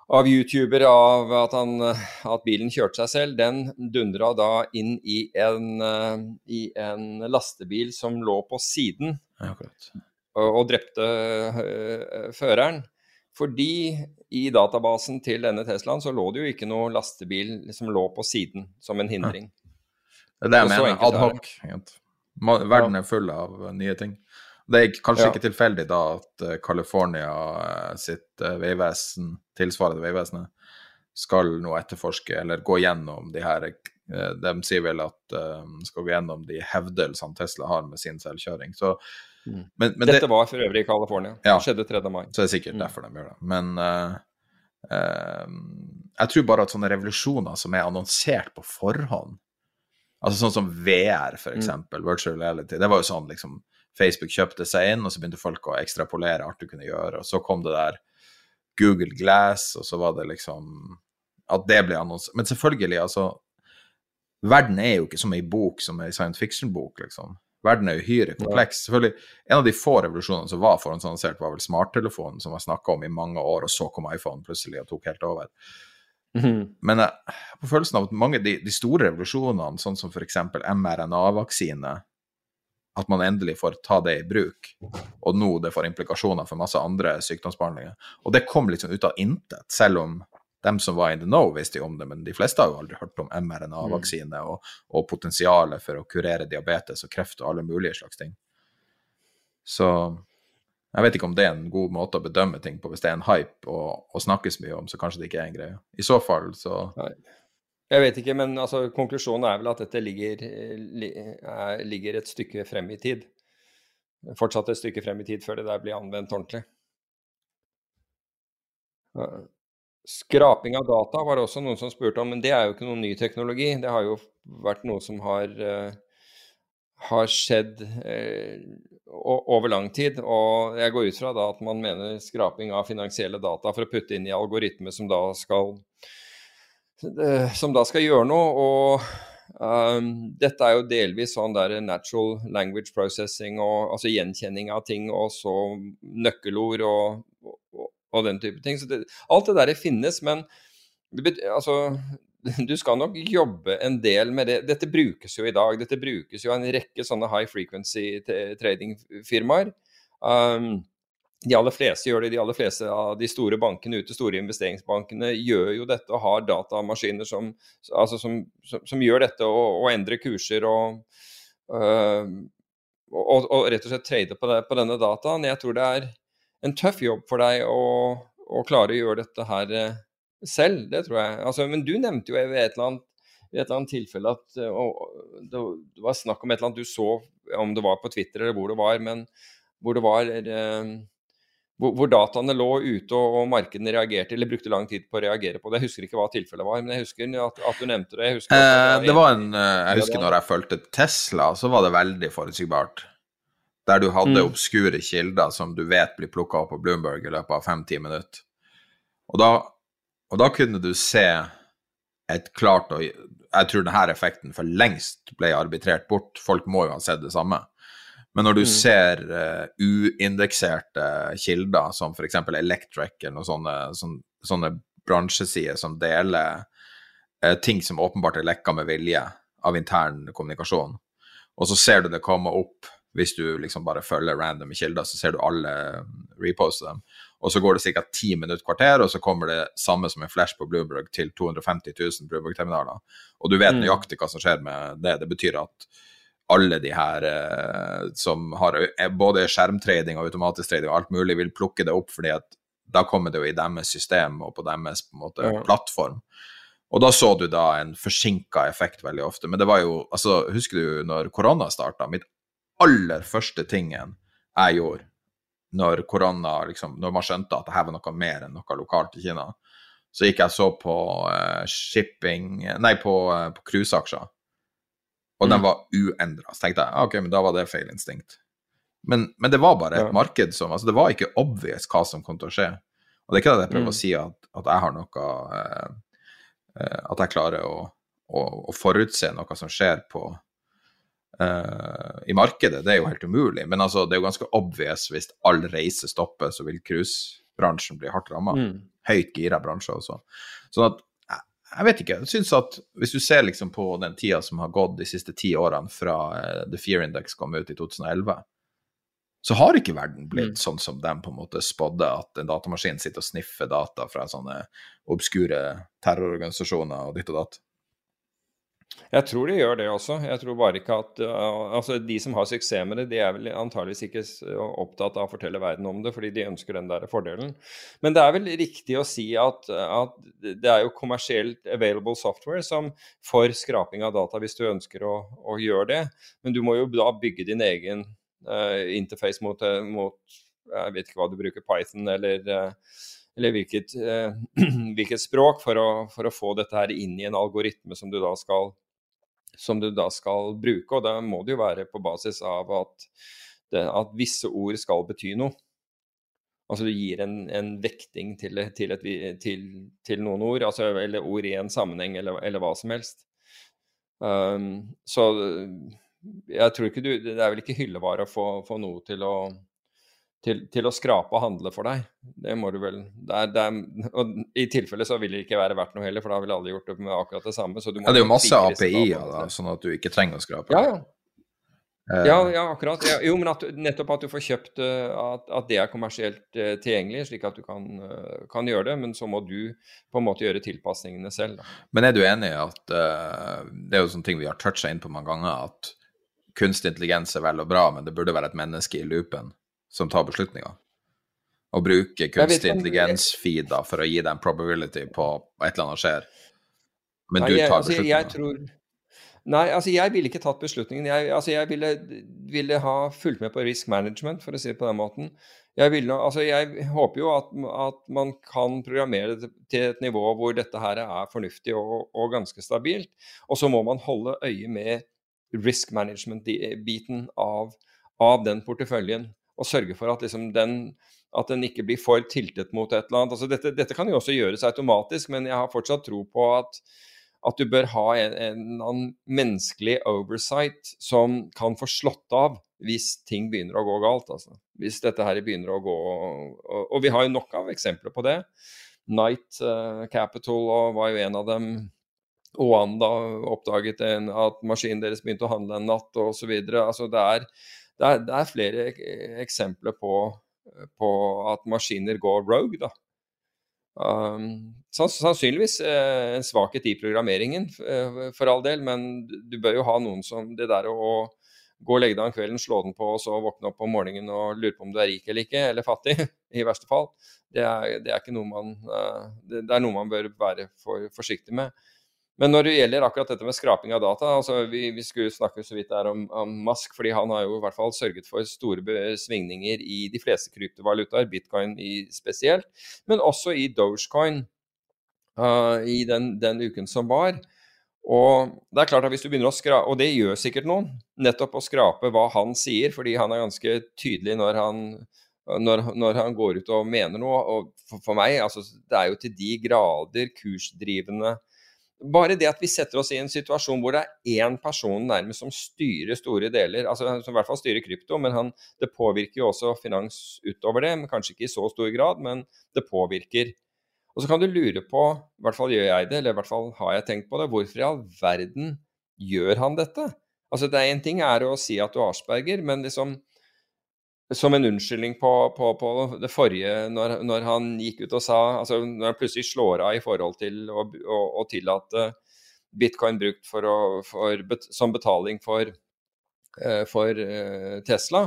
Speaker 5: av YouTuber av at, han, at, bilen kjørte seg selv. Den dundra da inn i en, uh, i en lastebil som lå på siden,
Speaker 4: ja,
Speaker 5: og, og drepte føreren. Fordi i databasen til denne Teslaen så lå det jo ikke noe lastebil som lå på siden som en hindring.
Speaker 4: Ja. Det er det jeg mener. Adhoc. Verden er full av nye ting. Det er kanskje ja. ikke tilfeldig da at uh, California uh, sitt uh, veivesen, tilsvarende veivesenet, skal nå etterforske eller gå gjennom de her De sier vel at de skal gå gjennom de hevdelsene Tesla har med sin selvkjøring. Så,
Speaker 5: mm. men, men Dette det, var for øvrig i California. Ja, det skjedde 3. mai.
Speaker 4: Så det er sikkert mm. derfor de gjør det. Men jeg tror bare at sånne revolusjoner som er annonsert på forhånd, Altså sånn som VR, for mm. eksempel, mm. virtual reality. Det var jo sånn liksom Facebook kjøpte seg inn, og så begynte folk å ekstrapolere alt du kunne gjøre. Og så kom det der Google Glass, og så var det liksom At det ble annonsert. Men selvfølgelig, altså Verden er jo ikke som ei bok som ei science fiction-bok, liksom. Verden er uhyre kompleks. Ja. Selvfølgelig, En av de få revolusjonene som var forhåndsannonsert, var vel smarttelefonen, som var snakka om i mange år, og så kom iPhone plutselig og tok helt over. Mm. Men jeg har på følelsen av at mange av de, de, store revolusjonene, sånn som f.eks. mRNA-vaksine, at man endelig får ta det i bruk, og nå det får implikasjoner for masse andre sykdomsbehandlinger. Og det kom liksom ut av intet, selv om dem som var in the know, visste jo om det, men de fleste har jo aldri hørt om mRNA-vaksine mm. og, og potensialet for å kurere diabetes og kreft og alle mulige slags ting. Så jeg vet ikke om det er en god måte å bedømme ting på. Hvis det er en hype og, og snakkes mye om, så kanskje det ikke er en greie. I så fall, så
Speaker 5: Nei. Jeg vet ikke, men altså, konklusjonen er vel at dette ligger, ligger, et stykke frem i tid. Fortsatt et stykke frem i tid før det der blir anvendt ordentlig. Skraping av data var det også noen som spurte om, men det er jo ikke noen ny teknologi. Det har jo vært noe som har, har skjedd over lang tid. Og jeg går ut fra da at man mener skraping av finansielle data for å putte inn i algoritmer som da skal, som da skal gjøre noe. og um, Dette er jo delvis sånn der natural language processing, og, altså gjenkjenning av ting, og så nøkkelord og, og, og den type ting. Så det, alt det der finnes, men altså, du skal nok jobbe en del med det. Dette brukes jo i dag. Dette brukes jo av en rekke sånne high frequency trading-firmaer. Um, de aller fleste gjør det. De aller fleste av de store bankene ute, store investeringsbankene, gjør jo dette og har datamaskiner som, altså som, som, som gjør dette og, og, endrer kurser og, øh, og, og, rett og slett trade på, det, på, denne dataen. Jeg tror det er en tøff jobb for deg å, å klare å gjøre dette her uh, selv, det tror jeg. Altså, men du nevnte jo ved et eller annet, et eller annet tilfelle at og, det, var snakk om et eller annet du så, om det var på Twitter eller hvor det var, men hvor det var eh, hvor, hvor, dataene lå ute og, og, markedene reagerte, eller brukte lang tid på å reagere på det. Jeg husker ikke hva tilfellet var, men jeg husker at, at du nevnte det. Jeg,
Speaker 4: eh, det, det var en, eh, jeg husker når jeg fulgte Tesla, så var det veldig forutsigbart. Der du hadde mm. obskure kilder som du vet blir plukka opp på Bloomberg i løpet av fem-ti minutter. Og da og da kunne du se et klart og Jeg tror denne effekten for lengst ble arbitrert bort. Folk må jo ha sett det samme. Men når du mm. ser uh, uindekserte kilder, som f.eks. Electric eller noen sånne, sånne, sånne bransjesider som deler uh, ting som åpenbart er lekka med vilje av intern kommunikasjon, og så ser du det komme opp hvis du liksom bare følger random kilder, så ser du alle reposte dem. og så går det ca. ti minutter kvarter, og så kommer det samme som en flash på Bloomberg til 250 000 Bloomberg-terminaler. Og du vet mm. nøyaktig hva som skjer med det. Det betyr at alle de her eh, som har eh, både skjermtrading og automatisk trading og alt mulig, vil plukke det opp, fordi at da kommer det jo i deres system og på deres på måte, ja. plattform. Og da så du da en forsinka effekt veldig ofte. Men det var jo altså, Husker du når korona starta? Mitt aller første tingen jeg gjorde når korona liksom, Når man skjønte at det her var noe mer enn noe lokalt i Kina, så gikk jeg så på uh, shipping Nei, på, uh, på cruiseaksjer. Og mm. den var uendra. Så tenkte jeg ok, men da var det feil instinkt. Men, men det var bare et ja. marked som altså Det var ikke obvious hva som kom til å skje. Og det er ikke det jeg prøver mm. å si at, at, jeg har noe eh, At jeg klarer å, å, å, forutse noe som skjer på eh, i markedet, det er jo helt umulig. Men altså, det er jo ganske obvious hvis all reise stopper, så vil cruisebransjen bli hardt ramma. Mm. Høyt gira bransje også. Sånn at jeg vet ikke. Jeg synes at Hvis du ser liksom på den tida som har gått de siste ti årene fra uh, The Fear Index kom ut i 2011, så har ikke verden blitt mm. sånn som de på en måte spådde, at en datamaskin sitter og sniffer data fra sånne obskure terrororganisasjoner og ditt og datt.
Speaker 5: Jeg tror de gjør det også. Jeg tror bare ikke at uh, altså De som har suksess med det, de er vel antageligvis ikke opptatt av å fortelle verden om det, fordi de ønsker den der fordelen. Men det er vel riktig å si at, at det er jo kommersielt available software som for skraping av data, hvis du ønsker å, å gjøre det. Men du må jo da bygge din egen uh, interface mot, uh, mot, Jeg vet ikke hva du bruker, Python eller uh, eller hvilket, eh, hvilket språk, for å, for å, få dette her inn i en algoritme som du da skal som du da skal bruke. Og da må det jo være på basis av at, det, at visse ord skal bety noe. Altså du gir en, en vekting til, til, et, til, til, noen ord, altså, eller ord i en sammenheng, eller, eller hva som helst. Um, så jeg tror ikke du Det er vel ikke hyllevare å få, få noe til å til, til, å skrape og handle for deg. Det må du vel det er, det er, og I tilfelle så vil det ikke være verdt noe heller, for da ville alle gjort det med akkurat det samme.
Speaker 4: ja, det er jo masse API-er, da, sånn at du ikke trenger å skrape.
Speaker 5: Ja, ja. Uh, ja, ja, akkurat. Ja, jo, men at, nettopp at du får kjøpt uh, at, at, det er kommersielt uh, tilgjengelig, slik at du kan, kan, gjøre det. Men så må du på en måte gjøre tilpasningene selv. Da.
Speaker 4: Men er du enig i at det er jo sånne ting vi har toucha inn på mange ganger, at kunstig intelligens er vel og bra, men det burde være et menneske i loopen? Som tar beslutninger. Og bruke kunstig intelligens-feeder for å gi dem probability på et eller annet skjer. Men du tar altså, beslutninger.
Speaker 5: Jeg tror, Nei, altså jeg ville ikke tatt beslutningen. Jeg, altså jeg ville, ville, ha fulgt med på risk management, for å si det på den måten. Jeg, ville, altså jeg håper jo at, at, man kan programmere det til et nivå hvor dette her er fornuftig og, og ganske stabilt. Og så må man holde øye med risk management-biten av, av den porteføljen og sørge for at, liksom, den, at den ikke blir for tiltet mot et eller annet. Altså, dette, dette, kan jo også gjøres automatisk, men jeg har fortsatt tro på at, at du bør ha en, en, menneskelig oversight som kan få slått av hvis ting begynner å gå galt. Altså. Hvis dette her begynner å gå Og, og vi har jo nok av eksempler på det. Night uh, Capital var jo en av dem. Oanda oppdaget en, at maskinen deres begynte å handle en natt osv. Altså, det er det er, det er flere eksempler på, på, at maskiner går rogue. da. Um, sannsynligvis eh, en svakhet i programmeringen, eh, for all del, men du bør jo ha noen som Det der å gå og legge deg om kvelden, slå den på og så våkne opp om morgenen og lure på om du er rik eller ikke, eller fattig, i verste fall, det er, det er ikke noe man eh, det, det, er noe man bør være for forsiktig med. Men når det gjelder akkurat dette med skraping av data altså vi, vi skulle snakke så vidt der om, om, Musk, fordi han har jo i hvert fall sørget for store svingninger i de fleste kryptovalutaer, bitcoin spesielt, men også i Dogecoin uh, i den, den, uken som var. Og det er klart at hvis du begynner å skrape, og det gjør sikkert noen, nettopp å skrape hva han sier, fordi han er ganske tydelig når han, når, når han går ut og mener noe. Og for, for meg, altså, det er jo til de grader kursdrivende bare det at vi setter oss i en situasjon hvor det er én person nærmest som styrer store deler, altså som i hvert fall styrer krypto, men han, det påvirker jo også finans utover det. men Kanskje ikke i så stor grad, men det påvirker. Og så kan du lure på, i hvert fall gjør jeg det, eller i hvert fall har jeg tenkt på det, hvorfor i all verden gjør han dette? Altså det er Én ting er å si at du har asperger, men liksom som en unnskyldning på, på, på det forrige, når, når, han gikk ut og sa altså Når han plutselig slår av i forhold til å, å, å tillate bitcoin brukt for å, for, som betaling for, uh, for uh, Tesla,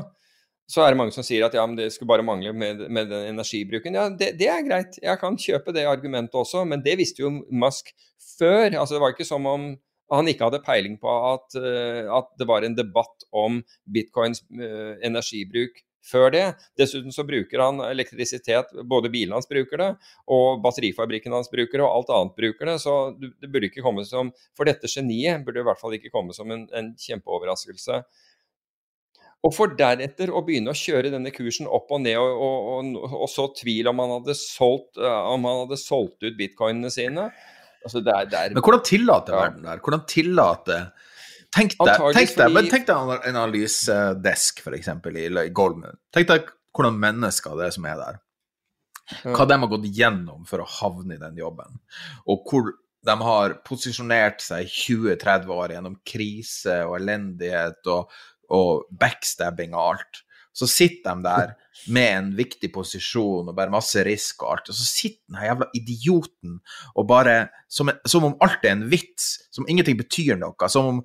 Speaker 5: så er det mange som sier at ja, men det skulle bare mangle med, med den energibruken. Ja, det, det, er greit, jeg kan kjøpe det argumentet også, men det visste jo Musk før. Altså, det var ikke som om han ikke hadde peiling på at, uh, at det var en debatt om bitcoins energibruk før det. Dessuten så bruker han elektrisitet, både bilen hans bruker det, og batterifabrikken hans bruker det, og alt annet bruker det. Så det burde ikke komme som For dette geniet burde i hvert fall ikke komme som en, en kjempeoverraskelse. Og for deretter å begynne å kjøre denne kursen opp og ned, og, og, og, og så tvil om han, hadde solgt, om han hadde solgt ut bitcoinene sine. Altså det er, det er,
Speaker 4: men hvordan tillater verden der? Hvordan tillater Tenk deg, tenk deg, men tenk deg en analysedesk, f.eks. I, i Goldman. Tenk deg hvordan mennesker det er som er der. Hva de har gått gjennom for å havne i den jobben. Og hvor de har posisjonert seg 20-30 år gjennom krise og elendighet og, og backstabbing og alt. Så sitter de der med en viktig posisjon og bare masse risk og alt. Og så sitter den her jævla idioten og bare som, som, om alt er en vits, som ingenting betyr noe. Som om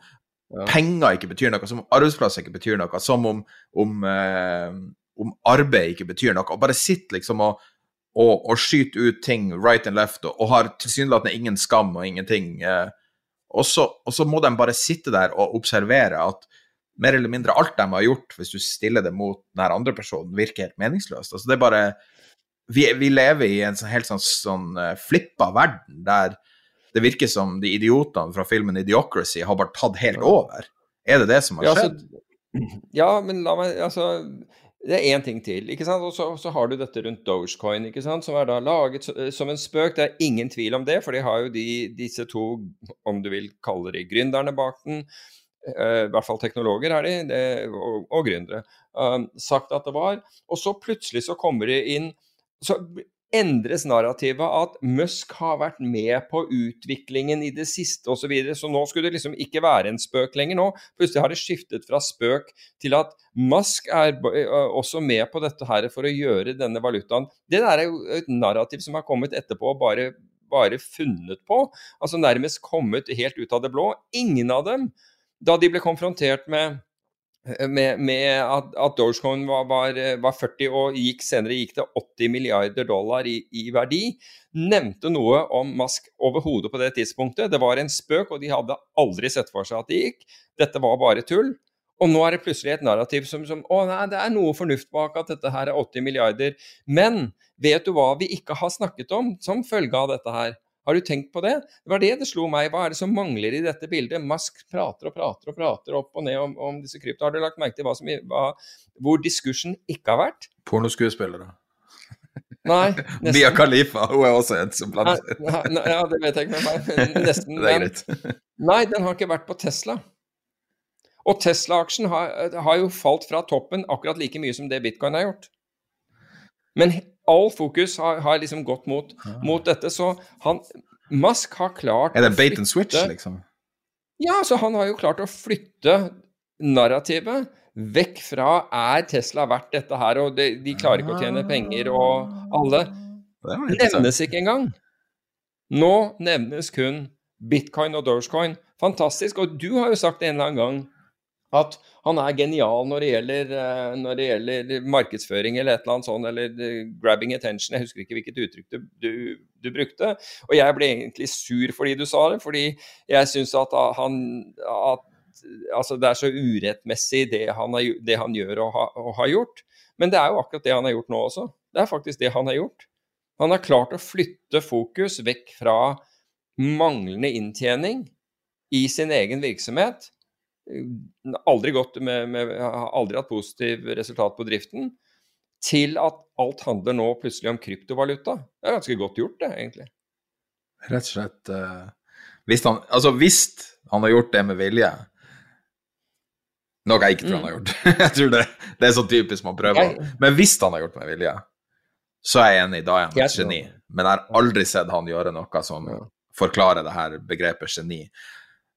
Speaker 4: ja. penger ikke betyr noe, som om arbeidsplasser ikke betyr noe, som om, om, eh, om arbeid ikke betyr noe. Og bare sitter liksom og, og, og skyter ut ting right and left og, og har tilsynelatende ingen skam og ingenting. Eh, og, så, og så må de bare sitte der og observere at mer eller mindre alt de har gjort, hvis du stiller det mot den andre personen, virker helt meningsløst. Altså, det er bare vi, vi lever i en sånn, helt sånn, sånn uh, flippa verden der det virker som de idiotene fra filmen Idiocracy har bare tatt helt over. Er det det som har
Speaker 5: ja,
Speaker 4: skjedd?
Speaker 5: Altså, ja, men la meg Altså, det er én ting til. ikke sant? Og så, så, har du dette rundt Dogecoin, ikke sant? som er da laget som en spøk. Det er ingen tvil om det, for de har jo de, disse to, om du vil kalle de gründerne bak den, Uh, I hvert fall teknologer er de, det, og, og gründere. Uh, sagt at det var. Og så plutselig så kommer de inn Så endres narrativet at Musk har vært med på utviklingen i det siste osv. Så, videre. så nå skulle det liksom ikke være en spøk lenger. nå. Plutselig har det skiftet fra spøk til at Musk er også med på dette her for å gjøre denne valutaen. Det der er jo et narrativ som har kommet etterpå og bare, bare funnet på. Altså nærmest kommet helt ut av det blå. Ingen av dem, da de ble konfrontert med med, med at, at, Dogecoin var, var, var, 40 og gikk, senere gikk til 80 milliarder dollar i, i verdi, nevnte noe om Musk overhodet på det tidspunktet. Det var en spøk, og de hadde aldri sett for seg at det gikk. Dette var bare tull. Og nå er det plutselig et narrativ som, som Å nei, det er noe fornuft bak at dette her er 80 milliarder. Men vet du hva vi ikke har snakket om som følge av dette her? Har du tenkt på det? Det var det det slo meg. Hva er det som mangler i dette bildet? Musk prater og prater og prater opp og ned om, om disse krypto. Har du lagt merke til hva som, hva, hvor diskursen ikke har vært?
Speaker 4: Pornoskuespillere.
Speaker 5: Nei,
Speaker 4: nesten. Mia Khalifa, hun er også en som blander
Speaker 5: Ja, det vet jeg ikke med meg. Nesten. det er greit. nei, den har ikke vært på Tesla. Og Tesla-aksjen har, har, jo falt fra toppen akkurat like mye som det bitcoin har gjort. Men all fokus har, har liksom gått mot, ah. mot, dette. Så han Musk har klart
Speaker 4: Er det bait and switch, liksom?
Speaker 5: Ja, så han har jo klart å flytte narrativet vekk fra er Tesla verdt dette her, og de, de klarer ikke å tjene penger, og alle nevnes ikke engang. Nå nevnes kun bitcoin og dogecoin. Fantastisk. Og du har jo sagt en eller annen gang at han er genial når det, gjelder, eh, når det gjelder, markedsføring eller et eller annet sånt, eller eh, grabbing attention. Jeg husker ikke hvilket uttrykk du, du, du, brukte. Og jeg ble egentlig sur fordi du sa det, fordi jeg syns at han at, altså det er så urettmessig det han, har, det han gjør og, ha, og, har gjort. Men det er jo akkurat det han har gjort nå også. Det er faktisk det han har gjort. Han har klart å flytte fokus vekk fra manglende inntjening i sin egen virksomhet aldri, gått med, med, aldri hatt positiv resultat på driften, til at alt handler nå plutselig om kryptovaluta. Det er ganske godt gjort, det, egentlig.
Speaker 4: Rett og slett uh, hvis, han, altså, hvis han har gjort det med vilje Noe jeg ikke tror mm. han har gjort. jeg tror det, det, er så typisk man prøver. Jeg, Men hvis han har gjort det med vilje, så er jeg enig, da er han et geni. Men jeg har aldri sett han gjøre noe som forklarer det her begrepet geni.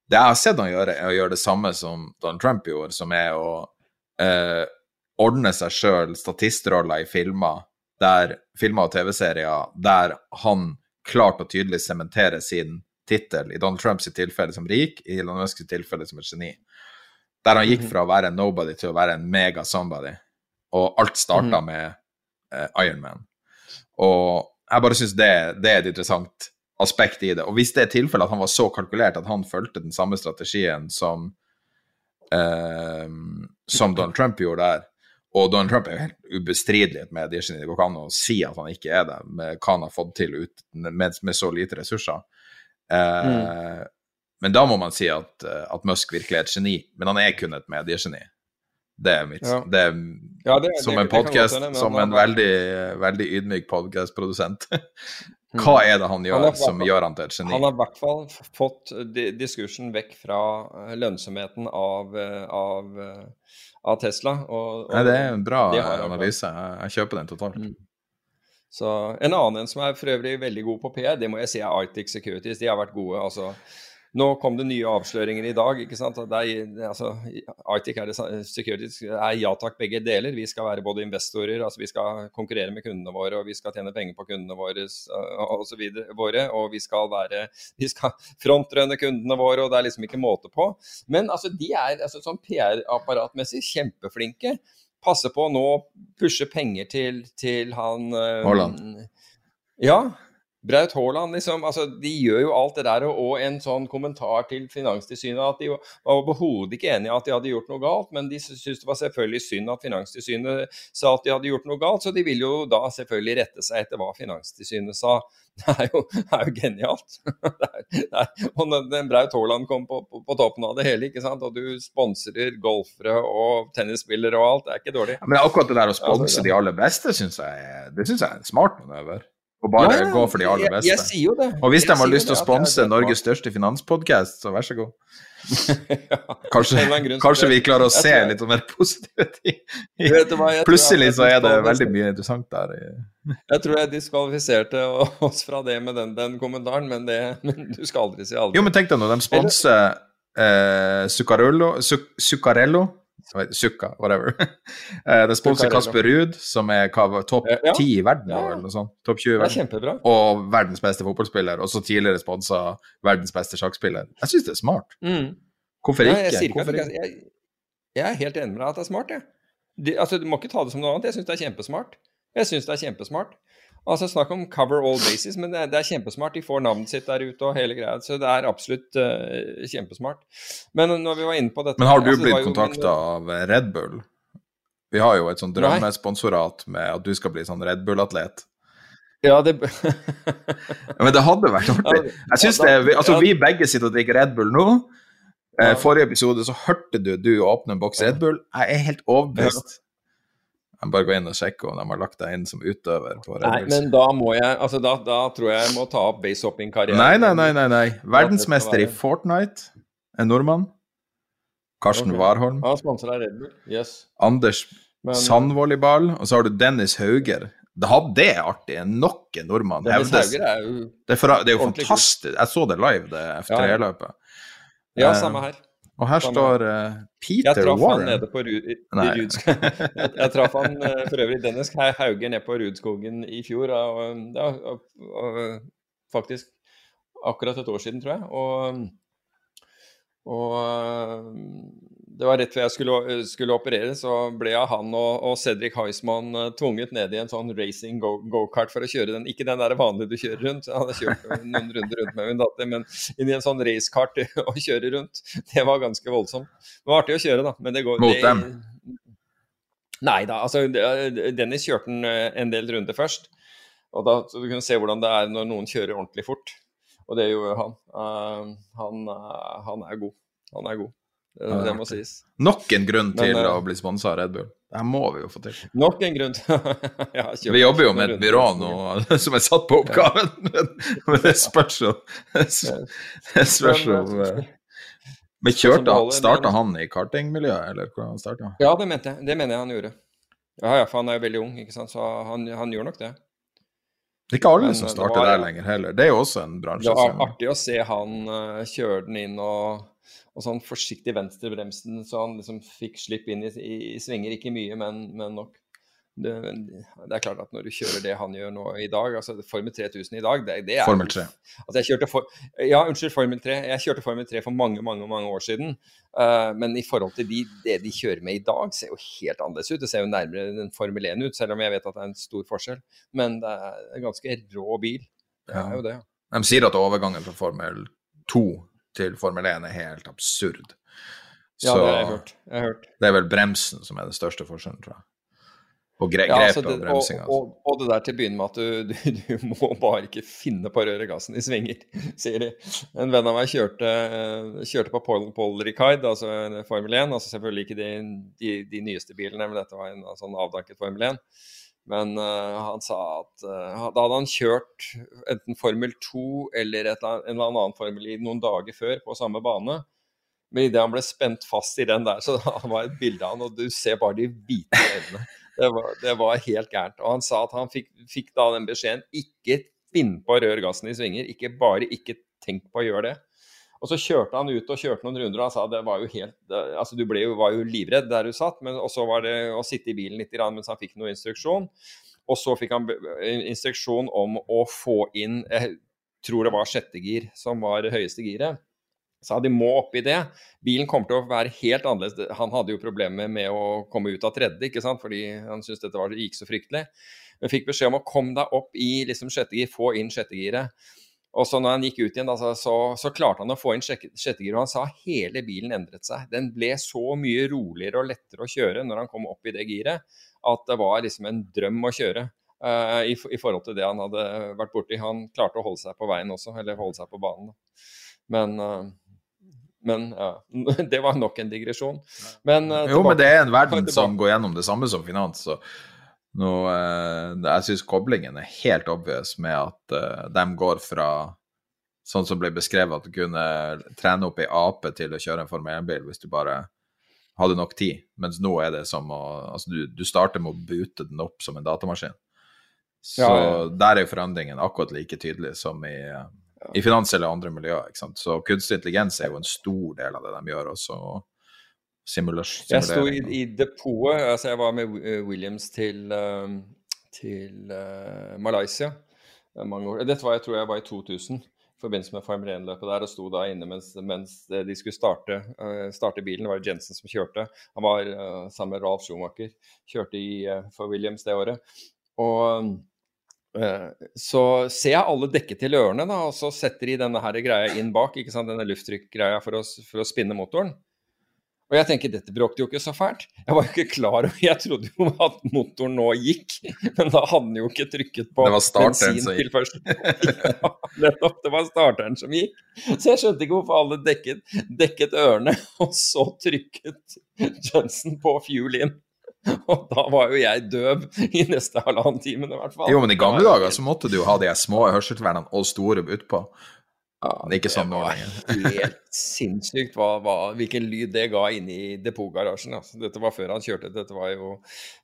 Speaker 4: Det jeg har sett han gjøre, er å gjøre det samme som Donald Trump gjorde, som er å eh, ordne seg sjøl statistroller i filmer, der, filmer og TV-serier der han klart og tydelig sementerer sin tittel, i Donald Trumps tilfelle som rik, i Elon Musks tilfelle som et geni. Der han gikk
Speaker 5: Mhm.
Speaker 4: fra å være en nobody til å være en mega somebody. Og alt starta
Speaker 5: mm.
Speaker 4: med eh, Iron Man. Og jeg bare syns det, det er et interessant aspekt i det. Og hvis det er tilfellet at han var så kalkulert at han fulgte den samme strategien som eh, som Donald Trump gjorde der, og Donald Trump er jo helt ubestridelig et mediegeni, det går ikke an å si at han ikke er det, med hva han har fått til ut, med, med så lite ressurser. Eh, Men da må man si at, eh, at Musk virkelig er et geni, men han er kun et mediegeni. Det er mitt
Speaker 5: Ja.
Speaker 4: det er,
Speaker 5: Ja, det-
Speaker 4: Som en
Speaker 5: hende,
Speaker 4: som en veldig, veldig ydmyk podkastprodusent. Hva er det han gjør
Speaker 5: Han
Speaker 4: som gjør han til et geni?
Speaker 5: Han har i hvert fall fått diskursen vekk fra eh, lønnsomheten av, eh, av, eh, av Tesla. Og, og
Speaker 4: Nei, det er en bra analyse. Jeg, jeg kjøper den totalt.
Speaker 5: Mm. Så En annen en som er for øvrig veldig god på PR, det må jeg si er Arctic Securities. De har vært gode. altså nå kom det nye avsløringer i dag. ikke sant? Det er, altså, Arctic er er ja takk, begge deler. Vi skal være både investorer, altså vi skal konkurrere med kundene våre, og vi skal tjene penger på kundene våre, og så videre, våre, og vi skal være, vi skal frontrønne kundene våre, og det er liksom ikke måte på. Men altså, de er altså, sånn PR-apparatmessig kjempeflinke. Passer på å nå pushe penger til, til han eh,
Speaker 4: Haaland.
Speaker 5: Ja. Braut Haaland, liksom. Altså, de gjør jo alt det der. Og, og en sånn kommentar til Finanstilsynet at de var overhodet ikke enig i at de hadde gjort noe galt, men de syntes det var selvfølgelig synd at Finanstilsynet sa at de hadde gjort noe galt, så de vil jo da selvfølgelig rette seg etter hva Finanstilsynet sa. Det er jo, det er jo genialt. Det er, det er, og når Braut Haaland kom på, på, på toppen av det hele, ikke sant? og du sponser golfere og tennisspillere og alt, det er ikke dårlig.
Speaker 4: Men akkurat det der å sponse
Speaker 5: ja,
Speaker 4: de aller beste, syns jeg, det synes jeg er en smart manøver. Å bare
Speaker 5: Ja,
Speaker 4: gå for de aller beste.
Speaker 5: Jeg, sier jo det.
Speaker 4: Og hvis
Speaker 5: Jeg
Speaker 4: de har lyst til å sponse Norges største finanspodkast, så vær så god. Kanskje, kanskje vi klarer å se
Speaker 5: jeg-
Speaker 4: litt mer positive ting.
Speaker 5: Jeg
Speaker 4: Plutselig så er det veldig mye interessant der.
Speaker 5: Jeg tror jeg diskvalifiserte oss fra det med den, den kommentaren, men, det, men du skal aldri si aldri.
Speaker 4: Jo, men tenk deg nå, de sponser eh, Zuccarello, Zuc- Zuccarello Zucca, whatever. Eh, de sponser. Kasper Ruud, som er topp
Speaker 5: Ja, ja.
Speaker 4: 10 i verden,
Speaker 5: Ja, ja.
Speaker 4: eller noe sånt. Topp 20 i
Speaker 5: er
Speaker 4: verden. Og verdens beste fotballspiller, og så tidligere sponsa verdens beste sjakkspiller. Jeg syns det er smart.
Speaker 5: Mm.
Speaker 4: Hvorfor
Speaker 5: Ja,
Speaker 4: ikke?
Speaker 5: jeg, ikke at
Speaker 4: Hvorfor ikke?
Speaker 5: jeg, jeg er helt enig med deg at det er smart, jeg. De, altså, du må ikke ta det som noe annet. Jeg syns det er kjempesmart. Jeg synes det er kjempesmart. Altså Snakk om cover all bases, men det er, det er kjempesmart. De får navnet sitt der ute og hele greia. Så det er absolutt uh, kjempesmart. Men når vi var inne på dette
Speaker 4: Men har du
Speaker 5: altså,
Speaker 4: blitt kontakta av Red Bull? Vi har jo et sånt drømmesponsorat med at du skal bli sånn Red Bull-atlet.
Speaker 5: Ja, det
Speaker 4: Men det hadde vært artig. Jeg synes det, vi, altså Vi begge sitter og drikker Red Bull nå. Eh,
Speaker 5: Ja.
Speaker 4: Forrige episode så hørte du du åpne en boks Red Bull. Jeg er helt overbevist. Jeg bare gå inn og sjekke om de har lagt deg inn som utøver på Red
Speaker 5: Nei, men da må jeg Altså, da, da tror jeg jeg må ta opp basehopping-karrieren.
Speaker 4: Nei, nei, nei, nei, nei. Verdensmester i Fortnite, en nordmann. Karsten
Speaker 5: okay.
Speaker 4: Warholm.
Speaker 5: Han sponser er Red Bull. Yes.
Speaker 4: Anders
Speaker 5: Men-
Speaker 4: Sandvolleyball. Og så har du Dennis Hauger. Det hadde er artig. Nok en nordmann.
Speaker 5: Dennis. Hauger er jo
Speaker 4: Det er, for, det er jo fantastisk. Jeg så det live, det F3-løpet.
Speaker 5: Ja,
Speaker 4: Eh,
Speaker 5: samme her.
Speaker 4: Og her står Peter
Speaker 5: Warren.
Speaker 4: Jeg
Speaker 5: traff han nede på Ru- i, i
Speaker 4: Nei.
Speaker 5: Rudsk- jeg, jeg traff han uh, for øvrig Dennis Hau- Hauger nede på Rudskogen i fjor. Og, um, ja, og, og, faktisk akkurat et år siden, tror jeg. Og, og um, det var rett før jeg skulle, skulle operere, så ble jeg han og, og Cedric Heisman eh, tvunget ned i en sånn racing go- go-kart for å kjøre den. Ikke den der vanlige du kjører rundt, jeg hadde kjørt noen runder rundt med min datter, men inn i en sånn racekart og kjøre rundt. Det var ganske voldsomt. Det var artig å kjøre, da. Men det går
Speaker 4: Mot dem?
Speaker 5: Nei da. Altså, Dennis kjørte den eh, en del runder først. Og da, så du kunne se hvordan det er når noen kjører ordentlig fort. Og det gjorde han. Uh, han, uh, han er god. Han er god. Det,
Speaker 4: Ja, det
Speaker 5: må sies.
Speaker 4: Nok en grunn til
Speaker 5: Men, eh,
Speaker 4: å bli sponsa av Red Bull. Det her må vi jo få til.
Speaker 5: Nok en grunn til
Speaker 4: Vi jobber jo med et byrå nå som er satt på oppgaven, men, men det spørs jo Det spørs jo
Speaker 5: Men,
Speaker 4: eh, kjørte han, starta han i kartingmiljøet, eller hvordan starta han?
Speaker 5: Ja, det mente jeg. Det mener jeg han gjorde. Ja, ja, for han er jo veldig ung, ikke sant? så han, han gjorde nok det.
Speaker 4: Det er ikke alle
Speaker 5: Men,
Speaker 4: som
Speaker 5: eh,
Speaker 4: starter
Speaker 5: var-
Speaker 4: der lenger heller. Det er jo også en bransje
Speaker 5: Det var artig å se han eh, kjøre den inn og Og sånn forsiktig venstrebremsen, så han liksom fikk slipp inn i, i, i svinger. Ikke mye, men, men nok. Det, det, er klart at når du kjører det han gjør nå i dag, altså Formel 3000 i dag, det, det er
Speaker 4: Formel 3.
Speaker 5: Altså jeg kjørte for, ja, unnskyld, Formel 3. Jeg kjørte Formel 3 for mange mange, mange år siden. Uh, men i forhold til de, det de kjører med i dag, ser jo helt annerledes ut. Det ser jo nærmere en Formel 1 ut, selv om jeg vet at det er en stor forskjell. Men det er en ganske rå bil. Det er jo det.
Speaker 4: De sier at overgangen fra Formel 2 til Formel 1 er helt absurd.
Speaker 5: Så ja, det har jeg hørt. Jeg har hørt.
Speaker 4: Det er vel bremsen som er den største forskjellen, tror jeg. Og gre ja, altså
Speaker 5: og bremsinga. Og, og, og, det der til å begynne med at du, du, du, må bare ikke finne på å røre gassen i svinger, sier de. En venn av meg kjørte, kjørte på Paul, Paul Ricard, altså Formel 1. altså Selvfølgelig ikke de, de, de, nyeste bilene, men dette var en sånn avdanket Formel 1. Men uh, han sa at uh, da hadde han kjørt enten Formel 2 eller et, en eller annen Formel i noen dager før på samme bane. Men idet han ble spent fast i den der, så han var et bilde av han, og du ser bare de hvite øynene. Det var, det var, helt gærent. Og han sa at han fikk, fikk da den beskjeden ikke finn på å røre gassen i svinger. Ikke bare ikke tenk på å gjøre det. Og så kjørte han ut og kjørte noen runder, og han sa det var jo helt Altså, du jo, var jo livredd der du satt, men så var det å sitte i bilen litt mens han fikk noe instruksjon. Og så fikk han instruksjon om å få inn Jeg tror det var sjette gir som var det høyeste giret sa de må opp i det. Bilen kommer til å være helt annerledes. Han hadde jo problemer med å komme ut av tredje, ikke sant? fordi han syntes dette var, gikk så fryktelig. Men fikk beskjed om å komme deg opp i liksom sjettegir, få inn sjettegiret. Og så når han gikk ut igjen, altså, så, så, klarte han å få inn sjettegir. Og han sa hele bilen endret seg. Den ble så mye roligere og lettere å kjøre når han kom opp i det giret, at det var liksom en drøm å kjøre. Uh, i, i, forhold til det han hadde vært borti. Han klarte å holde seg på veien også, eller holde seg på banen. Men uh, men ja, det var nok en digresjon. Men, uh,
Speaker 4: jo, men det er en verden som går gjennom det samme som finans. så nå, uh, Jeg syns koblingen er helt obvious med at uh, de går fra sånn som ble beskrevet, at du kunne trene opp ei ape til å kjøre en Formel 1-bil hvis du bare hadde nok tid. Mens nå er det som å Altså, du, du starter med å bute den opp som en datamaskin. Så ja, ja. der er jo forandringen akkurat like tydelig som i i finans eller andre miljøer. ikke sant? Så kunstig intelligens er jo en stor del av det de gjør også. Simulering.
Speaker 5: Jeg sto i, i depotet, altså jeg var med eh, Williams til, um, til uh, Malaysia mange år. Dette var jeg tror jeg var i 2000 i forbindelse med Formel 1-løpet der og sto da inne mens, mens de skulle starte, uh, starte, bilen. Det var Jensen som kjørte. Han var uh, sammen med Ralf Schumacher. Kjørte i, for Williams det året. Og Eh, så ser jeg alle dekket til ørene, da, og så setter de denne her greia inn bak, ikke sant, denne lufttrykkgreia for, for å spinne motoren. Og jeg tenker dette bråkte jo ikke så fælt. Jeg var jo ikke klar over Jeg trodde jo at motoren nå gikk, men da hadde den jo ikke trykket på bensintilførselen. ja, nettopp. Det var starteren som gikk. Så jeg skjønte ikke hvorfor alle dekket, dekket ørene, og så trykket Johnson på fuel inn. Og da var jo jeg døv i neste halvannen time, i hvert fall.
Speaker 4: Jo, men i gamle dager så måtte du jo ha de små hørselsvernene og store utpå. Ja, det er ikke sånn nå var
Speaker 5: helt sinnssykt hva, hva, hvilken lyd det ga inne i depotgarasjen. Altså. Dette var før han kjørte, dette var jo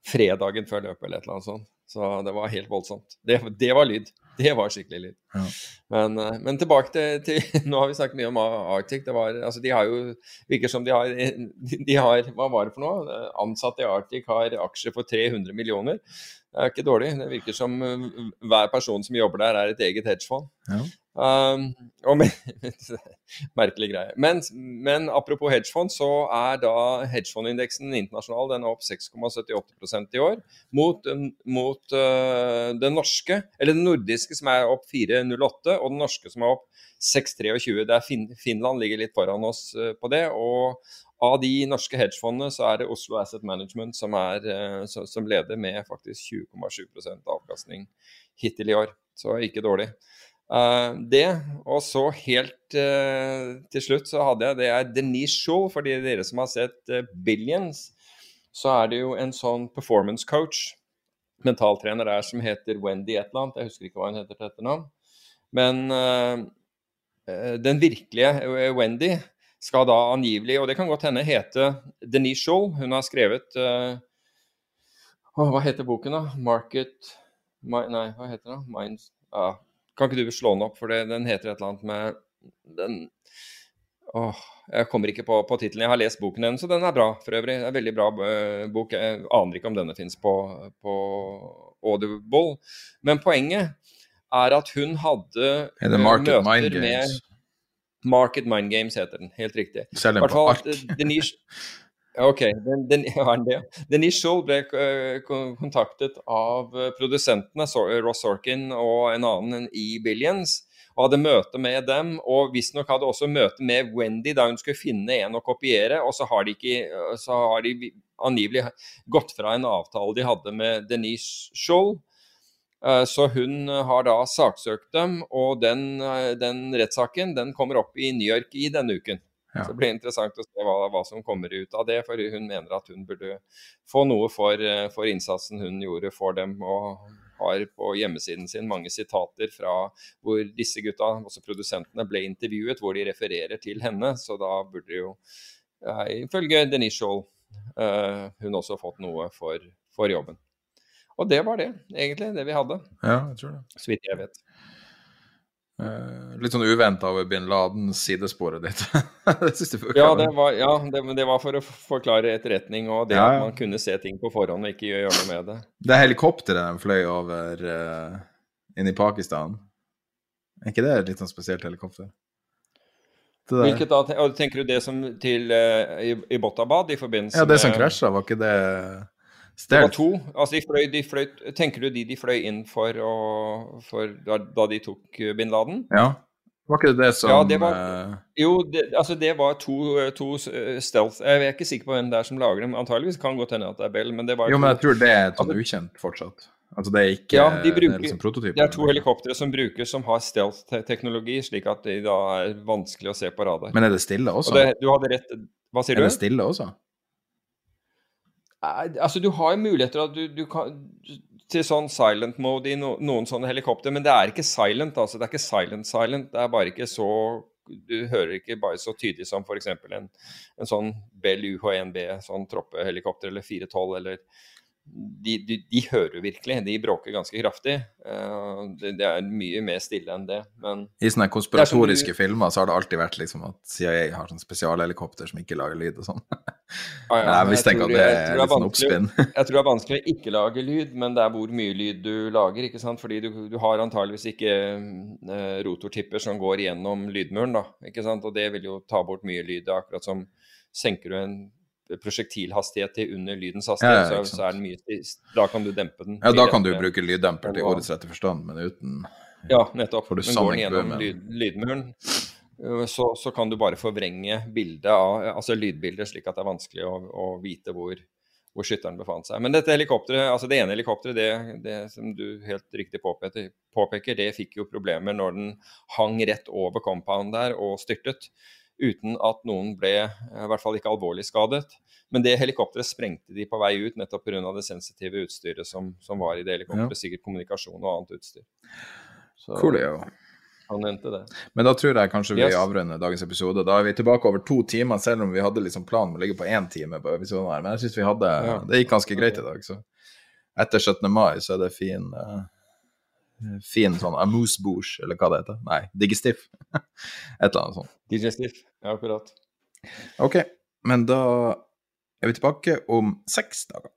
Speaker 5: fredagen før løpet eller et eller annet sånt. Så det var helt voldsomt. Det, det var lyd. Det var skikkelig lyd. Ja. Men, eh, men, tilbake til, til, Nå har vi snakket mye om Arctic. Det var, altså de har jo Virker som de har, de har Hva var det for noe? Ansatte i Arctic har aksjer for 300 millioner. Det er ikke dårlig. Det virker som eh, hver person som jobber der, er et eget hedgefond. Ja. Um, med, merkelig greie. Men, men, apropos hedgefond, så er da hedgefondindeksen internasjonal den er opp 6,78% i år. Mot, mot uh, den norske, eller den nordiske som er opp 4,08, og den norske som er opp 6,23. fin Finland ligger litt foran oss uh, på det. og av de norske hedgefondene så er det Oslo Asset Management som, er, uh, som leder med faktisk 20,7% avkastning hittil i år. Så ikke dårlig. Uh, det. Og så helt uh, til slutt så hadde jeg Det er Denise Shaw, for de dere som har sett uh, Billions, så er det jo en sånn performance coach, mentaltrener der, som heter Wendy et eller annet. Jeg husker ikke hva hun heter til etternavn. Men den virkelige Wendy skal da angivelig, og det kan godt hende, hete Denise Shaw. Hun har skrevet Hva heter boken, da? Market my, Nei, hva heter den? Minds... Ah, kan ikke du slå den opp, for det, den heter et eller annet med den Åh, jeg kommer ikke på, på tittelen. Jeg har lest boken hennes, så den er bra for øvrig. Det er en veldig bra uh, bok. Jeg aner ikke om denne fins på, på Audible. Men poenget er at hun hadde
Speaker 4: er Market uh, Mind Games?
Speaker 5: Market Mind Games heter den, helt riktig.
Speaker 4: Selv den på ark.
Speaker 5: Denise, ok, den, den, ja. Denise Scholl ble kontaktet av produsentene, Ross Sorkin og en annen i Billions og hadde møte med dem. Og visstnok hadde også møte med Wendy da hun skulle finne en å kopiere. Og så har de, ikke, så har de angivelig gått fra en avtale de hadde med Denise Scholl. Eh, så hun har da saksøkt dem, og den, eh, den rettssaken den kommer opp i New York i denne uken. Ja. Så det blir interessant å se hva, hva, som kommer ut av det, for hun mener at hun burde få noe for, eh, for innsatsen hun gjorde for dem. og har på hjemmesiden sin mange sitater fra hvor disse gutta, også produsentene, ble intervjuet, hvor de refererer til henne. Så da burde jo, ja, ifølge Denise Scholl, uh, hun også fått noe for, for, jobben. Og det var det, egentlig, det vi hadde.
Speaker 4: Ja, jeg tror det.
Speaker 5: Så vidt jeg vet.
Speaker 4: Uh, litt sånn uventa over bin Laden-sidesporet ditt.
Speaker 5: det synes jeg. Ja, det var, ja det, det, var for å forklare etterretning og det ja, ja. at man kunne se ting på forhånd og ikke gjøre noe med det.
Speaker 4: Det helikopteret de fløy over uh, inn i Pakistan, er ikke det et litt sånn spesielt helikopter?
Speaker 5: Hvilket da, Tenker du det som til uh, i, i Botabad i forbindelse
Speaker 4: med Ja, det som krasja, var ikke det
Speaker 5: det var to. Altså, de fløy, de fløy, tenker du de de fløy inn for, å, for da, da, de tok eh, bin Laden?
Speaker 4: Ja. Var ikke det det som
Speaker 5: ja, det var, eh, Jo, det, altså det var to, to, eh, stealth Jeg er ikke sikker på hvem det er som lager dem. Antageligvis kan godt hende at det er Bell, men det var
Speaker 4: Jo, men jeg tror det er sånn ukjent fortsatt. Altså det er ikke
Speaker 5: ja, de bruker,
Speaker 4: det er liksom.
Speaker 5: Det er to helikoptre som brukes som har stealth-teknologi, slik at det da er vanskelig å se på radar.
Speaker 4: Men er det stille også?
Speaker 5: Det, du hadde rett Hva sier
Speaker 4: er
Speaker 5: du?
Speaker 4: Er det stille også?
Speaker 5: Altså, du har jo muligheter du, du kan, til sånn silent mode i no, noen sånne helikopter, men det er ikke silent. altså Det er ikke silent silent. Det er bare ikke så Du hører ikke bare så tydelig som f.eks. En, en sånn Bell UH1B, sånn troppehelikopter eller 412 eller de, de, de, hører jo virkelig. De bråker ganske kraftig. Uh, det, det, er mye mer stille enn det. Men
Speaker 4: I sånne konspiratoriske du... filmer så har det alltid vært liksom at CIA har sånn spesialhelikopter som ikke lager lyd og sånn. Ah, ja, jeg mistenker at det er, er litt sånn oppspinn.
Speaker 5: jeg tror det er vanskelig å ikke lage lyd, men det er hvor mye lyd du lager. ikke sant? Fordi du, du har antageligvis ikke uh, rotortipper som går gjennom lydmuren, da. ikke sant? Og det vil jo ta bort mye lyd. Akkurat som senker du en prosjektilhastighet til under lydens hastighet, ja, så, så, er den mye Da kan du dempe den.
Speaker 4: Ja, da kan du bruke lyddemper til årets rette forstand, men uten
Speaker 5: Ja, nettopp. Men går den gjennom lyd, lydmuren, øh, så, så, kan du bare forvrenge bildet av, altså lydbildet, slik at det er vanskelig å, å vite hvor, hvor skytteren befant seg. Men dette helikopteret, altså det ene helikopteret, det, det, som du helt riktig påpeker, påpeker, det fikk jo problemer når den hang rett over compound der og styrtet uten at noen ble i hvert fall ikke alvorlig skadet. Men det helikopteret sprengte de på vei ut nettopp pga. det sensitive utstyret som, som, var i det helikopteret. Ja. Sikkert kommunikasjon og annet utstyr.
Speaker 4: Så, cool, ja.
Speaker 5: Han nevnte det.
Speaker 4: Men da tror jeg kanskje vi yes. avrunder dagens episode. Da er vi tilbake over to timer, selv om vi hadde liksom planen med å ligge på én time på episoden her. Men jeg syns vi hadde ja. Det gikk ganske greit i dag. Så etter 17. mai så er det fin uh, fin sånn amuse-bouche, eller hva det heter. Nei, digestif. Et eller annet sånt.
Speaker 5: Digestif, ja, akkurat.
Speaker 4: Ok, men da er vi tilbake om seks dager.